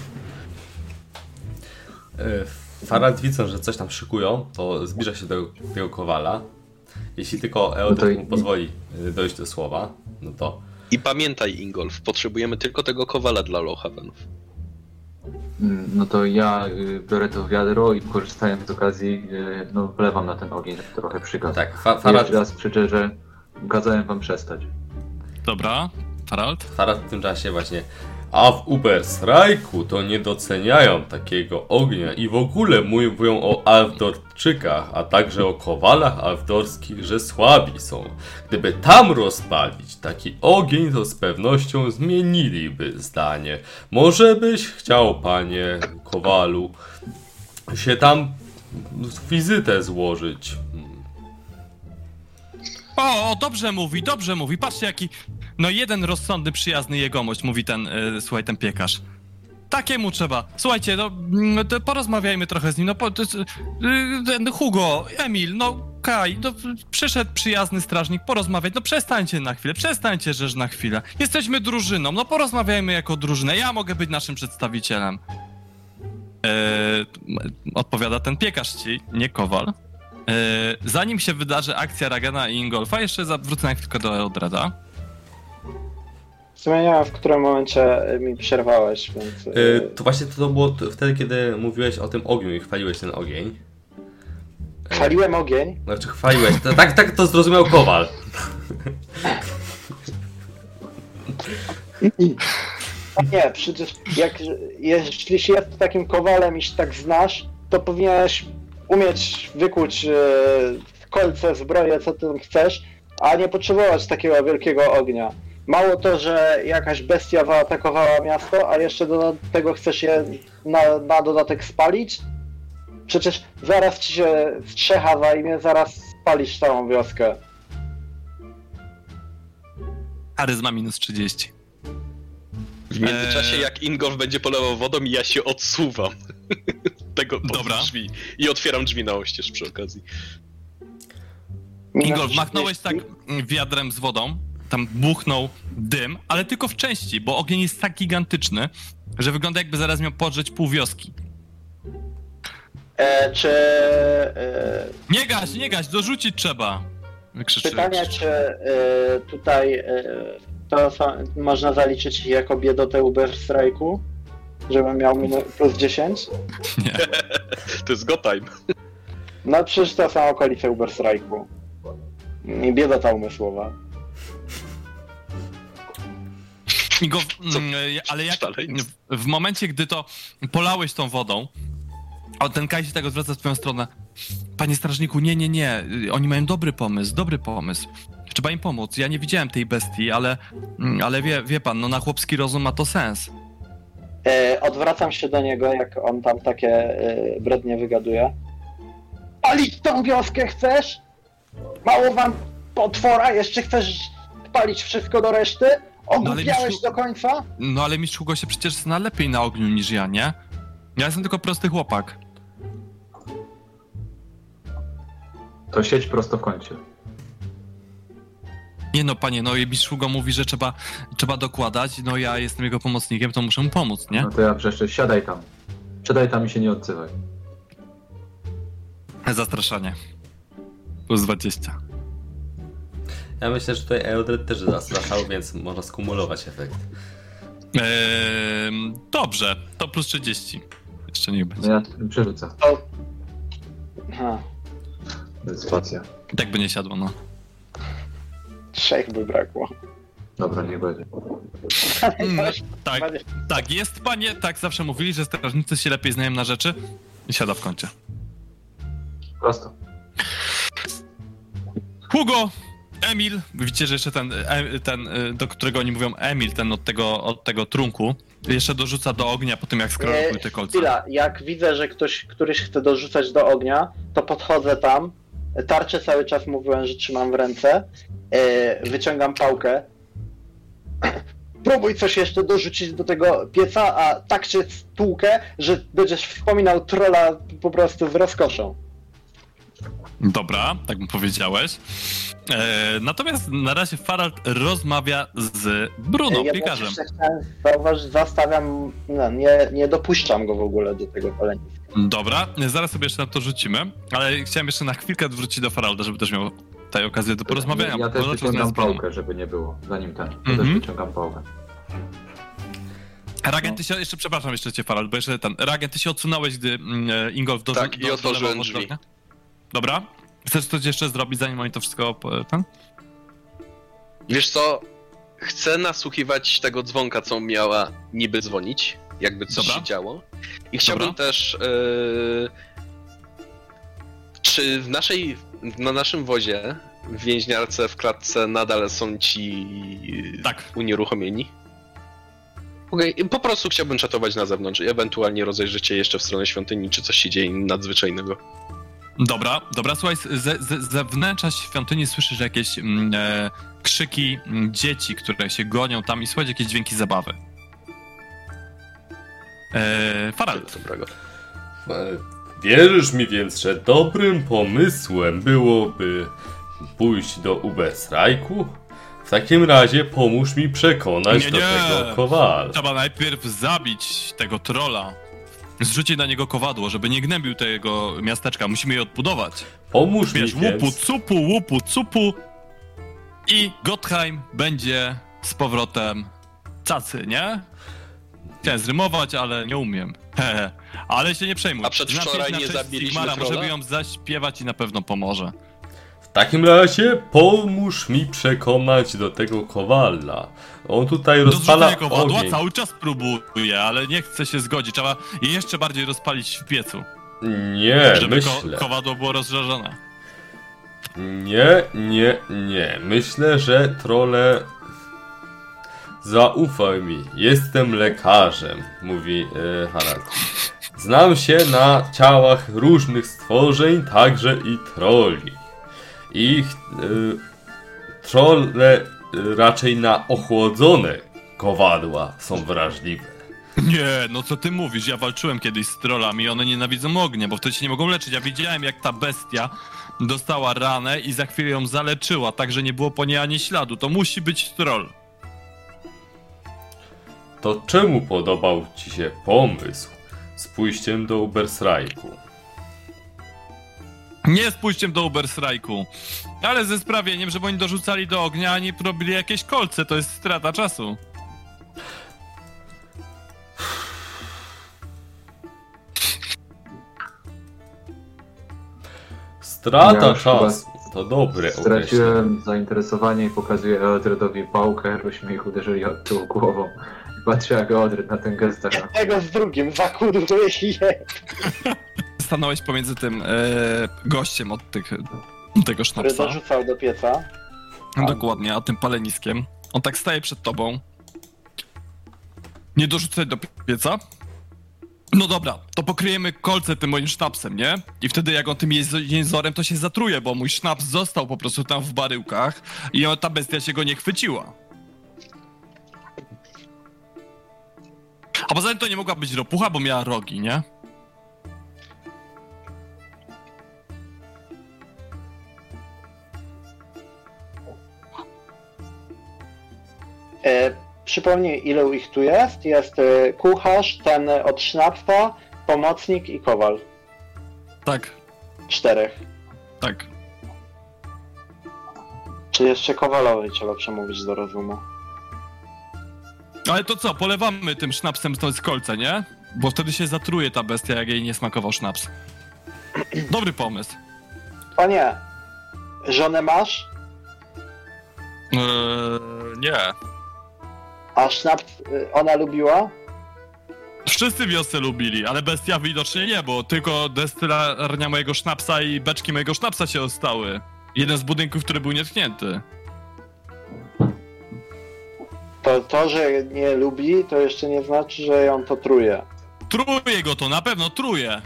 E, Farad widząc, że coś tam szykują, to zbliża się do tego kowala. Jeśli tylko Eodor No mu pozwoli e, dojść do słowa, no to I pamiętaj, Ingolf, potrzebujemy tylko tego kowala dla Lowhavenów. Mm, No to ja y, biorę to wiadro i korzystając z okazji, y, no wlewam na ten ogień, żeby trochę przygasł. tak, fa Farad, Jeszcze raz krzyczę, że kazałem wam przestać. Dobra, Harald? Farad w tym czasie właśnie a w Ubersrajku to nie doceniają takiego ognia i w ogóle mówią o Alwdorczykach, a także o kowalach alwdorskich, że słabi są. Gdyby tam rozpalić taki ogień, to z pewnością zmieniliby zdanie. Może byś chciał, panie kowalu, się tam wizytę złożyć. O, dobrze mówi, dobrze mówi. Patrzcie, jaki. No, jeden rozsądny, przyjazny jegomość, mówi ten, y, słuchaj, ten piekarz. Takiemu trzeba. Słuchajcie, no, mm, to porozmawiajmy trochę z nim. No, po, to, y, ten Hugo, Emil, no, Kaj, no, przyszedł przyjazny strażnik porozmawiać. No, przestańcie na chwilę, przestańcie, żeż na chwilę. Jesteśmy drużyną, no, porozmawiajmy jako drużyna. Ja mogę być naszym przedstawicielem. E, odpowiada ten piekarz ci, nie kowal. E, zanim się wydarzy akcja Ragana i Ingolfa, jeszcze zawrócę na chwilkę do Eldrada. Zmieniałem, w którym momencie mi przerwałeś, więc... Y, y, To właśnie to było t- wtedy, kiedy mówiłeś o tym ogniu i chwaliłeś ten ogień. E, Chwaliłem ogień. Znaczy chwaliłeś. To, tak, tak to zrozumiał Kowal. Nie, przecież jak, jeśli się jest takim kowalem i się tak znasz, to powinieneś umieć wykuć e, kolce, zbroję, co ty chcesz, a nie potrzebować takiego wielkiego ognia. Mało to, że jakaś bestia zaatakowała miasto, a jeszcze do tego chcesz je na, na dodatek spalić? Przecież zaraz ci się strzecha zajmie, zaraz spalisz całą wioskę. Charyzma minus 30. W międzyczasie, Eee. jak Ingolf będzie polewał wodą, ja się odsuwam. Tego Dobra. drzwi. I otwieram drzwi na oścież przy okazji. Ingolf, machnąłeś 30. tak wiadrem z wodą, tam buchnął dym, ale tylko w części, bo ogień jest tak gigantyczny, że wygląda jakby zaraz miał podrzeć pół wioski. E, czy e, Nie gaś, nie gaś, dorzucić trzeba. Wykrzyczy. Pytanie, czy y, tutaj y, to można zaliczyć jako biedotę Uber Strike'u? Żebym miał minu- plus 10? Nie. To jest go time. No przecież to są okolice Uber Strike'u. I biedota umysłowa. Go, Co? mm, ale jak w, momencie, gdy to polałeś tą wodą, a ten Kaj się tak odwraca w twoją stronę. Panie strażniku, nie, nie, nie. Oni mają dobry pomysł, dobry pomysł. Trzeba im pomóc. Ja nie widziałem tej bestii, ale, mm, ale wie, wie pan, no na chłopski rozum ma to sens. E, odwracam się do niego, jak on tam takie e, brednie wygaduje. Palić tą wioskę chcesz? Mało wam potwora? Jeszcze chcesz palić wszystko do reszty? Ogłupiałeś Mistrzu- do końca? No ale mistrz Hugo się przecież zna lepiej na ogniu niż ja, nie? Ja jestem tylko prosty chłopak. To siedź prosto w kącie. Nie no, panie, no i mistrz Hugo mówi, że trzeba, trzeba dokładać, no ja jestem jego pomocnikiem, to muszę mu pomóc, nie? No to ja wrzeszczę, siadaj tam. Przedaj tam i się nie odzywaj. Zastraszanie. Plus 20. Ja myślę, że tutaj Eldred też zastraszał, więc można skumulować efekt. Eee, dobrze, to plus 30. Jeszcze niech będzie. No ja przerzucę. To... Ha, Spacja. I tak by nie siadło, no. Trzech by brakło. Dobra, niech będzie. Mm, tak, tak, jest panie, tak zawsze mówili, że strażnicy się lepiej znają na rzeczy. I siada w kącie. Prosto. Hugo! Emil, widzicie, że jeszcze ten, e, ten, e, do którego oni mówią Emil, ten od tego, od tego trunku, jeszcze dorzuca do ognia po tym, jak skroluje te kolce. Chwila, jak widzę, że ktoś, któryś chce dorzucać do ognia, to podchodzę tam, tarczę cały czas mówiłem, że trzymam w ręce, e, wyciągam pałkę. Próbuj coś jeszcze dorzucić do tego pieca, a tak cię stłukę, że będziesz wspominał trolla po prostu z rozkoszą. Dobra, tak mu powiedziałeś. E, natomiast na razie Farald rozmawia z Bruno, ja piekarzem. chciałem zauważyć, zastawiam, no, nie, nie dopuszczam go w ogóle do tego paleniska. Dobra, zaraz sobie jeszcze na to rzucimy, ale chciałem jeszcze na chwilkę wrócić do Faralda, żeby też miał tej okazję do porozmawiania. Ja też wyciągam pałkę, żeby nie było. Zanim ten. Ja Mhm. też wyciągam pałkę. Reagent, ty się, jeszcze przepraszam jeszcze cię Farald, bo jeszcze ten, Reagent, ty się odsunąłeś, gdy mm, e, Ingolf do, Tak, i do, otworzyłem dolewał drzwi. Dobra. Chcesz coś jeszcze zrobić, zanim oni to wszystko... po- Ten? Wiesz co? Chcę nasłuchiwać tego dzwonka, co miała niby dzwonić, jakby coś Dobra. się działo. I chciałbym Dobra. też. Yy... Czy w naszej, na naszym wozie, w więźniarce, w klatce nadal są ci Tak. unieruchomieni? Okej, po prostu chciałbym czatować na zewnątrz i ewentualnie rozejrzeć się jeszcze w stronę świątyni, czy coś się dzieje nadzwyczajnego. Dobra, dobra, słuchaj, z, z, z ze wnętrza świątyni słyszysz jakieś mm, e, krzyki mm, dzieci, które się gonią tam i słychać jakieś dźwięki zabawy. E, Farald, dobrego. E, Wierzysz mi więc, że dobrym pomysłem byłoby pójść do Uberstrajku? W takim razie pomóż mi przekonać Nie, do nie. tego kowala. trzeba najpierw zabić tego trola. Zrzucić na niego kowadło, żeby nie gnębił tego miasteczka. Musimy je odbudować. Pomóż Wiesz, mi łupu, więc. cupu, łupu, cupu. I Gottheim będzie z powrotem cacy, nie? Chciałem zrymować, ale nie umiem. Hehe. ale się nie przejmuj. A przedwczoraj na nie cześć zabiliśmy Sigmara, trolla? Możemy ją zaśpiewać i na pewno pomoże. W takim razie pomóż mi przekonać do tego kowala. On tutaj Do rozpala zrzucenia kowadła ogień. cały czas próbuje, ale nie chce się zgodzić. Trzeba je jeszcze bardziej rozpalić w piecu, Nie, żeby ko myślę. kowadło było rozżarzone. Nie, nie, nie. Myślę, że trole. Zaufaj mi, jestem lekarzem, mówi e, Harald. Znam się na ciałach różnych stworzeń, także i troli. I e, trole e, raczej na ochłodzone kowadła są wrażliwe. Nie, no co ty mówisz? Ja walczyłem kiedyś z trollami i one nienawidzą ognia, bo wtedy się nie mogą leczyć. Ja widziałem, jak ta bestia dostała ranę i za chwilę ją zaleczyła, tak że nie było po niej ani śladu. To musi być troll. To czemu podobał ci się pomysł z pójściem do Ubersrajku? Nie z pójściem do Uberstrajku, ale ze sprawieniem, żeby oni dorzucali do ognia, a nie robili jakieś kolce. To jest strata czasu. Strata Ja czasu to dobre określenie. Straciłem zainteresowanie i pokazuję Eldredowi pałkę, byśmy ich uderzyli od tyłu głową. I patrzę jak Eldred na ten gest tak, Jednego z drugim, zakurduję je. Stanąłeś pomiędzy tym e, gościem od tych, tego Który sznapsa. dorzucał do pieca. Dokładnie, a tym paleniskiem. On tak staje przed tobą. Nie dorzucaj do pieca. No dobra, to pokryjemy kolce tym moim sznapsem, nie? I wtedy jak on tym jęzorem, to się zatruje, bo mój sznaps został po prostu tam w baryłkach i ta bestia się go nie chwyciła. A poza tym to nie mogła być ropucha, bo miała rogi, nie? E, przypomnij, ile ich tu jest. Jest e, kucharz, ten od sznapsa, pomocnik i kowal. Tak, Czterech. tak. Czy jeszcze kowalowi trzeba przemówić do rozumu? Ale to co, polewamy tym sznapsem to z kolca, nie? Bo wtedy się zatruje ta bestia, jak jej nie smakował sznaps. Dobry pomysł. Panie, żonę masz? Eee, nie. A sznaps y, ona lubiła? Wszyscy wiosce lubili, ale bestia widocznie nie, bo tylko destylarnia mojego sznapsa i beczki mojego sznapsa się ostały. Jeden z budynków, który był nietknięty. To to, że nie lubi, to jeszcze nie znaczy, że ją to truje. Truje go to, na pewno truje.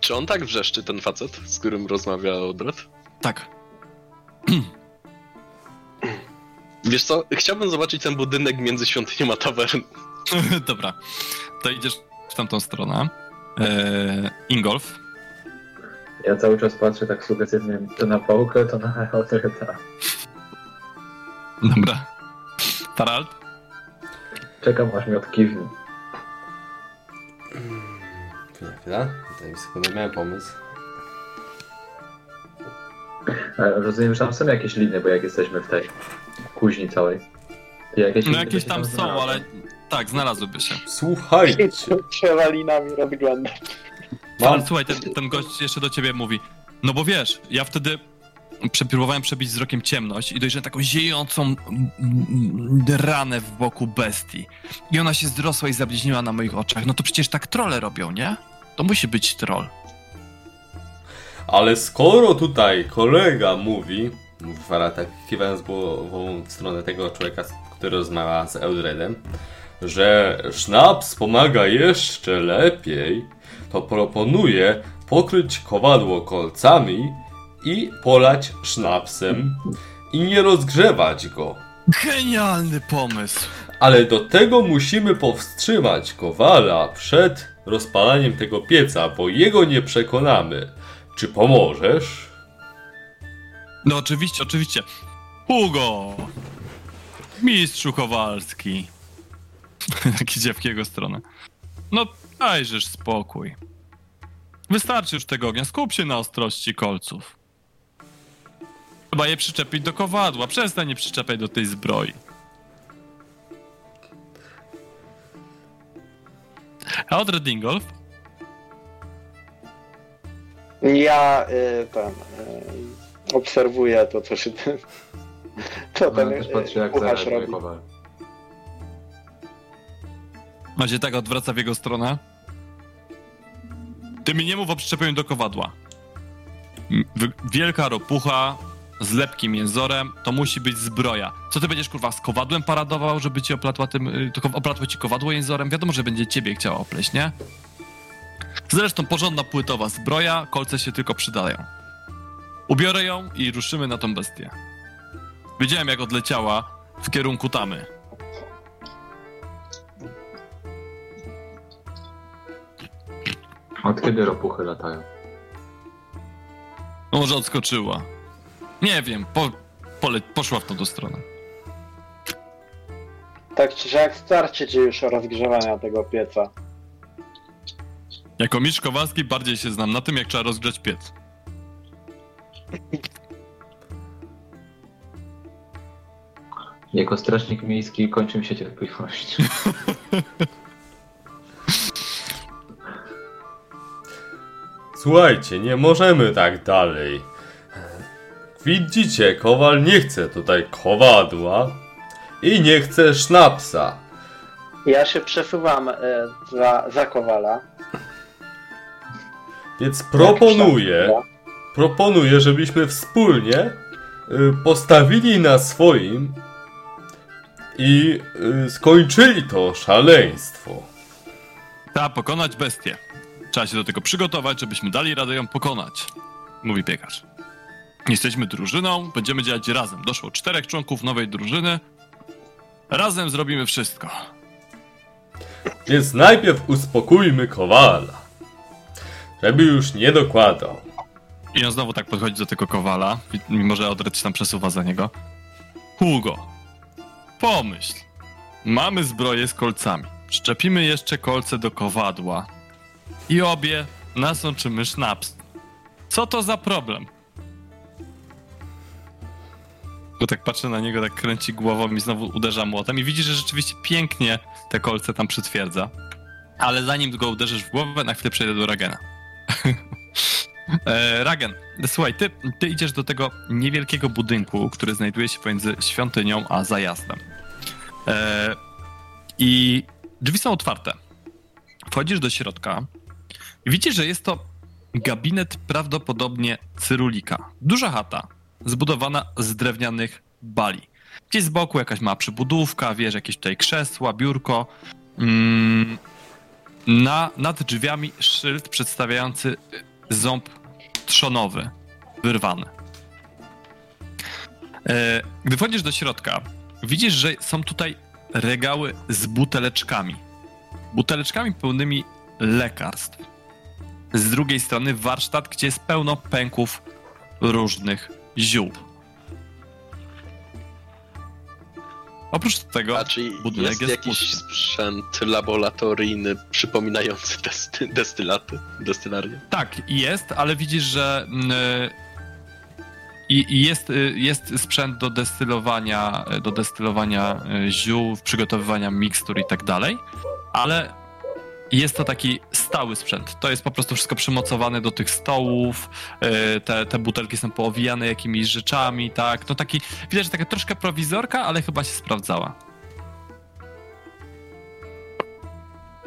Czy on tak wrzeszczy, ten facet, z którym rozmawia Odret? Tak. Wiesz co, chciałbym zobaczyć ten budynek między świątynią a tawerną. Dobra, to idziesz w tamtą stronę. Eee, Ingolf. Ja cały czas patrzę tak sugestywnie to na pałkę, to na autoryta. Dobra. Tarald. Czekam aż mi odkiwni. Chwila, chwila. Daj mi sekundę, miałem pomysł. Ale rozumiem, że tam są jakieś liny, bo jak jesteśmy w tej kuźni całej. to Jakieś No liny jakieś się tam są, znalazły. ale tak, znalazłyby się. Słuchajcie, Trzeba linami rozglądać. Ale słuchaj, ten, ten gość jeszcze do ciebie mówi. No bo wiesz, ja wtedy próbowałem przebić wzrokiem ciemność i dojrzałem taką ziejącą ranę w boku bestii. I ona się zdrosła i zabliźniła na moich oczach. No to przecież tak trole robią, nie? To musi być troll. ale skoro tutaj kolega mówi, mówi Fara tak kiwając głową w stronę tego człowieka, który rozmawia z Eldredem, że sznaps pomaga jeszcze lepiej, to proponuję pokryć kowadło kolcami i polać sznapsem i nie rozgrzewać go. Genialny pomysł! Ale do tego musimy powstrzymać Kowala przed rozpalaniem tego pieca, bo jego nie przekonamy. Czy pomożesz? No oczywiście, oczywiście. Hugo! Mistrzu Kowalski. Taki idzie w jego stronę. No dajżesz spokój. Wystarczy już tego ognia, skup się na ostrości kolców. Trzeba je przyczepić do kowadła, przestań je przyczepiać do tej zbroi. A od Redingolf? Ja y, ten, y, obserwuję to, co się ten, co No, ten też patrzę y, jak robi. kowal. On się tak odwraca w jego stronę. Ty mi nie mów o przyczepieniu do kowadła. Wielka ropucha z lepkim jęzorem, to musi być zbroja. Co ty będziesz kurwa z kowadłem paradował, żeby ci oplatła tym, y, oplatło ci kowadło jęzorem? Wiadomo, że będzie ciebie chciała opleść, nie? Zresztą porządna płytowa zbroja, kolce się tylko przydają. Ubiorę ją i ruszymy na tą bestię. Widziałem jak odleciała w kierunku tamy. Od kiedy ropuchy latają? No może odskoczyła. Nie wiem, po, pole, poszła w tą stronę. Tak czy siak starczy ci już rozgrzewania tego pieca. Jako mistrz Kowalski bardziej się znam na tym, jak trzeba rozgrzać piec. Jako strażnik miejski kończy mi się cierpliwość. Słuchajcie, nie możemy tak dalej. Widzicie, kowal nie chce tutaj kowadła i nie chce sznapsa. Ja się przesuwam y, za, za kowala. Więc proponuję, proponuję, żebyśmy wspólnie y, postawili na swoim i y, skończyli to szaleństwo. Trzeba pokonać bestię. Trzeba się do tego przygotować, żebyśmy dali radę ją pokonać. Mówi piekarz. Jesteśmy drużyną, będziemy działać razem. Doszło czterech członków nowej drużyny. Razem zrobimy wszystko. Więc najpierw uspokójmy kowala, żeby już nie dokładał. I on znowu tak podchodzi do tego kowala, mimo że Odred się tam przesuwa za niego. Hugo, pomyśl. Mamy zbroję z kolcami. Szczepimy jeszcze kolce do kowadła. I obie nasączymy sznaps. Co to za problem? Bo tak patrzę na niego, tak kręci głową i znowu uderza młotem i widzi, że rzeczywiście pięknie te kolce tam przytwierdza. Ale zanim go uderzysz w głowę, na chwilę przejdę do Ragena. e, Ragen, słuchaj, ty, ty idziesz do tego niewielkiego budynku, który znajduje się pomiędzy świątynią a zajazdem. E, I drzwi są otwarte. Wchodzisz do środka i widzisz, że jest to gabinet prawdopodobnie Cyrulika. Duża chata, zbudowana z drewnianych bali. Gdzieś z boku jakaś mała przybudówka, wiesz, jakieś tutaj krzesła, biurko. Mm, na, nad drzwiami szyld przedstawiający ząb trzonowy, wyrwany. E, gdy wchodzisz do środka, widzisz, że są tutaj regały z buteleczkami. Buteleczkami pełnymi lekarstw. Z drugiej strony warsztat, gdzie jest pełno pęków różnych ziół. Oprócz tego, A czy budynek jest, jest jakiś pusty. sprzęt laboratoryjny przypominający desty, destylaty, destylarię? tak, jest, ale widzisz, że mm, y, i jest, y, jest sprzęt do destylowania, do destylowania y, ziół, przygotowywania mikstur i tak dalej, ale jest to taki stały sprzęt. To jest po prostu wszystko przymocowane do tych stołów, y, te, te butelki są poowijane jakimiś rzeczami, tak. No taki, widać, że taka troszkę prowizorka, ale chyba się sprawdzała.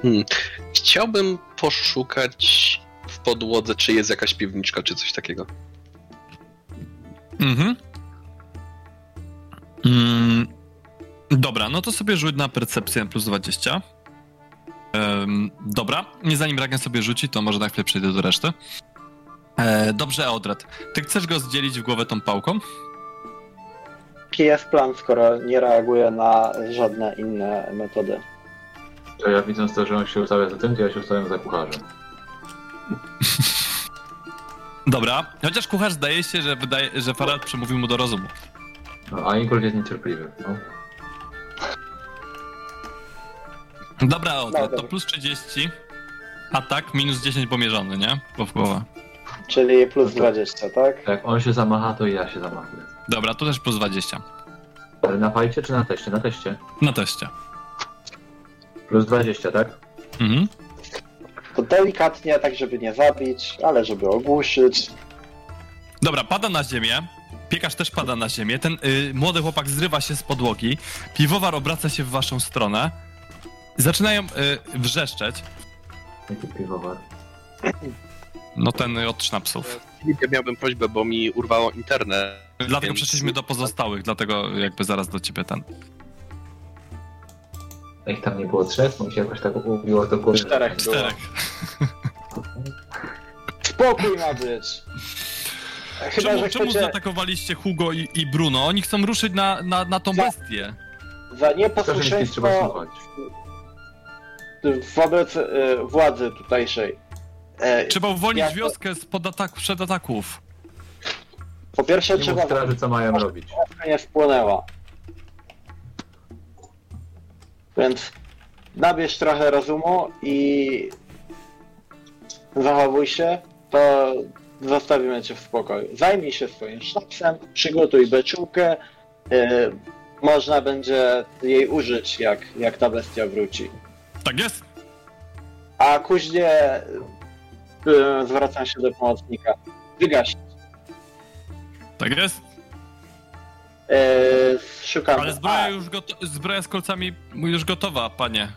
Hmm. Chciałbym poszukać w podłodze, czy jest jakaś piwniczka, czy coś takiego. Mhm. Mm, dobra, no to sobie rzuć na percepcję plus 20. Em, dobra, nie zanim Ragen sobie rzuci, to może na chwilę przejdę do reszty. E, dobrze, Odret. Ty chcesz go zdzielić w głowę tą pałką? Jaki jest plan, skoro nie reaguje na żadne inne metody? To ja widząc to, że on się ustawia za tym, to ja się ustawiam za kucharzem. Dobra, chociaż kucharz zdaje się, że wydaje, że Farad przemówił mu do rozumu. No, a Ingolf jest niecierpliwy. No. Dobra, Odret, to Dobra. plus 30. Atak minus 10 pomierzony, nie? Bo w głowę. Czyli plus 20, tak? Jak on się zamacha, to i ja się zamachuję. Dobra, to też plus 20. Ale na fajcie czy na teście? Na teście. Na teście. Plus 20, tak? Mhm. To delikatnie, tak żeby nie zabić, ale żeby ogłuszyć. Dobra, pada na ziemię. Piekarz też pada na ziemię. Ten y, młody chłopak zrywa się z podłogi. Piwowar obraca się w waszą stronę. Zaczynają y, wrzeszczeć. Jaki piwowar. No ten od sznapsów. Ja miałbym prośbę, bo mi urwało internet. Dlatego Więc- przeszliśmy do pozostałych, dlatego jakby zaraz do ciebie ten. A ich tam nie było trzech? Bo mi się jakoś tak ubiło do góry. Czterech. Było. Czterech. Spokój ma być! Chyba, Czemu, że czemu chcecie zaatakowaliście Hugo i, i Bruno? Oni chcą ruszyć na, na, na tą Za- bestię. za nieposłuszeństwo. Wobec y, władzy tutejszej. E, Trzeba uwolnić Ja wioskę spod atak, przed ataków. po pierwsze Nie trzeba straży, co mają robić. nie wpłynęła. Więc nabierz trochę rozumu i zachowuj się, to zostawimy cię w spokoju. Zajmij się swoim sznapsem, przygotuj beczułkę, yy, można będzie jej użyć, jak, jak ta bestia wróci. Tak jest? A kuźnie yy, zwracam się do pomocnika. Wygaś. Tak jest? Yy, szukam. Ale zbroja A, już goto- zbroja z kolcami już gotowa, panie.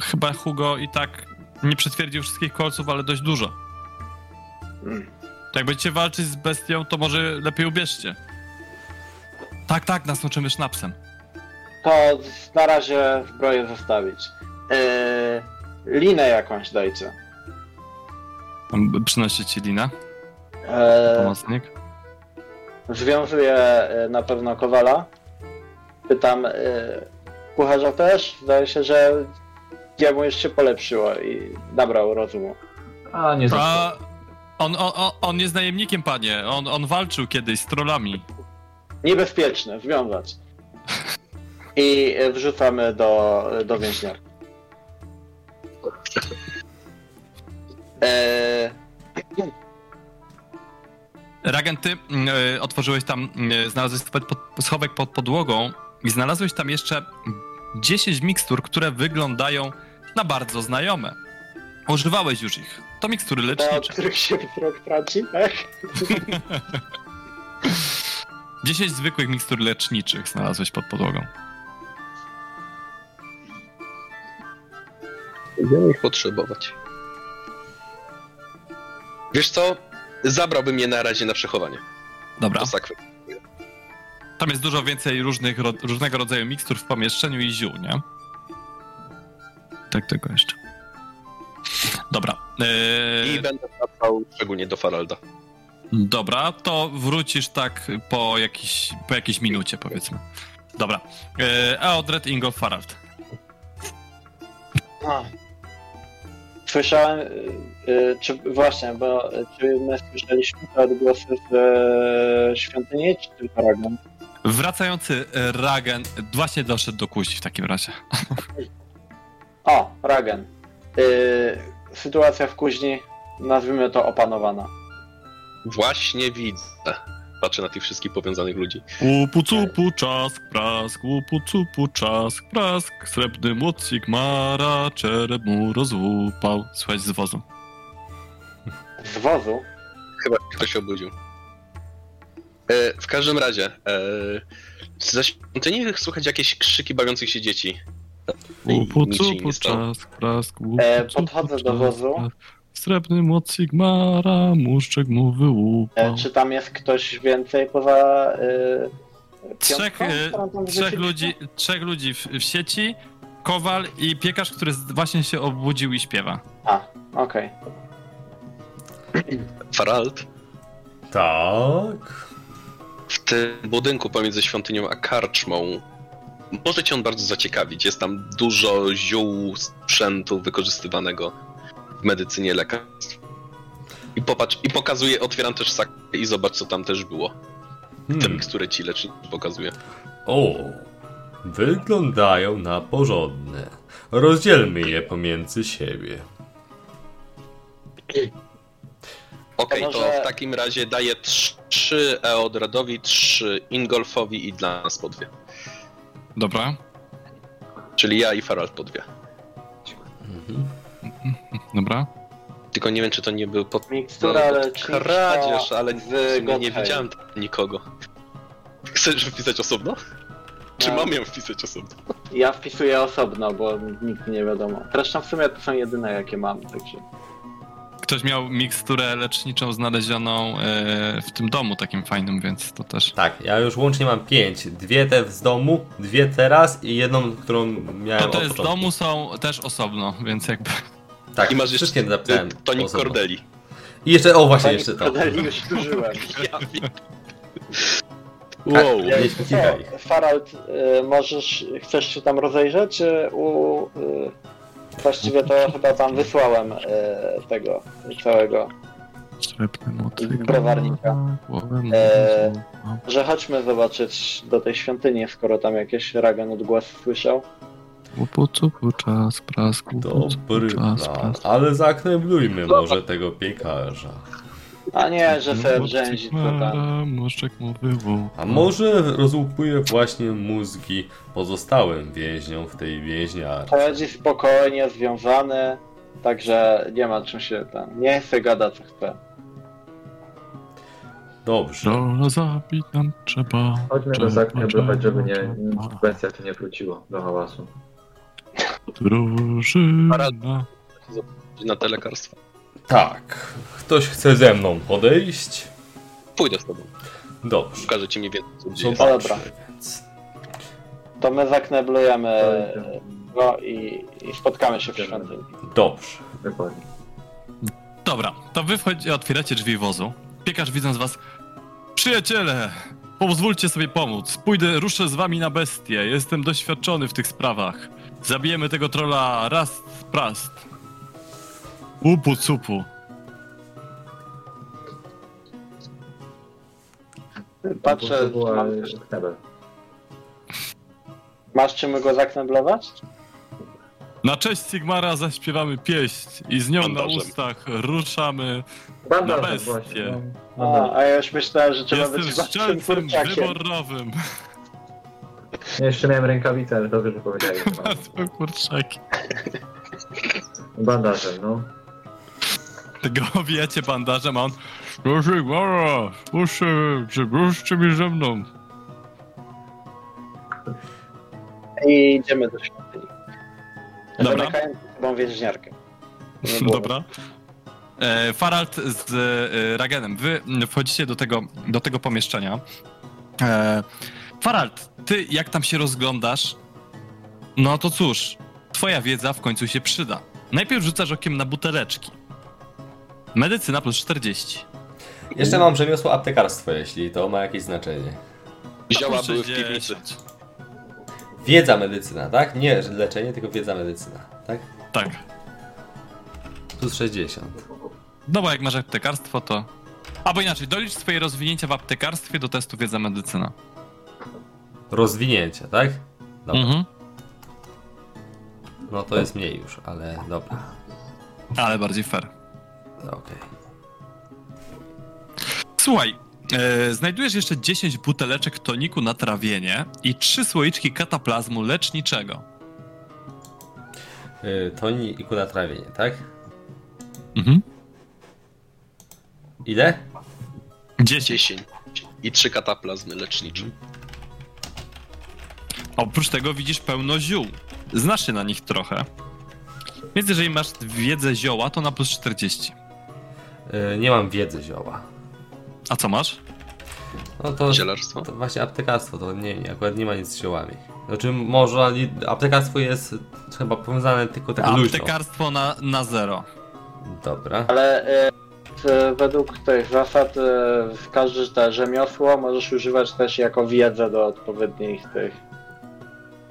Chyba, Hugo i tak nie przytwierdził wszystkich kolców, ale dość dużo. Mm. To jak będziecie walczyć z bestią, to może lepiej ubierzcie. Tak, tak, nas nauczymy sznapsem. to na razie zbroję zostawić. Yy, linę jakąś dajcie. Przynosi ci linę, Yy, pomocnik. związuję yy, na pewno kowala. Pytam yy, kucharza też. Zdaje się, że jemu już się polepszyło i nabrał rozumu. A, nie A został. on, on, on- on jest najemnikiem, panie. On, on walczył kiedyś z trollami. Niebezpieczne, związać. I wrzucamy do, do więźniarki. Eee, Ragen, ty y, otworzyłeś tam, y, znalazłeś pod, pod, schowek pod podłogą i znalazłeś tam jeszcze 10 mikstur, które wyglądają na bardzo znajome. Używałeś już ich. To mikstury te, lecznicze. których się wzrok traci, tak? 10 zwykłych mikstur leczniczych znalazłeś pod podłogą. Będziemy ich potrzebować. Wiesz co? Zabrałbym je na razie na przechowanie. Dobra. Do sakwy. Tam jest dużo więcej różnych, ro, różnego rodzaju mikstur w pomieszczeniu i ziół, nie? Tak tego jeszcze. Dobra. I Yy, będę wracał szczególnie do Faralda. dobra, to wrócisz tak po, jakiś, po jakiejś minucie, powiedzmy. Dobra. Yy, Eodred Ingo Farald. A. Słyszałem, y, y, czy właśnie, bo czy my słyszeliśmy te odgłosy z e, świątyni, czy tylko Ragan? Wracający Ragen właśnie doszedł do kuźni w takim razie. O, Ragan. Y, sytuacja w kuźni, nazwijmy to opanowana. Właśnie widzę. Patrzę na tych wszystkich powiązanych ludzi. Łupu cupu czask, prask, łupu cupu czask, prask, srebrny młot Sigmara, czerep mu rozłupał. Słuchaj z wozu. Z wozu? Chyba ktoś się obudził. E, w każdym razie, e, ze świątyni słychać jakieś krzyki bawiących się dzieci. Łupu cupu czask, prask, łupu E, cupu podchodzę do wozu. prask. Srebrny młot Sigmara, muszczek mu wyłupał. E, czy tam jest ktoś więcej poza y, Trzech, piątką, e, którą tam trzech, wrzuciliście? ludzi, trzech ludzi w, w sieci, kowal i piekarz, który właśnie się obudził i śpiewa. A, okej. Farald, Tak. w tym budynku pomiędzy świątynią a karczmą może cię on bardzo zaciekawić. Jest tam dużo ziół, sprzętu wykorzystywanego w medycynie lekarstw. I popatrz, i pokazuję, otwieram też sak i zobacz, co tam też było. Te Hmm. mikstury ci lecznicze pokazuję. O, wyglądają na porządne. Rozdzielmy je pomiędzy siebie. Okej, To to, w takim razie daję trz- trzy Eodradowi, trzy Ingolfowi i dla nas po dwie. Dobra, Czyli ja i Farald po dwie. Mhm. Dobra. Tylko nie wiem, czy to nie był pod... Mikstura no, lecznicza kradzież, ale z nie widziałem tam nikogo. Chcesz wpisać osobno? Czy No. mam ją wpisać osobno? Ja wpisuję osobno, bo nikt nie wiadomo. Zresztą w sumie to są jedyne jakie mam, także. Ktoś miał miksturę leczniczą znalezioną e, w tym domu takim fajnym, więc to też. Tak, ja już łącznie mam pięć. Dwie te z domu, dwie teraz i jedną, którą miałem To, jest z domu są też osobno, więc jakby. Tak, I masz wszystkie jeszcze napisałem y, Tonik osobno. Cordeli. I jeszcze, o właśnie, jeszcze to. Cordeli już użyłem. Ja wiem. Wow. Co, ścigaj. Farald, y, możesz, chcesz się tam rozejrzeć, u... Y, właściwie to chyba tam wysłałem y, tego całego. Srebrny motyl. Browarnika. E. Że chodźmy zobaczyć do tej świątyni, skoro tam jakieś Ragan odgłos słyszał. Łupu cupu czas, prask, łupu Dobry plan, prask. ale zakneblujmy może tego piekarza. A nie, że se brzęzi Sigmara, tam. Mu wyłupał. A może rozłupuje właśnie mózgi pozostałym więźniom w tej więźniarce. Chodzi spokojnie, związany, także nie ma czym się tam. Nie chce gada co chce. Dobrze. Rola zabić nam trzeba. Chodźmy do zakneblować, żeby nie, subwencja tu nie wróciło do hałasu. Drużyna. Na te lekarstwa. Tak. Ktoś chce ze mną podejść? Pójdę z tobą. Dobrze. Pokażę ci mniej więcej. Zobaczmy Dobra. więc. To my zakneblujemy go i, i spotkamy się w świątyni. Dobrze. Dokładnie. Dobra, to wy wchodzi, otwieracie drzwi wozu. Piekarz widząc was. Przyjaciele! Pozwólcie sobie pomóc. Pójdę, ruszę z wami na bestię. Jestem doświadczony w tych sprawach. Zabijemy tego trola raz, prast. Upu cupu. Patrzę, była knebel. Masz czym go zakneblować? Na cześć Sigmara zaśpiewamy pieśń i z nią Bandażem. na ustach ruszamy. Bandażem bestie. właśnie. No, A, a ja już myślałem, że trzeba Jestem być kurczakiem. wyborowym. Ja jeszcze miałem rękawice, ale dobrze, że powiedziałeś. Masło kurczaki. Bandażem, no. Tego owijacie bandażem, a on... No Sigmara, puszczę, puszczę mi ze mną. I idziemy do świątyni. Dobra. Zamykając za sobą więźniarkę. Dobra. E, Faralt z e, Ragenem, wy wchodzicie do tego, do tego pomieszczenia. E, Faralt, ty jak tam się rozglądasz? No to cóż, twoja wiedza w końcu się przyda. Najpierw rzucasz okiem na buteleczki. Medycyna plus 40. Jeszcze mam rzemiosło aptekarstwo, jeśli to ma jakieś znaczenie. Zioła były w 60. piwnicy. Wiedza medycyna, tak? Nie leczenie, tylko wiedza medycyna, tak? Tak. Plus 60. No bo jak masz aptekarstwo, to... Albo inaczej, dolicz swoje rozwinięcia w aptekarstwie do testu wiedza medycyna. Rozwinięcia, tak? Dobra. Mhm. No to jest mniej już, ale dobra. Ale bardziej fair. Okej. Słuchaj, e, znajdujesz jeszcze 10 buteleczek toniku na trawienie i 3 słoiczki kataplazmu leczniczego. Y, Toni i na trawienie, tak? Mhm. Ile? 10. 10. I trzy kataplazmy lecznicze. Oprócz tego widzisz pełno ziół. Znasz się na nich trochę. Więc jeżeli masz wiedzę zioła, to na plus 40. Y, Nie mam wiedzy zioła. A co masz? No to, Zielarstwo. to właśnie aptekarstwo, to nie, nie, akurat nie ma nic z ziołami. Znaczy może, aptekarstwo jest chyba powiązane tylko tak luźno. Aptekarstwo na, na zero. Dobra. Ale e, e, według tych zasad e, w każde rzemiosło możesz używać też jako wiedzę do odpowiednich tych.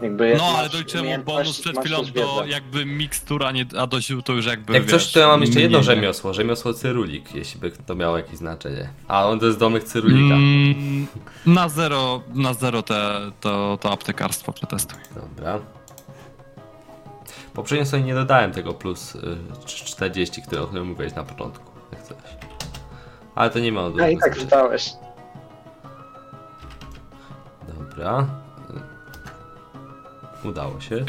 Jakby jak No, ale masz doliczyłem bonus przed masz chwilą też do wiedzę. jakby mikstura, nie, a do ziół to już jakby Jak wiesz, coś, to ja mam jeszcze jedno mniej. rzemiosło, rzemiosło cyrulik, jeśli by to miało jakieś znaczenie. A on to jest domek cyrulika. Mm, na zero, na zero te, to, to aptekarstwo przetestuj. Dobra. Poprzednio sobie nie dodałem tego plus y, 40, które o którym mówiłeś na początku, jak coś. Ale to nie ma A dużo i tak znaczenia. wstałeś. Dobra. Udało się.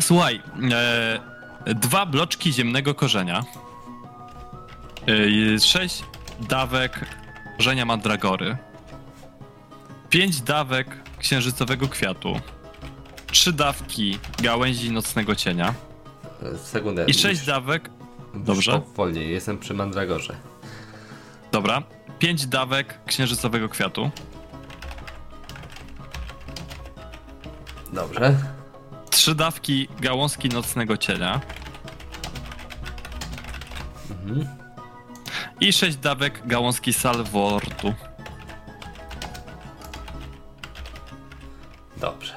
Słuchaj, e, dwa bloczki ziemnego korzenia, e, sześć dawek korzenia mandragory, pięć dawek księżycowego kwiatu, trzy dawki gałęzi nocnego cienia Sekundę. i sześć dawek, dobrze. Wolniej, jestem przy Mandragorze. dobra, pięć dawek księżycowego kwiatu, Dobrze. trzy dawki gałązki nocnego cienia Mhm. i sześć dawek gałązki salwortu. Dobrze.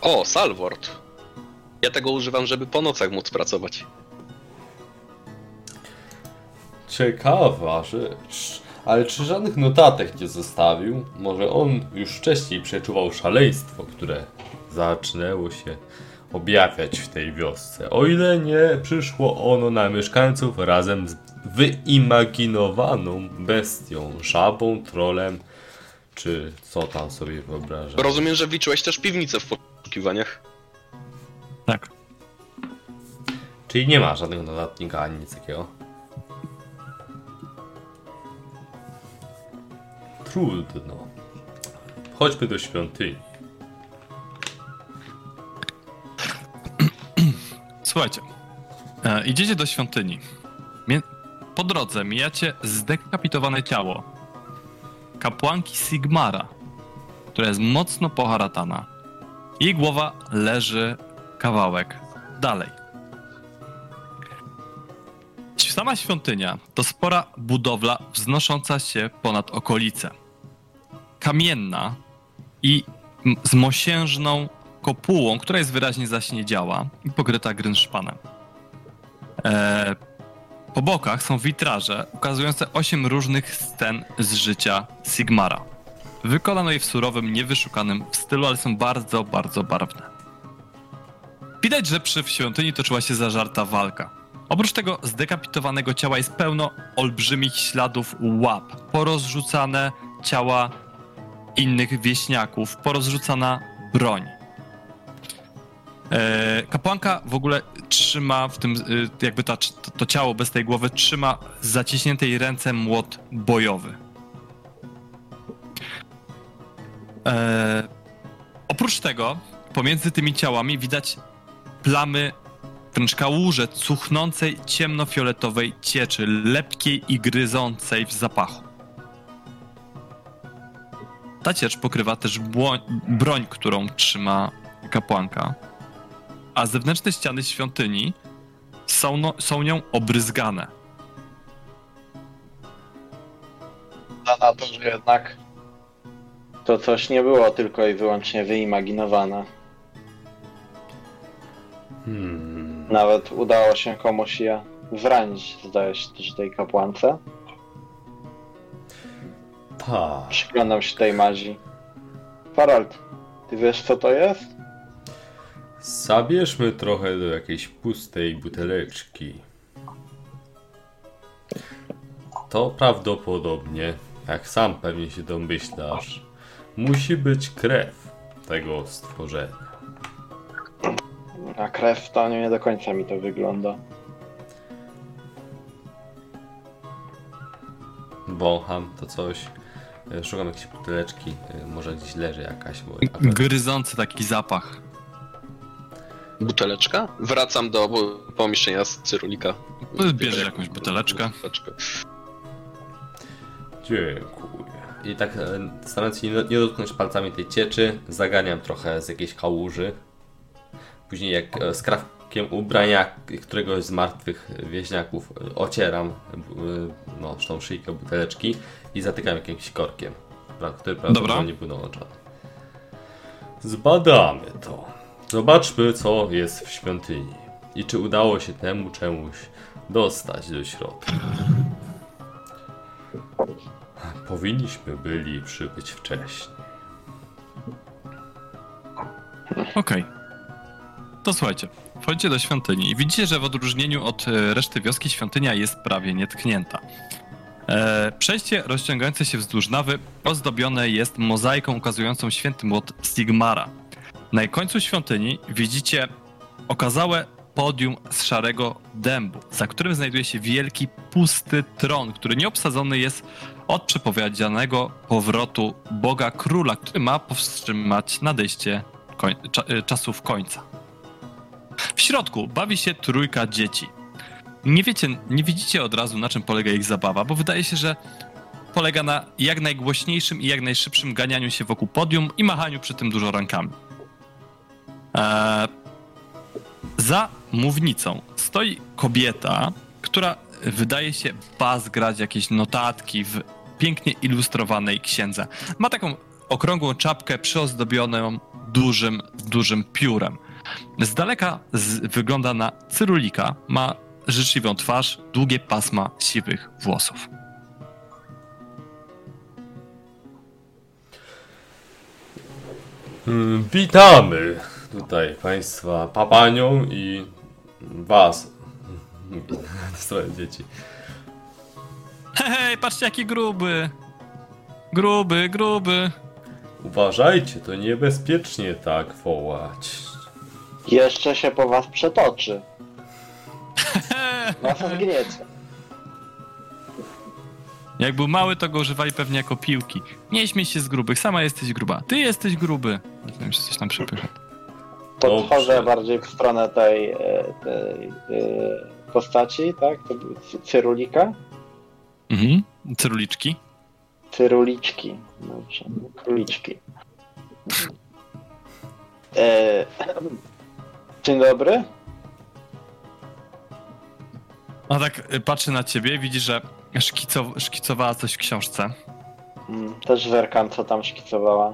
O, Salwort. Ja tego używam, żeby po nocach móc pracować. Ciekawa rzecz. Ale czy żadnych notatek nie zostawił? Może on już wcześniej przeczuwał szaleństwo, które zaczęło się objawiać w tej wiosce. O ile nie przyszło ono na mieszkańców razem z wyimaginowaną bestią, żabą, trolem, czy co tam sobie wyobraża. Rozumiem, że wliczyłeś też piwnicę w poszukiwaniach. Tak. Czyli nie ma żadnego notatnika ani nic takiego. Trudno. Chodźmy do świątyni. Słuchajcie, e, idziecie do świątyni. Mie- po drodze mijacie zdekapitowane ciało kapłanki Sigmara, która jest mocno poharatana. Jej głowa leży kawałek dalej. Sama świątynia to spora budowla wznosząca się ponad okolice. Kamienna i z mosiężną kopułą, która jest wyraźnie zaśniedziała i pokryta grynszpanem. E, po bokach są witraże ukazujące osiem różnych scen z życia Sigmara. Wykonano je w surowym, niewyszukanym stylu, ale są bardzo, bardzo barwne. Widać, że przy świątyni toczyła się zażarta walka. Oprócz tego zdekapitowanego ciała jest pełno olbrzymich śladów łap, porozrzucane ciała innych wieśniaków, porozrzucana broń. E, kapłanka w ogóle trzyma w tym, e, jakby ta, to, to ciało bez tej głowy trzyma z zaciśniętej ręce młot bojowy. E, oprócz tego, pomiędzy tymi ciałami widać plamy, wręcz kałuże cuchnącej ciemnofioletowej cieczy, lepkiej i gryzącej w zapachu. Ta ciecz pokrywa też błoń, broń, którą trzyma kapłanka, a zewnętrzne ściany świątyni są, no, są nią obryzgane. A na to, że jednak to coś nie było tylko i wyłącznie wyimaginowane. Hmm. Nawet udało się komuś je wranić, zdaje się, też tej kapłance. Tak. Przyglądam się tej mazi. Farald, ty wiesz co to jest? Zabierzmy trochę do jakiejś pustej buteleczki. To prawdopodobnie, jak sam pewnie się domyślasz, musi być krew tego stworzenia. A krew to nie do końca mi to wygląda. Wącham to coś. E, Szukam jakiejś buteleczki. e, Może gdzieś leży jakaś. Bo Gryzący taki zapach. Buteleczka? Wracam do pomieszczenia z cyrulika. Bierze jakąś buteleczkę. Buteleczkę. Dziękuję. I tak e, starając się nie, nie dotknąć palcami tej cieczy, zaganiam trochę z jakiejś kałuży. Później jak e, skrawkiem ubrania któregoś z martwych wieźniaków e, ocieram e, no, tą szyjkę buteleczki i zatykam jakimś korkiem, który prawdopodobnie był dołączony. Zbadamy to. Zobaczmy, co jest w świątyni i czy udało się temu czemuś dostać do środka. Powinniśmy byli przybyć wcześniej. Okej. To słuchajcie, wchodzicie do świątyni i widzicie, że w odróżnieniu od e, reszty wioski świątynia jest prawie nietknięta. E, przejście rozciągające się wzdłuż nawy ozdobione jest mozaiką ukazującą święty młot Sigmara. Na końcu świątyni widzicie okazałe podium z szarego dębu, za którym znajduje się wielki, pusty tron, który nieobsadzony jest od przepowiedzianego powrotu Boga Króla, który ma powstrzymać nadejście koń- cza- y, czasów końca. W środku bawi się trójka dzieci. Nie wiecie, nie widzicie od razu na czym polega ich zabawa, bo wydaje się, że polega na jak najgłośniejszym i jak najszybszym ganianiu się wokół podium i machaniu przy tym dużo rękami. Eee, za mównicą stoi kobieta, która wydaje się bazgrać jakieś notatki w pięknie ilustrowanej księdze. Ma taką okrągłą czapkę przyozdobioną dużym, dużym piórem. Z daleka z, wygląda na cyrulika, ma życzliwą twarz, długie pasma siwych włosów. Mm, Witamy tutaj Państwa, papanią i Was. Stronę dzieci. Hej, hej, patrzcie jaki gruby! Gruby, gruby. Uważajcie, to niebezpiecznie tak wołać. Jeszcze się po was przetoczy. Was zgniecie. Jak był mały, to go używali pewnie jako piłki. Nie śmiej się z grubych, sama jesteś gruba. Ty jesteś gruby. Nie wiem, czy coś tam przepycha. Podchodzę bardziej w stronę tej, e, tej e, postaci, tak? To był cy- Cyrulika? Mhm. Cyruliczki. Cyruliczki. Dobrze, króliczki. E, dzień dobry. A tak y, patrzy na ciebie, widzi, że szkicow- szkicowała coś w książce. Mm, Też zerkam, co tam szkicowała.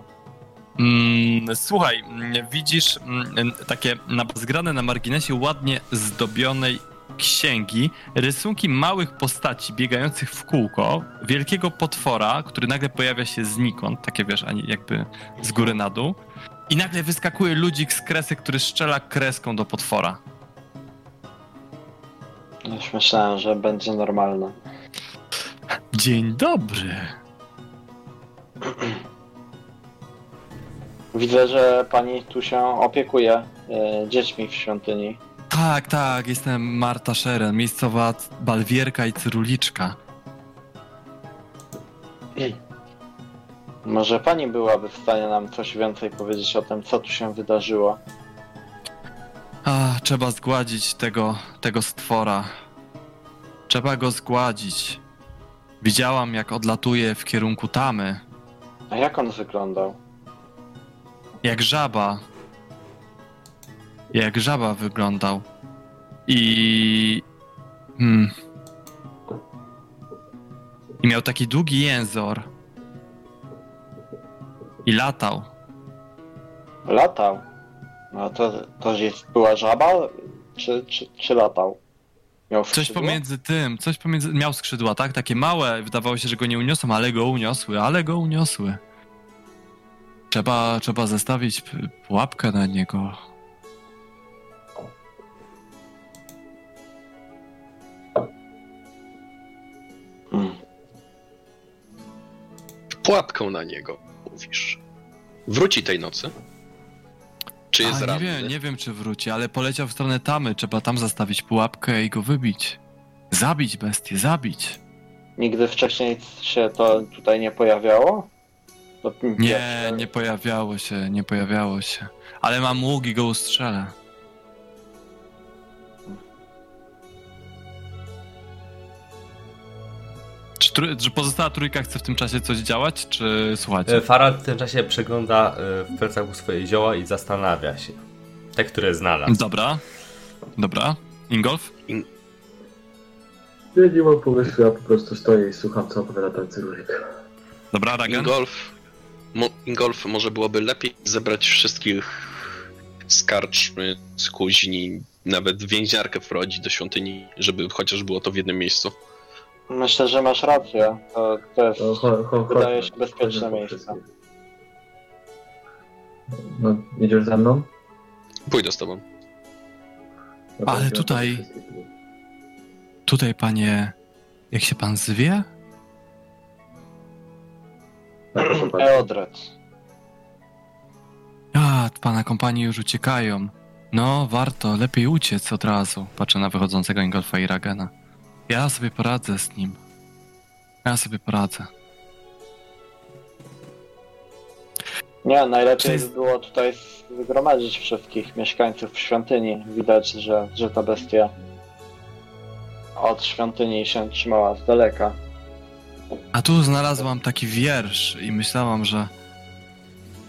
Mm, słuchaj, mm, widzisz mm, takie zgrane na marginesie ładnie zdobionej księgi rysunki małych postaci biegających w kółko, wielkiego potwora, który nagle pojawia się znikąd, takie wiesz, ani jakby z góry na dół. I nagle wyskakuje ludzik z kresek, który strzela kreską do potwora. Już myślałem, że będzie normalne. Dzień dobry. Widzę, że pani tu się opiekuje e, dziećmi w świątyni. Tak, tak, jestem Marta Szeren, miejscowa balwierka i cyruliczka. Może pani byłaby w stanie nam coś więcej powiedzieć o tym, co tu się wydarzyło? A, trzeba zgładzić tego, tego stwora. Trzeba go zgładzić. Widziałam, jak odlatuje w kierunku tamy. A jak on wyglądał? Jak żaba. Jak żaba wyglądał. I. Hmm. I miał taki długi jęzor. I latał. Latał. No to, to jest, była żaba, czy, czy, czy latał? Miał Coś skrzydła? pomiędzy tym, coś pomiędzy. Miał skrzydła, tak? Takie małe, wydawało się, że go nie uniosą, ale go uniosły, ale go uniosły. Trzeba, trzeba zestawić pułapkę na niego. Hmm. Pułapką na niego, mówisz. Wróci tej nocy? Czy jest A, nie wiem, nie wiem, czy wróci, ale poleciał w stronę tamy. Trzeba tam zastawić pułapkę i go wybić. Zabić bestię, zabić. Nigdy wcześniej się to tutaj nie pojawiało? To Nie, pierwsze- nie pojawiało się, nie pojawiało się. Ale mam łuk i go ustrzelę. Czy, pozostała trójka chce w tym czasie coś działać, czy słuchać? E, Farad w tym czasie przegląda e, w plecaku swoje zioła i zastanawia się. Te, które znalazł. Dobra, dobra. Ingolf? Ja nie mam pomysłu, ja po prostu stoję i słucham, co opowiada ten cyrulik. Dobra, Ragen? Ingolf, mo, Ingolf, może byłoby lepiej zebrać wszystkich z karczmy, z kuźni, nawet więźniarkę wprowadzić do świątyni, żeby chociaż było to w jednym miejscu. Myślę, że masz rację. To, to jest... To cho, cho, Wydaje się bezpieczne miejsce. No, idziesz ze mną? Pójdę z tobą. No Ale tutaj-. Tutaj, panie... Jak się pan zwie? Eodred. A, pana kompanii już uciekają. No, warto, lepiej uciec od razu. Patrzę na wychodzącego Ingolfa i Ragena. Ja sobie poradzę z nim. Ja sobie poradzę. Nie, najlepiej jest- by było tutaj zgromadzić wszystkich mieszkańców świątyni. Widać, że, że ta bestia od świątyni się trzymała z daleka. A tu znalazłam taki wiersz i myślałam, że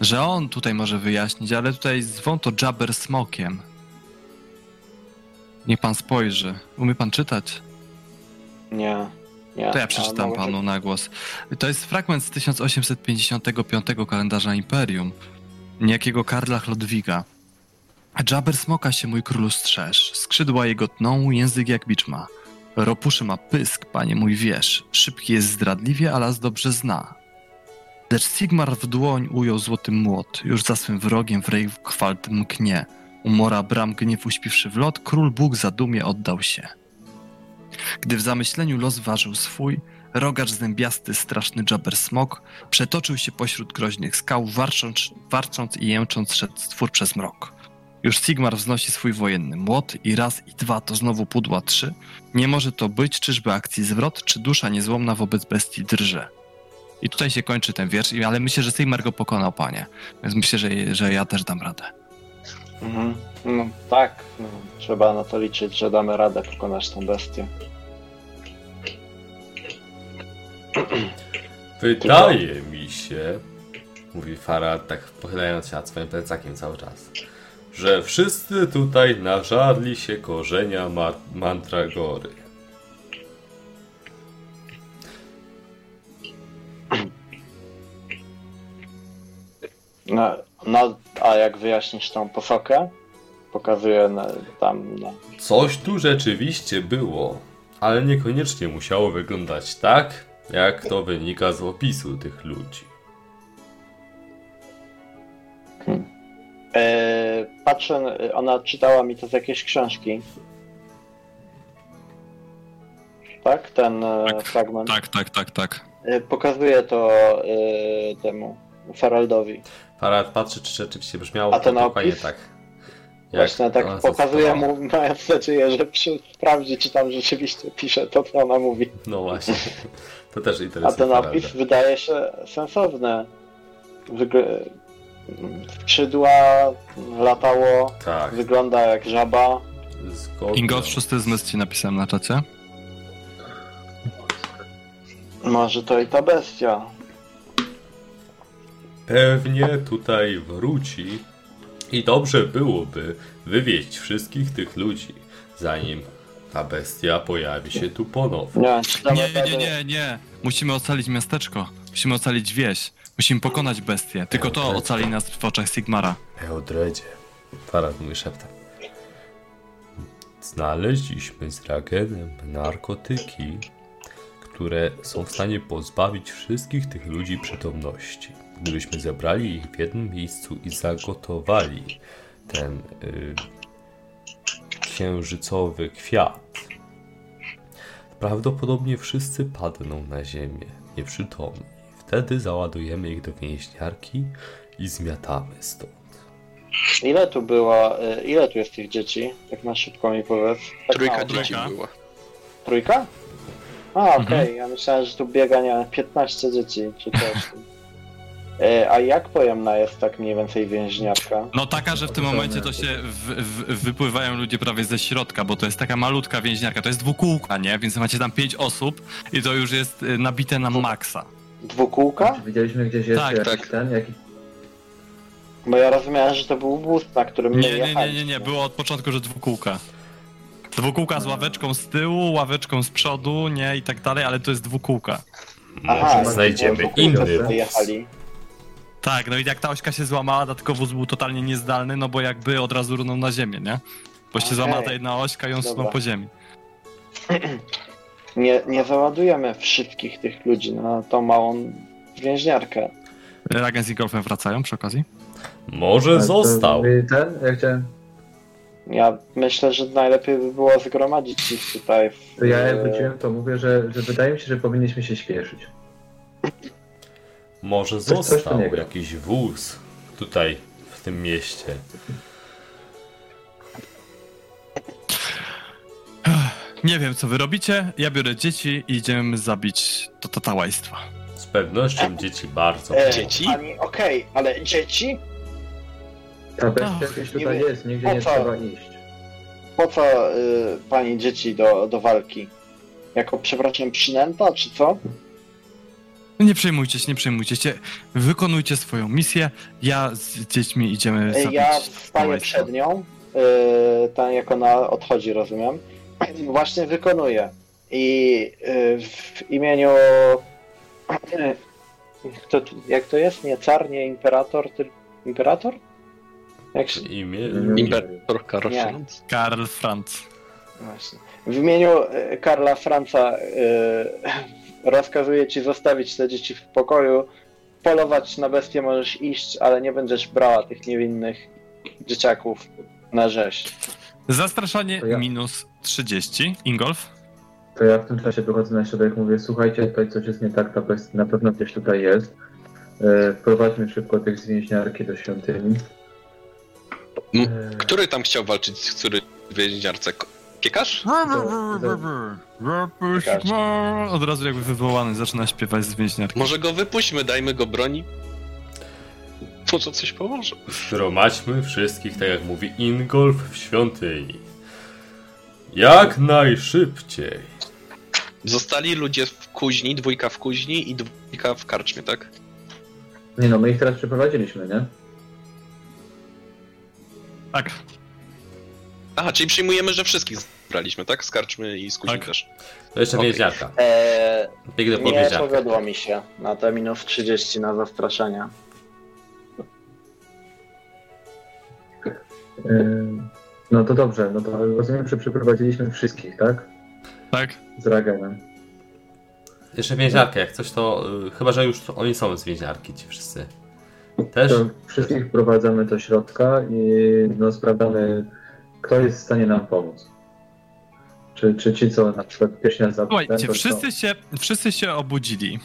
że on tutaj może wyjaśnić, ale tutaj zwą to Jabber Smokiem. Niech pan spojrzy. Umie pan czytać? Nie, nie. To ja przeczytam panu na głos. To jest fragment z 1855 kalendarza Imperium, niejakiego Karla Chlodwiga. Jabber smoka się mój królu strzeż, skrzydła jego tną, język jak bicz ma. Ropuszy ma pysk, panie mój wiesz, szybki jest zdradliwie, a las dobrze zna. Lecz Sigmar w dłoń ujął złoty młot, już za swym wrogiem w Reywkwald mknie. Umora bram gniew uśpiwszy w lot, król Bóg zadumie oddał się. Gdy w zamyśleniu los ważył swój, rogacz zębiasty, straszny Jabber Smok przetoczył się pośród groźnych skał, warcząc, warcząc i jęcząc szedł stwór przez mrok. Już Sigmar wznosi swój wojenny młot i raz i dwa to znowu pudła trzy. Nie może to być, czyżby akcji zwrot, czy dusza niezłomna wobec bestii drże. I tutaj się kończy ten wiersz, ale myślę, że Sigmar go pokonał, panie. Więc myślę, że, że ja też dam radę. Mhm. No, tak, no, trzeba na to liczyć, że damy radę pokonać tą bestię. Wydaje mi się, mówi Farad, tak pochylając się nad swoim plecakiem cały czas, że wszyscy tutaj nażarli się korzenia ma mantragory. No, no, a jak wyjaśnisz tą posokę? pokazuje na, tam na... Coś tu rzeczywiście było, ale niekoniecznie musiało wyglądać tak, jak to wynika z opisu tych ludzi. E, patrzę, ona czytała mi to z jakiejś książki. Tak? Ten e, Tak, fragment. Tak, tak, tak, tak. E, pokazuje to e, temu Faraldowi. Farad patrzy, czy rzeczywiście brzmiało A ten to dokładnie tak. Właśnie tak pokazuje mu, mając nadzieję, że przy, sprawdzi, czy tam rzeczywiście pisze to, co ona mówi. No właśnie. To też A interesuje. ten opis wydaje się sensowny. Wygl... Skrzydła, latało, Tak, wygląda jak żaba. zgodnie. Ingot, szósty zmysł ci napisałem na czacie. Może to i ta bestia. Pewnie tutaj wróci i dobrze byłoby wywieźć wszystkich tych ludzi, zanim ta bestia pojawi się tu ponownie. Nie, Nie, nie, nie, nie. Musimy ocalić miasteczko. Musimy ocalić wieś. Musimy pokonać bestię. Tylko to ocali nas w oczach Sigmara. Eodredzie, Farad mówi szeptem. Znaleźliśmy z Ragenem narkotyki, które są w stanie pozbawić wszystkich tych ludzi przytomności. Gdybyśmy zebrali ich w jednym miejscu i zagotowali ten y, księżycowy kwiat, prawdopodobnie wszyscy padną na ziemię, nieprzytomni. Wtedy załadujemy ich do więźniarki i zmiatamy stąd. Ile tu było, y, ile tu jest tych dzieci? Tak na szybko mi powiedz. Tak Trójka mało. dzieci Trójka. była. Trójka? A, okej, Mhm. ja myślałem, że tu biega, nie wiem, 15 dzieci czy coś. E, A jak pojemna jest tak mniej więcej więźniarka? No taka, że w tym momencie to się w, w, wypływają ludzie prawie ze środka, bo to jest taka malutka więźniarka. To jest dwukółka, nie? Więc macie tam pięć osób i to już jest y, nabite na maksa. Dwukółka? Czy widzieliśmy gdzieś jeszcze Tak, jakiś tak. ten, jakiś Bo ja rozumiałem, że to był wóz, na którym Nie, nie, nie, nie, jechaliśmy. nie. Było od początku, że dwukółka. Dwukółka z ławeczką z tyłu, ławeczką z przodu, nie? I tak dalej, ale to jest dwukółka. Aha, Może znajdziemy inny. Jechali. Tak, no i jak ta ośka się złamała, dlatego wóz był totalnie niezdalny, no bo jakby od razu runął na ziemię, nie? Bo się Okej. złamała ta jedna ośka i on Dobra. sunął po ziemi. Nie, nie załadujemy wszystkich tych ludzi na tą małą więźniarkę. Ragen z Golfem wracają przy okazji? Może Ale to został. Ten, ja chciałem. Ja myślę, że najlepiej by było zgromadzić ich tutaj. W, To ja jak wróciłem, to mówię, że, że wydaje mi się, że powinniśmy się śpieszyć. Może Coś- coś został nie gra. jakiś wóz tutaj w tym mieście. Nie wiem, co wy robicie. Ja biorę dzieci i idziemy zabić to tatałaństwa. Z pewnością dzieci bardzo. e, Dzieci? Pani, okej, ale dzieci? Ta bestia Ach, gdzieś nie tutaj wiem. jest, nigdzie nie co? trzeba iść. Po co y, pani dzieci do, do walki? Jako, przepraszam, przynęta, czy co? Nie przejmujcie się, nie przejmujcie się. Wykonujcie swoją misję. Ja z dziećmi idziemy zabić Ja staję tatałaństwa. przed nią, y, tam jak ona odchodzi, rozumiem. Właśnie wykonuję. I y, w imieniu... Kto, jak to jest? Nie car, nie imperator, tylko... Imperator? Jak się... Imię. Imperator Karol Nie. Franz. Karl Franz. Właśnie. W imieniu e, Karla Franca e, rozkazuję ci zostawić te dzieci w pokoju. Polować na bestie możesz iść, ale nie będziesz brała tych niewinnych dzieciaków na rzeź. Zastraszanie ja. minus 30. Ingolf? To ja w tym czasie wychodzę na środek, mówię, słuchajcie, tutaj coś jest nie tak, ta bestia na pewno gdzieś tutaj jest. E, Wprowadźmy szybko tych z więźniarki do świątyni. M- E, Który tam chciał walczyć z który więźniarce? Piekarz? Od razu jakby wywołany zaczyna śpiewać z więźniarki. Może go wypuśćmy, dajmy go broni. Może coś pomoże. Zgromadźmy wszystkich, tak jak mówi Ingolf, w świątyni. Jak najszybciej. Zostali ludzie w kuźni, dwójka w kuźni i dwójka w karczmie, tak? Nie no, my ich teraz przeprowadziliśmy, nie? Tak, Aha, czyli przyjmujemy, że wszystkich zbraliśmy, tak? Z karczmy i kuźni Tak. też. To jeszcze Okej. więźniarka. E, Biegnę po nie więźniarkę. powiodło mi się na te minus 30 na zastraszenia. E, No to dobrze, no to rozumiem, że przeprowadziliśmy wszystkich, tak? Tak? Z Ragenem. Jeszcze więziarkę, jak coś to... y, chyba, że już oni są z więziarki, ci wszyscy. Też? To wszystkich wprowadzamy do środka i no, sprawdzamy, kto jest w stanie nam pomóc. Czy, czy ci, co na przykład Słuchajcie, to wszyscy się, wszyscy się obudzili.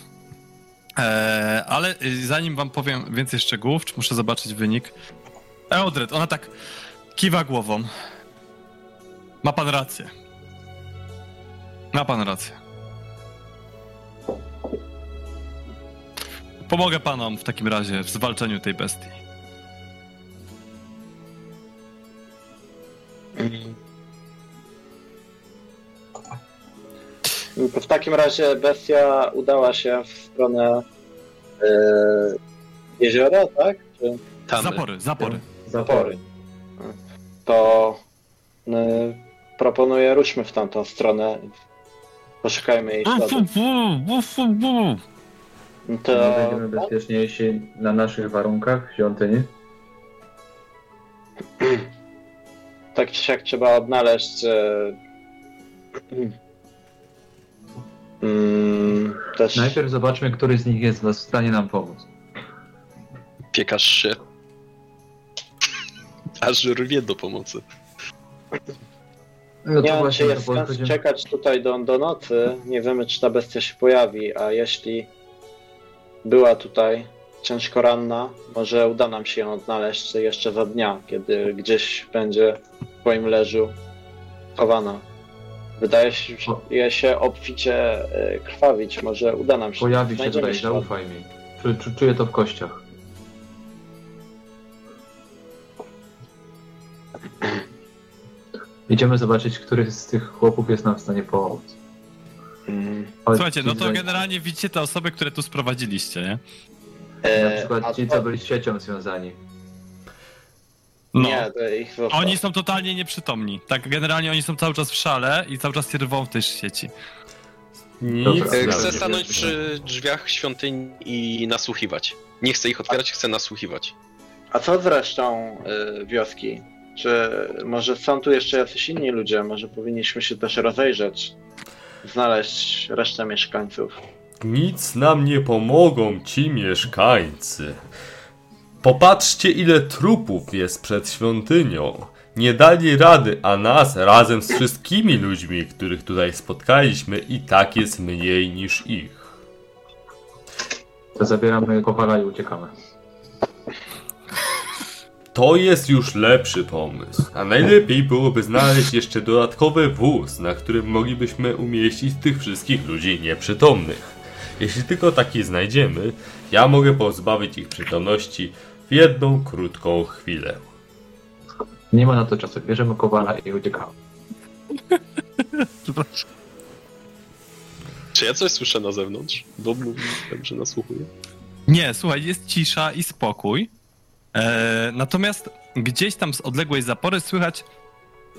Eee, ale y, zanim wam powiem więcej szczegółów, czy muszę zobaczyć wynik. Eldred, ona tak kiwa głową. Ma pan rację. Ma pan rację. Pomogę panom w takim razie w zwalczeniu tej bestii. W takim razie bestia udała się w stronę e, jeziora, tak? Czy Tamy. Zapory, zapory. zapory? To e, proponuję ruszmy w tamtą stronę. Poszukajmy jej śladu. No, To będziemy bezpieczniejsi na naszych warunkach w świątyni. tak czy siak trzeba odnaleźć e, mm, też Najpierw zobaczmy, który z nich jest w stanie nam pomóc. Piekasz się. Aż rwie do pomocy. No Nie wiem, czy właśnie, jest to sens czekać tutaj do, do nocy. Nie wiemy, czy ta bestia się pojawi, a jeśli była tutaj ciężko ranna, może uda nam się ją odnaleźć jeszcze za dnia, kiedy gdzieś będzie w swoim leżu chowana. Wydaje się, że je się obficie e, krwawić. Może uda nam się. Pojawi się tutaj, zaufaj mi. Czu, czu, czuję to w kościach. Idziemy zobaczyć, który z tych chłopów jest nam w stanie pomóc. Mm. Chodź, Słuchajcie, no to generalnie widzicie te osoby, które tu sprowadziliście, nie? Na E, a przykład ci, to- co byli z siecią związani. No. Nie, to ich. Oni są totalnie nieprzytomni. Tak, generalnie oni są cały czas w szale i cały czas się rwą w tej sieci. Nic. Dobra. E. Chcę stanąć przy drzwiach świątyń i nasłuchiwać. Nie chcę ich otwierać, chcę nasłuchiwać. A co z resztą y, wioski? Czy może są tu jeszcze jacyś inni ludzie? Może powinniśmy się też rozejrzeć, znaleźć resztę mieszkańców. Nic nam nie pomogą ci mieszkańcy. Popatrzcie, ile trupów jest przed świątynią. Nie dali rady, a nas razem z wszystkimi ludźmi, których tutaj spotkaliśmy, i tak jest mniej niż ich. Zabieramy kowala i uciekamy. To jest już lepszy pomysł. A najlepiej byłoby znaleźć jeszcze dodatkowy wóz, na którym moglibyśmy umieścić tych wszystkich ludzi nieprzytomnych. Jeśli tylko taki znajdziemy, ja mogę pozbawić ich przytomności w jedną krótką chwilę. Nie ma na to czasu. Bierzemy kowala i uciekamy. Czy ja coś słyszę na zewnątrz? Bo mówiłem, że nasłuchuję. Nie, słuchaj, jest cisza i spokój. E, natomiast gdzieś tam z odległej zapory słychać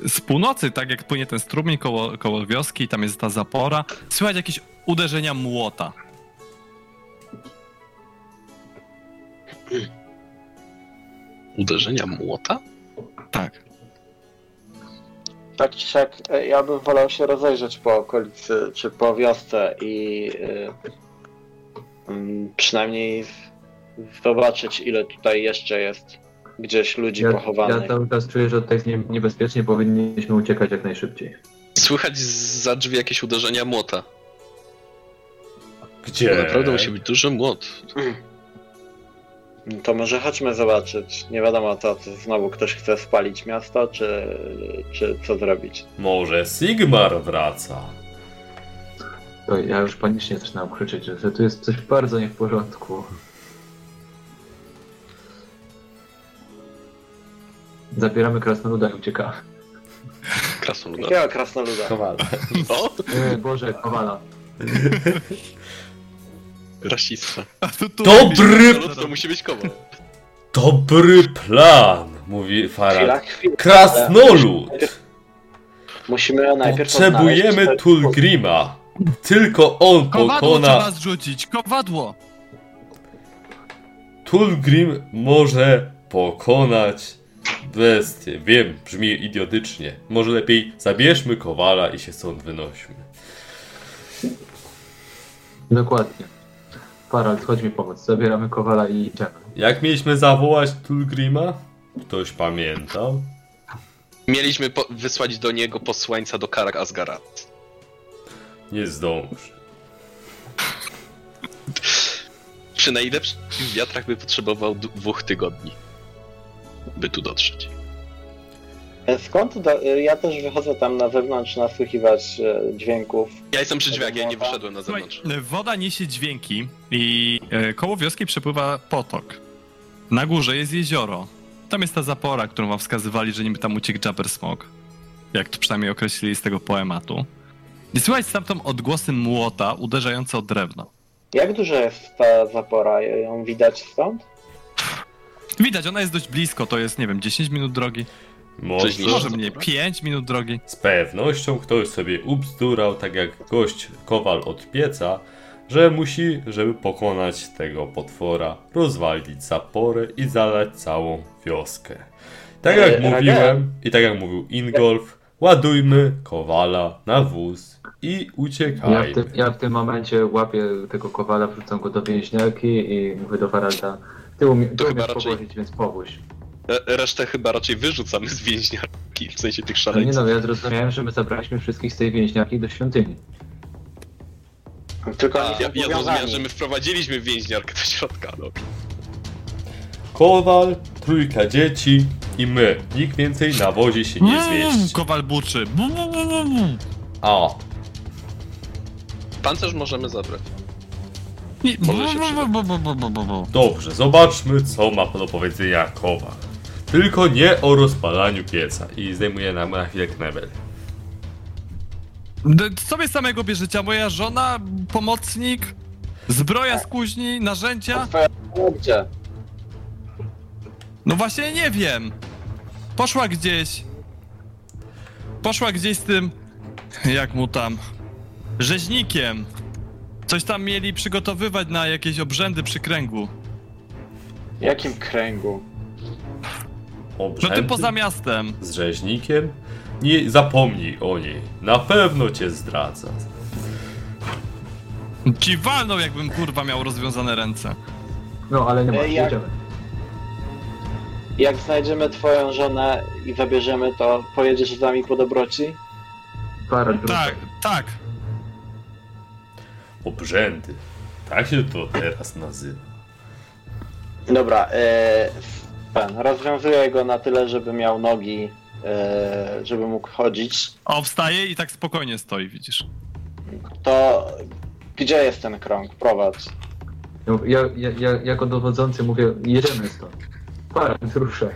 z północy, tak jak płynie ten strumień koło, koło wioski i tam jest ta zapora, słychać jakieś uderzenia młota. Uderzenia młota? Tak. Tak czy siak, e, ja bym wolał się rozejrzeć po okolicy, czy po wiosce i y, mm, przynajmniej zobaczyć, ile tutaj jeszcze jest gdzieś ludzi Ja, pochowanych. ja cały czas czuję, że tutaj jest nie, niebezpiecznie. Powinniśmy uciekać jak najszybciej. Słychać za drzwi jakieś uderzenia młota. Gdzie? Naprawdę musi być duży młot. To może chodźmy zobaczyć. Nie wiadomo co, czy znowu ktoś chce spalić miasto, czy, czy co zrobić. Może Sigmar wraca. To ja już panicznie zaczynam krzyczeć, że tu jest coś bardzo nie w porządku. Zabieramy krasnoluda i uciekamy. Krasnoluda. Jakiego krasnoluda? Kowal. O! E, Boże, kowala. Rasista. Dobry! Krasnolud to musi być kowal. Dobry plan, mówi Farad. chwila. Krasnolud! Musimy najpierw Potrzebujemy odnaleźć- Tulgrima. Tylko on Kowadło pokona. trzeba zrzucić, kowadło! Tulgrim może pokonać Bestie, wiem, brzmi idiotycznie. Może lepiej zabierzmy Kowala i się stąd wynośmy. Dokładnie. Farald, chodź mi pomóc. Zabieramy Kowala i idziemy. Jak mieliśmy zawołać Tulgrima? Ktoś pamiętał? Mieliśmy po- wysłać do niego posłańca do Karak Asgarat. Nie zdąży. Przy najlepszych wiatrach by potrzebował d- dwóch tygodni, by tu dotrzeć. E, Skąd? Do, e, ja też wychodzę tam na zewnątrz nasłuchiwać e, dźwięków. Ja jestem przy drzwiach, ja nie wyszedłem na zewnątrz. woda niesie dźwięki i koło wioski przepływa potok. Na górze jest jezioro. Tam jest ta zapora, którą wam wskazywali, że niby tam uciekł Jabber Smog. Jak to przynajmniej określili z tego poematu. I słychać stamtąd odgłosy młota uderzające o drewno. Jak duża jest ta zapora? Ją widać stąd? Widać, ona jest dość blisko, to jest, nie wiem, 10 minut drogi. Może, mniej, 5 minut drogi. z pewnością ktoś sobie ubzdurał, tak jak gość Kowal od pieca, że musi, żeby pokonać tego potwora, rozwalić zaporę i zalać całą wioskę. Tak jak Raga. mówiłem i tak jak mówił Ingolf, ładujmy Kowala na wóz i Ja uciekajmy. w, tym, ja w tym momencie łapię tego Kowala, wrzucam go do więźniarki i mówię do Faralda ty, umie, ty umiesz powozić, więc powóź. E, Resztę chyba raczej wyrzucamy z więźniarki, w sensie tych No nie szaleńców. no, ja zrozumiałem, że my zabraliśmy wszystkich z tej więźniarki do świątyni. Tylko A, ja, ja zrozumiałem, że my wprowadziliśmy więźniarkę do środka, no. Kowal, trójka dzieci i my. Nikt więcej na wozie się nie zmieści. Kowal buczy. Bu, bu, bu, bu, bu. A, Pancerz możemy zabrać. Nie, Może się przyda. Dobrze, zobaczmy co ma do powiedzenia Kowal. Tylko nie o rozpalaniu pieca. I zdejmuję na, na chwilę knebel. Sobie samego bierzecie, moja żona, pomocnik, zbroja z kuźni, narzędzia? Gdzie? No właśnie nie wiem. Poszła gdzieś. Poszła gdzieś z tym. Jak mu tam? Rzeźnikiem. Coś tam mieli przygotowywać na jakieś obrzędy przy kręgu. W jakim kręgu? No Obrzędy tym poza miastem. z rzeźnikiem? Nie zapomnij o niej. Na pewno cię zdradza. Ci walnął jakbym kurwa miał rozwiązane ręce. No ale nie ma, Ej, jak- jedziemy. Jak znajdziemy twoją żonę i zabierzemy, to pojedziesz z nami po dobroci? Tak, tak. Obrzędy. Tak się to teraz nazywa. Dobra, e, ten, rozwiązuję go na tyle, żeby miał nogi, e, żeby mógł chodzić. O, wstaje i tak spokojnie stoi, widzisz. To gdzie jest ten krąg? Prowadź. No, Ja, ja, ja jako dowodzący mówię, jedziemy stąd. Farald, ruszaj.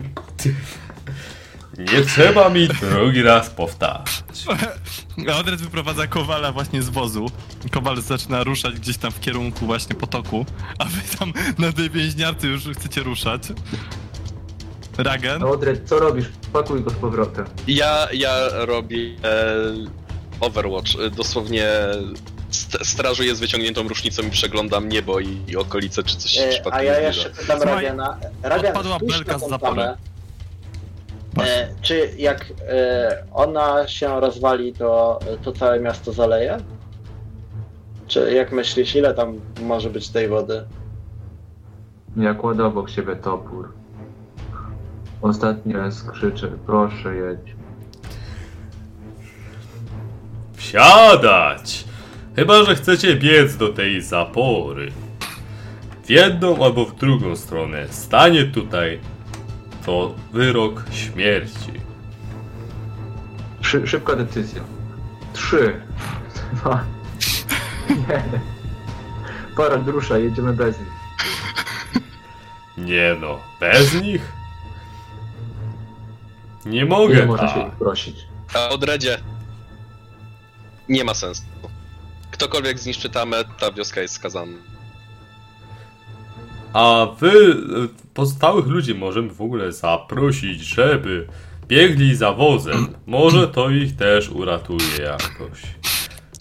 Nie trzeba mi drugi raz powtarzać. Odred wyprowadza Kowala właśnie z wozu. Kowal zaczyna ruszać gdzieś tam w kierunku właśnie potoku, a wy tam na tej więźniarce już chcecie ruszać. Ragen? No Odred, co robisz? Pakuj go z powrotem. Ja, ja robię e, Overwatch. E, Dosłownie st- strażuję z wyciągniętą rusznicą i przeglądam niebo i, i okolice, czy coś się E, przypadkiem a ja jeszcze pytam Ragena. Ragen, odpadła belka z zapory. E, czy jak e, ona się rozwali, to, to całe miasto zaleje? Czy jak myślisz, ile tam może być tej wody? Ja kładę obok siebie topór. Ostatni raz krzyczę, proszę jedź. Wsiadać! Chyba, że chcecie biec do tej zapory. W jedną albo w drugą stronę stanie tutaj to wyrok śmierci. Szy, szybka decyzja. Trzy. Dwa. Jeden. Farald, ruszaj, jedziemy bez nich. Nie no, bez nich? Nie mogę można się tak. ich prosić? A odredzie nie ma sensu. Ktokolwiek zniszczy tamę, ta wioska jest skazana. A wy, y, pozostałych ludzi możemy w ogóle zaprosić, żeby biegli za wozem. Może to ich też uratuje jakoś.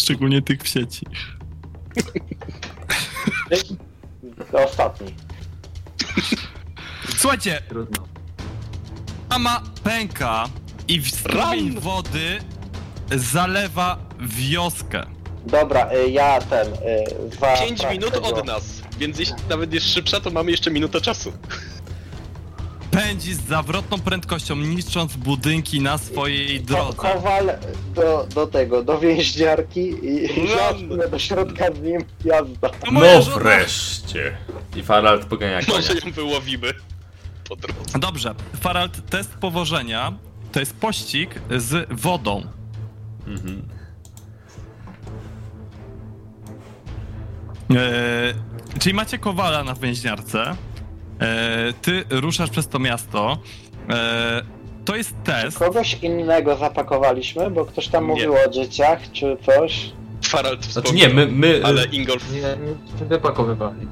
Szczególnie tych w sieci. To ostatni. Słuchajcie, Trudno. Brama pęka i w strumień Run! wody zalewa wioskę. Dobra, y, ja ten. y, Za 5 brak minut tego- od nas, więc jeśli nawet jest szybsza, to mamy jeszcze minutę czasu. Pędzi z zawrotną prędkością, niszcząc budynki na swojej Ko- drodze. Kowal do, do tego, do więźniarki i Run! jasne do środka z nim jazda. To moja No żona. wreszcie. I Farald pogania konia. Może ją wyłowimy. Po drodze. Dobrze, Farald, test powożenia to jest pościg z wodą. Mhm. E, czyli macie kowala na więźniarce. E, ty ruszasz przez to miasto. E, to jest test. Kogoś innego zapakowaliśmy, bo ktoś tam Nie. mówił o dzieciach czy coś. Farald Znaczy wspomniał, nie, my, my Ale Ingolf... Nie, nie wypakowywali.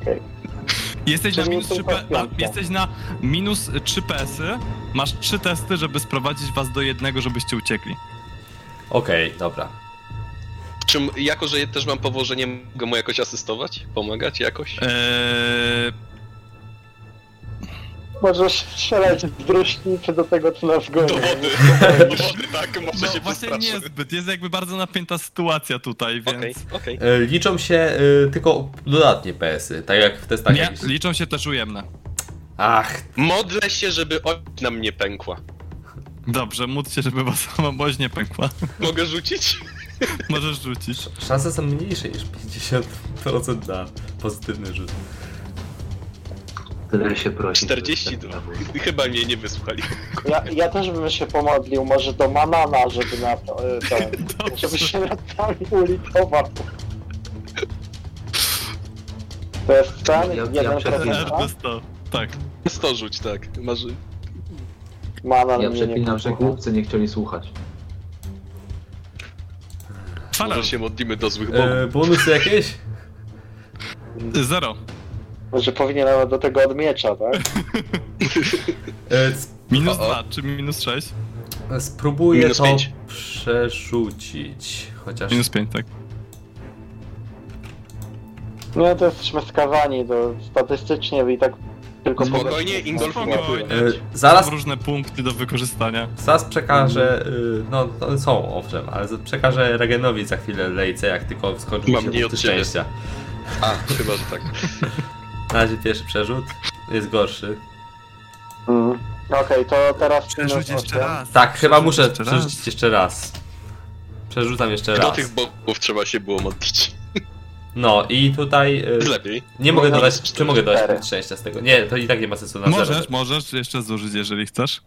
Okej. Jesteś na, minus 3 tylko P, a, piątka. jesteś na minus 3 PS-y. Masz 3 testy, żeby sprowadzić was do jednego, żebyście uciekli. Okej, dobra. Czym, jako, że też mam powożenie, mogę mu jakoś asystować? Pomagać jakoś? Eee, Możesz strzelać z druśnicy do tego, co nas goni. Do wody, do wody, tak, może no się właśnie postraszy. niezbyt. Jest jakby bardzo napięta sytuacja tutaj, więc... Okej, okej. E, Liczą się e, tylko dodatnie PS-y, tak jak w testach Nie, jakichś. liczą się też ujemne. Ach, Modlę się, żeby oś nam nie pękła. Dobrze, módl się, żeby was sama boź nie pękła. Mogę rzucić? Możesz rzucić. szanse są mniejsze niż 50% na pozytywny rzut. Tyle się prosi. 42. Chyba mnie nie wysłuchali. Ja, ja też bym się pomodlił, może do Manana, żeby na to, y, ten, żeby się nad nami ulitował. To jest ten, Ja- ja jeden chwilą- procent, RB 100. Tak. 100 rzuć, tak. Marzy... Manan Ja mnie nie przeklinam, że głupcy nie chcieli słuchać. Może Farel, się modlimy do złych bogów. E, bonusy jakieś? zero. Że powinienem do tego od miecza, tak? E, Minus O, o. 2 czy minus 6? spróbuję Minus to pięć. przerzucić. Chociaż. Minus 5, tak. Nie, to jesteśmy skazani, to statystycznie i tak tylko Spokojnie, powiedzmy, Ingolf no, Spokojnie. E, zaraz, Są różne punkty do wykorzystania. zaraz przekażę. y, No, to są owszem, ale z- przekażę Regenowi za chwilę lejce, jak tylko skończy mi Mam się nie punkty od ciebie. szczęścia. A, chyba, że tak. Na razie pierwszy przerzut jest gorszy. Mm. Okej, to teraz Przerzuć minus jeszcze osiem. raz. Tak, chyba Przerzuć muszę jeszcze raz. przerzucić jeszcze raz. Przerzucam jeszcze Do raz. tych bogów trzeba się było modlić. No i tutaj. y, Jest lepiej. Nie mogę dodać. Czy mogę dodać Cztery. punkt szczęścia z tego? Nie, to i tak nie ma sensu na zero. Możesz, możesz jeszcze zużyć, jeżeli chcesz.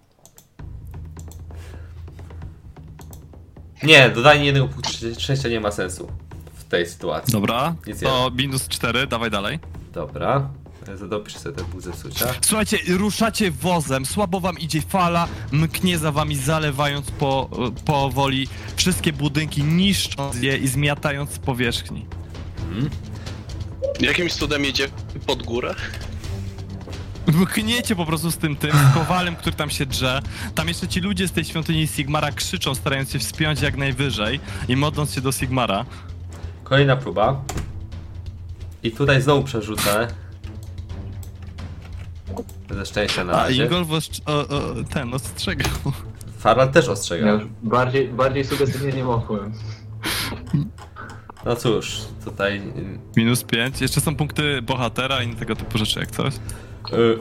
Nie, dodanie jednego punktu szczę- szczęścia nie ma sensu w tej sytuacji. Dobra, Nic to minus 4, dawaj dalej. Dobra. Zadopisz sobie ten punkt zepsucia. Słuchajcie, ruszacie wozem, słabo wam idzie fala, mknie za wami, zalewając po, powoli wszystkie budynki, niszcząc je i zmiatając z powierzchni. Jakimś cudem jedzie pod górę? Mkniecie po prostu z tym tym, z kowalem, który tam się drze. Tam jeszcze ci ludzie z tej świątyni Sigmara krzyczą, starając się wspiąć jak najwyżej i modląc się do Sigmara. Kolejna próba. I tutaj znowu przerzucę. Ze szczęścia na A razie. Ingolf ostrz- o, o, ten ostrzegał. Farland też Ja ostrzega. już bardziej, bardziej sugestywnie nie mogłem. No cóż, tutaj. y, Minus 5. Jeszcze są punkty bohatera i tego typu rzeczy jak coś. y,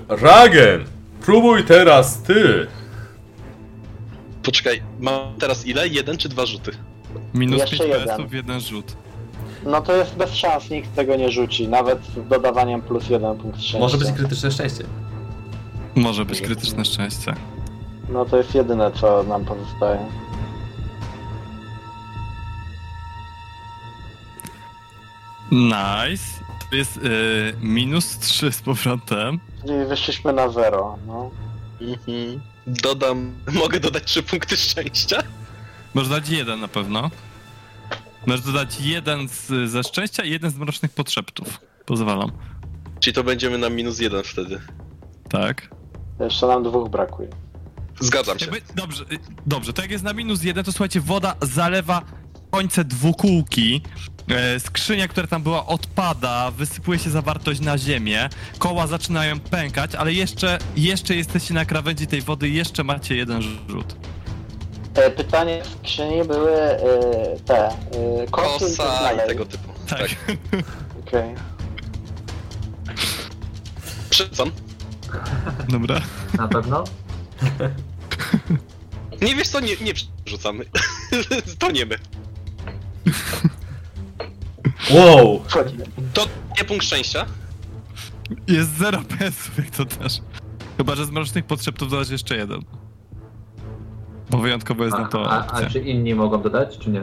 Ragen! Próbuj teraz ty! Poczekaj, mam teraz ile? Jeden czy dwa rzuty? Minus Jeszcze 5 jeden. PS-ów, jeden rzut. No to jest bez szans, nikt tego nie rzuci, nawet z dodawaniem plus jeden punkt szczęścia. Może być krytyczne szczęście. Może być krytyczne szczęście. No to jest jedyne, co nam pozostaje. Nice. To jest y, minus 3 z powrotem. Czyli wyszliśmy na zero, no. Mhm. Dodam. Mogę dodać trzy punkty szczęścia? Możesz dać jeden na pewno. Możesz dodać jeden z, ze szczęścia i jeden z mrocznych podszeptów. Pozwalam. Czyli to będziemy na minus jeden wtedy. Tak. Jeszcze nam dwóch brakuje. Zgadzam się. Jakby, dobrze, y, dobrze, to jak jest na minus jeden, to słuchajcie, woda zalewa końce dwukółki. E, skrzynia, która tam była, odpada, wysypuje się zawartość na ziemię, koła zaczynają pękać, ale jeszcze, jeszcze jesteście na krawędzi tej wody, jeszcze macie jeden rzut. E, Pytanie w skrzyni były e, te kosy i tak Kosa dalej. i tego typu. Tak. Tak. Okej. Dobra. Na pewno? Nie wiesz co, nie, nie przerzucamy. to nie my. Wow! Wchodzimy. To nie punkt szczęścia. Jest zero PS-ów, jak to też. Chyba, że z mrocznych podszeptów dodać jeszcze jeden. Bo wyjątkowo jest A, na to a, a czy inni mogą dodać, czy nie?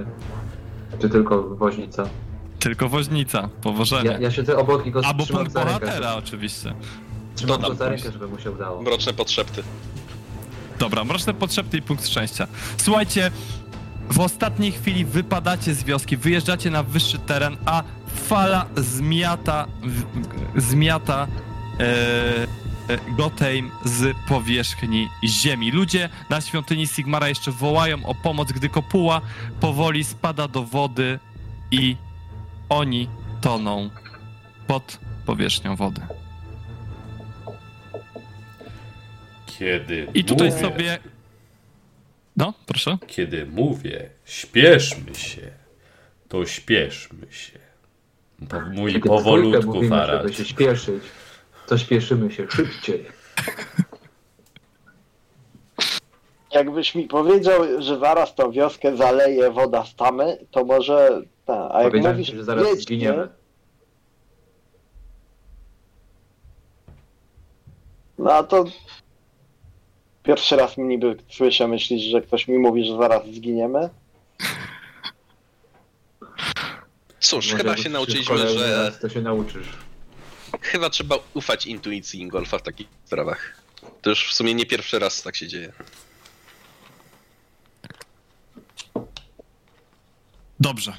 Czy tylko woźnica? Tylko woźnica, powożenie. Ja, ja siedzę obok i go Albo rękę. bohatera oczywiście. Trzymam go za rękę, żeby mu się udało. Mroczne podszepty. Dobra, mroczne podszepty i punkt szczęścia. Słuchajcie, w ostatniej chwili wypadacie z wioski, wyjeżdżacie na wyższy teren, a fala zmiata, w- zmiata e, Gotheim z powierzchni ziemi. Ludzie na świątyni Sigmara jeszcze wołają o pomoc, gdy kopuła powoli spada do wody i oni toną pod powierzchnią wody. Kiedy I tutaj mówię, sobie... No, proszę. Kiedy mówię, śpieszmy się, to śpieszmy się. Mój Kiedy powolutku, Farad. się śpieszyć, to śpieszymy się szybciej. Jakbyś mi powiedział, że zaraz tą wioskę zaleje woda z tamy, to może... Ta, a jak mówisz, ci, że zaraz zginiemy. No to... Pierwszy raz mi niby słyszę, myślisz, że ktoś mi mówi, że zaraz zginiemy? Cóż, Może chyba się nauczyliśmy, że To się nauczysz. Chyba trzeba ufać intuicji Ingolfa w takich sprawach. To już w sumie nie pierwszy raz tak się dzieje. Dobrze.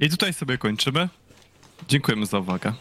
I tutaj sobie kończymy. Dziękujemy za uwagę.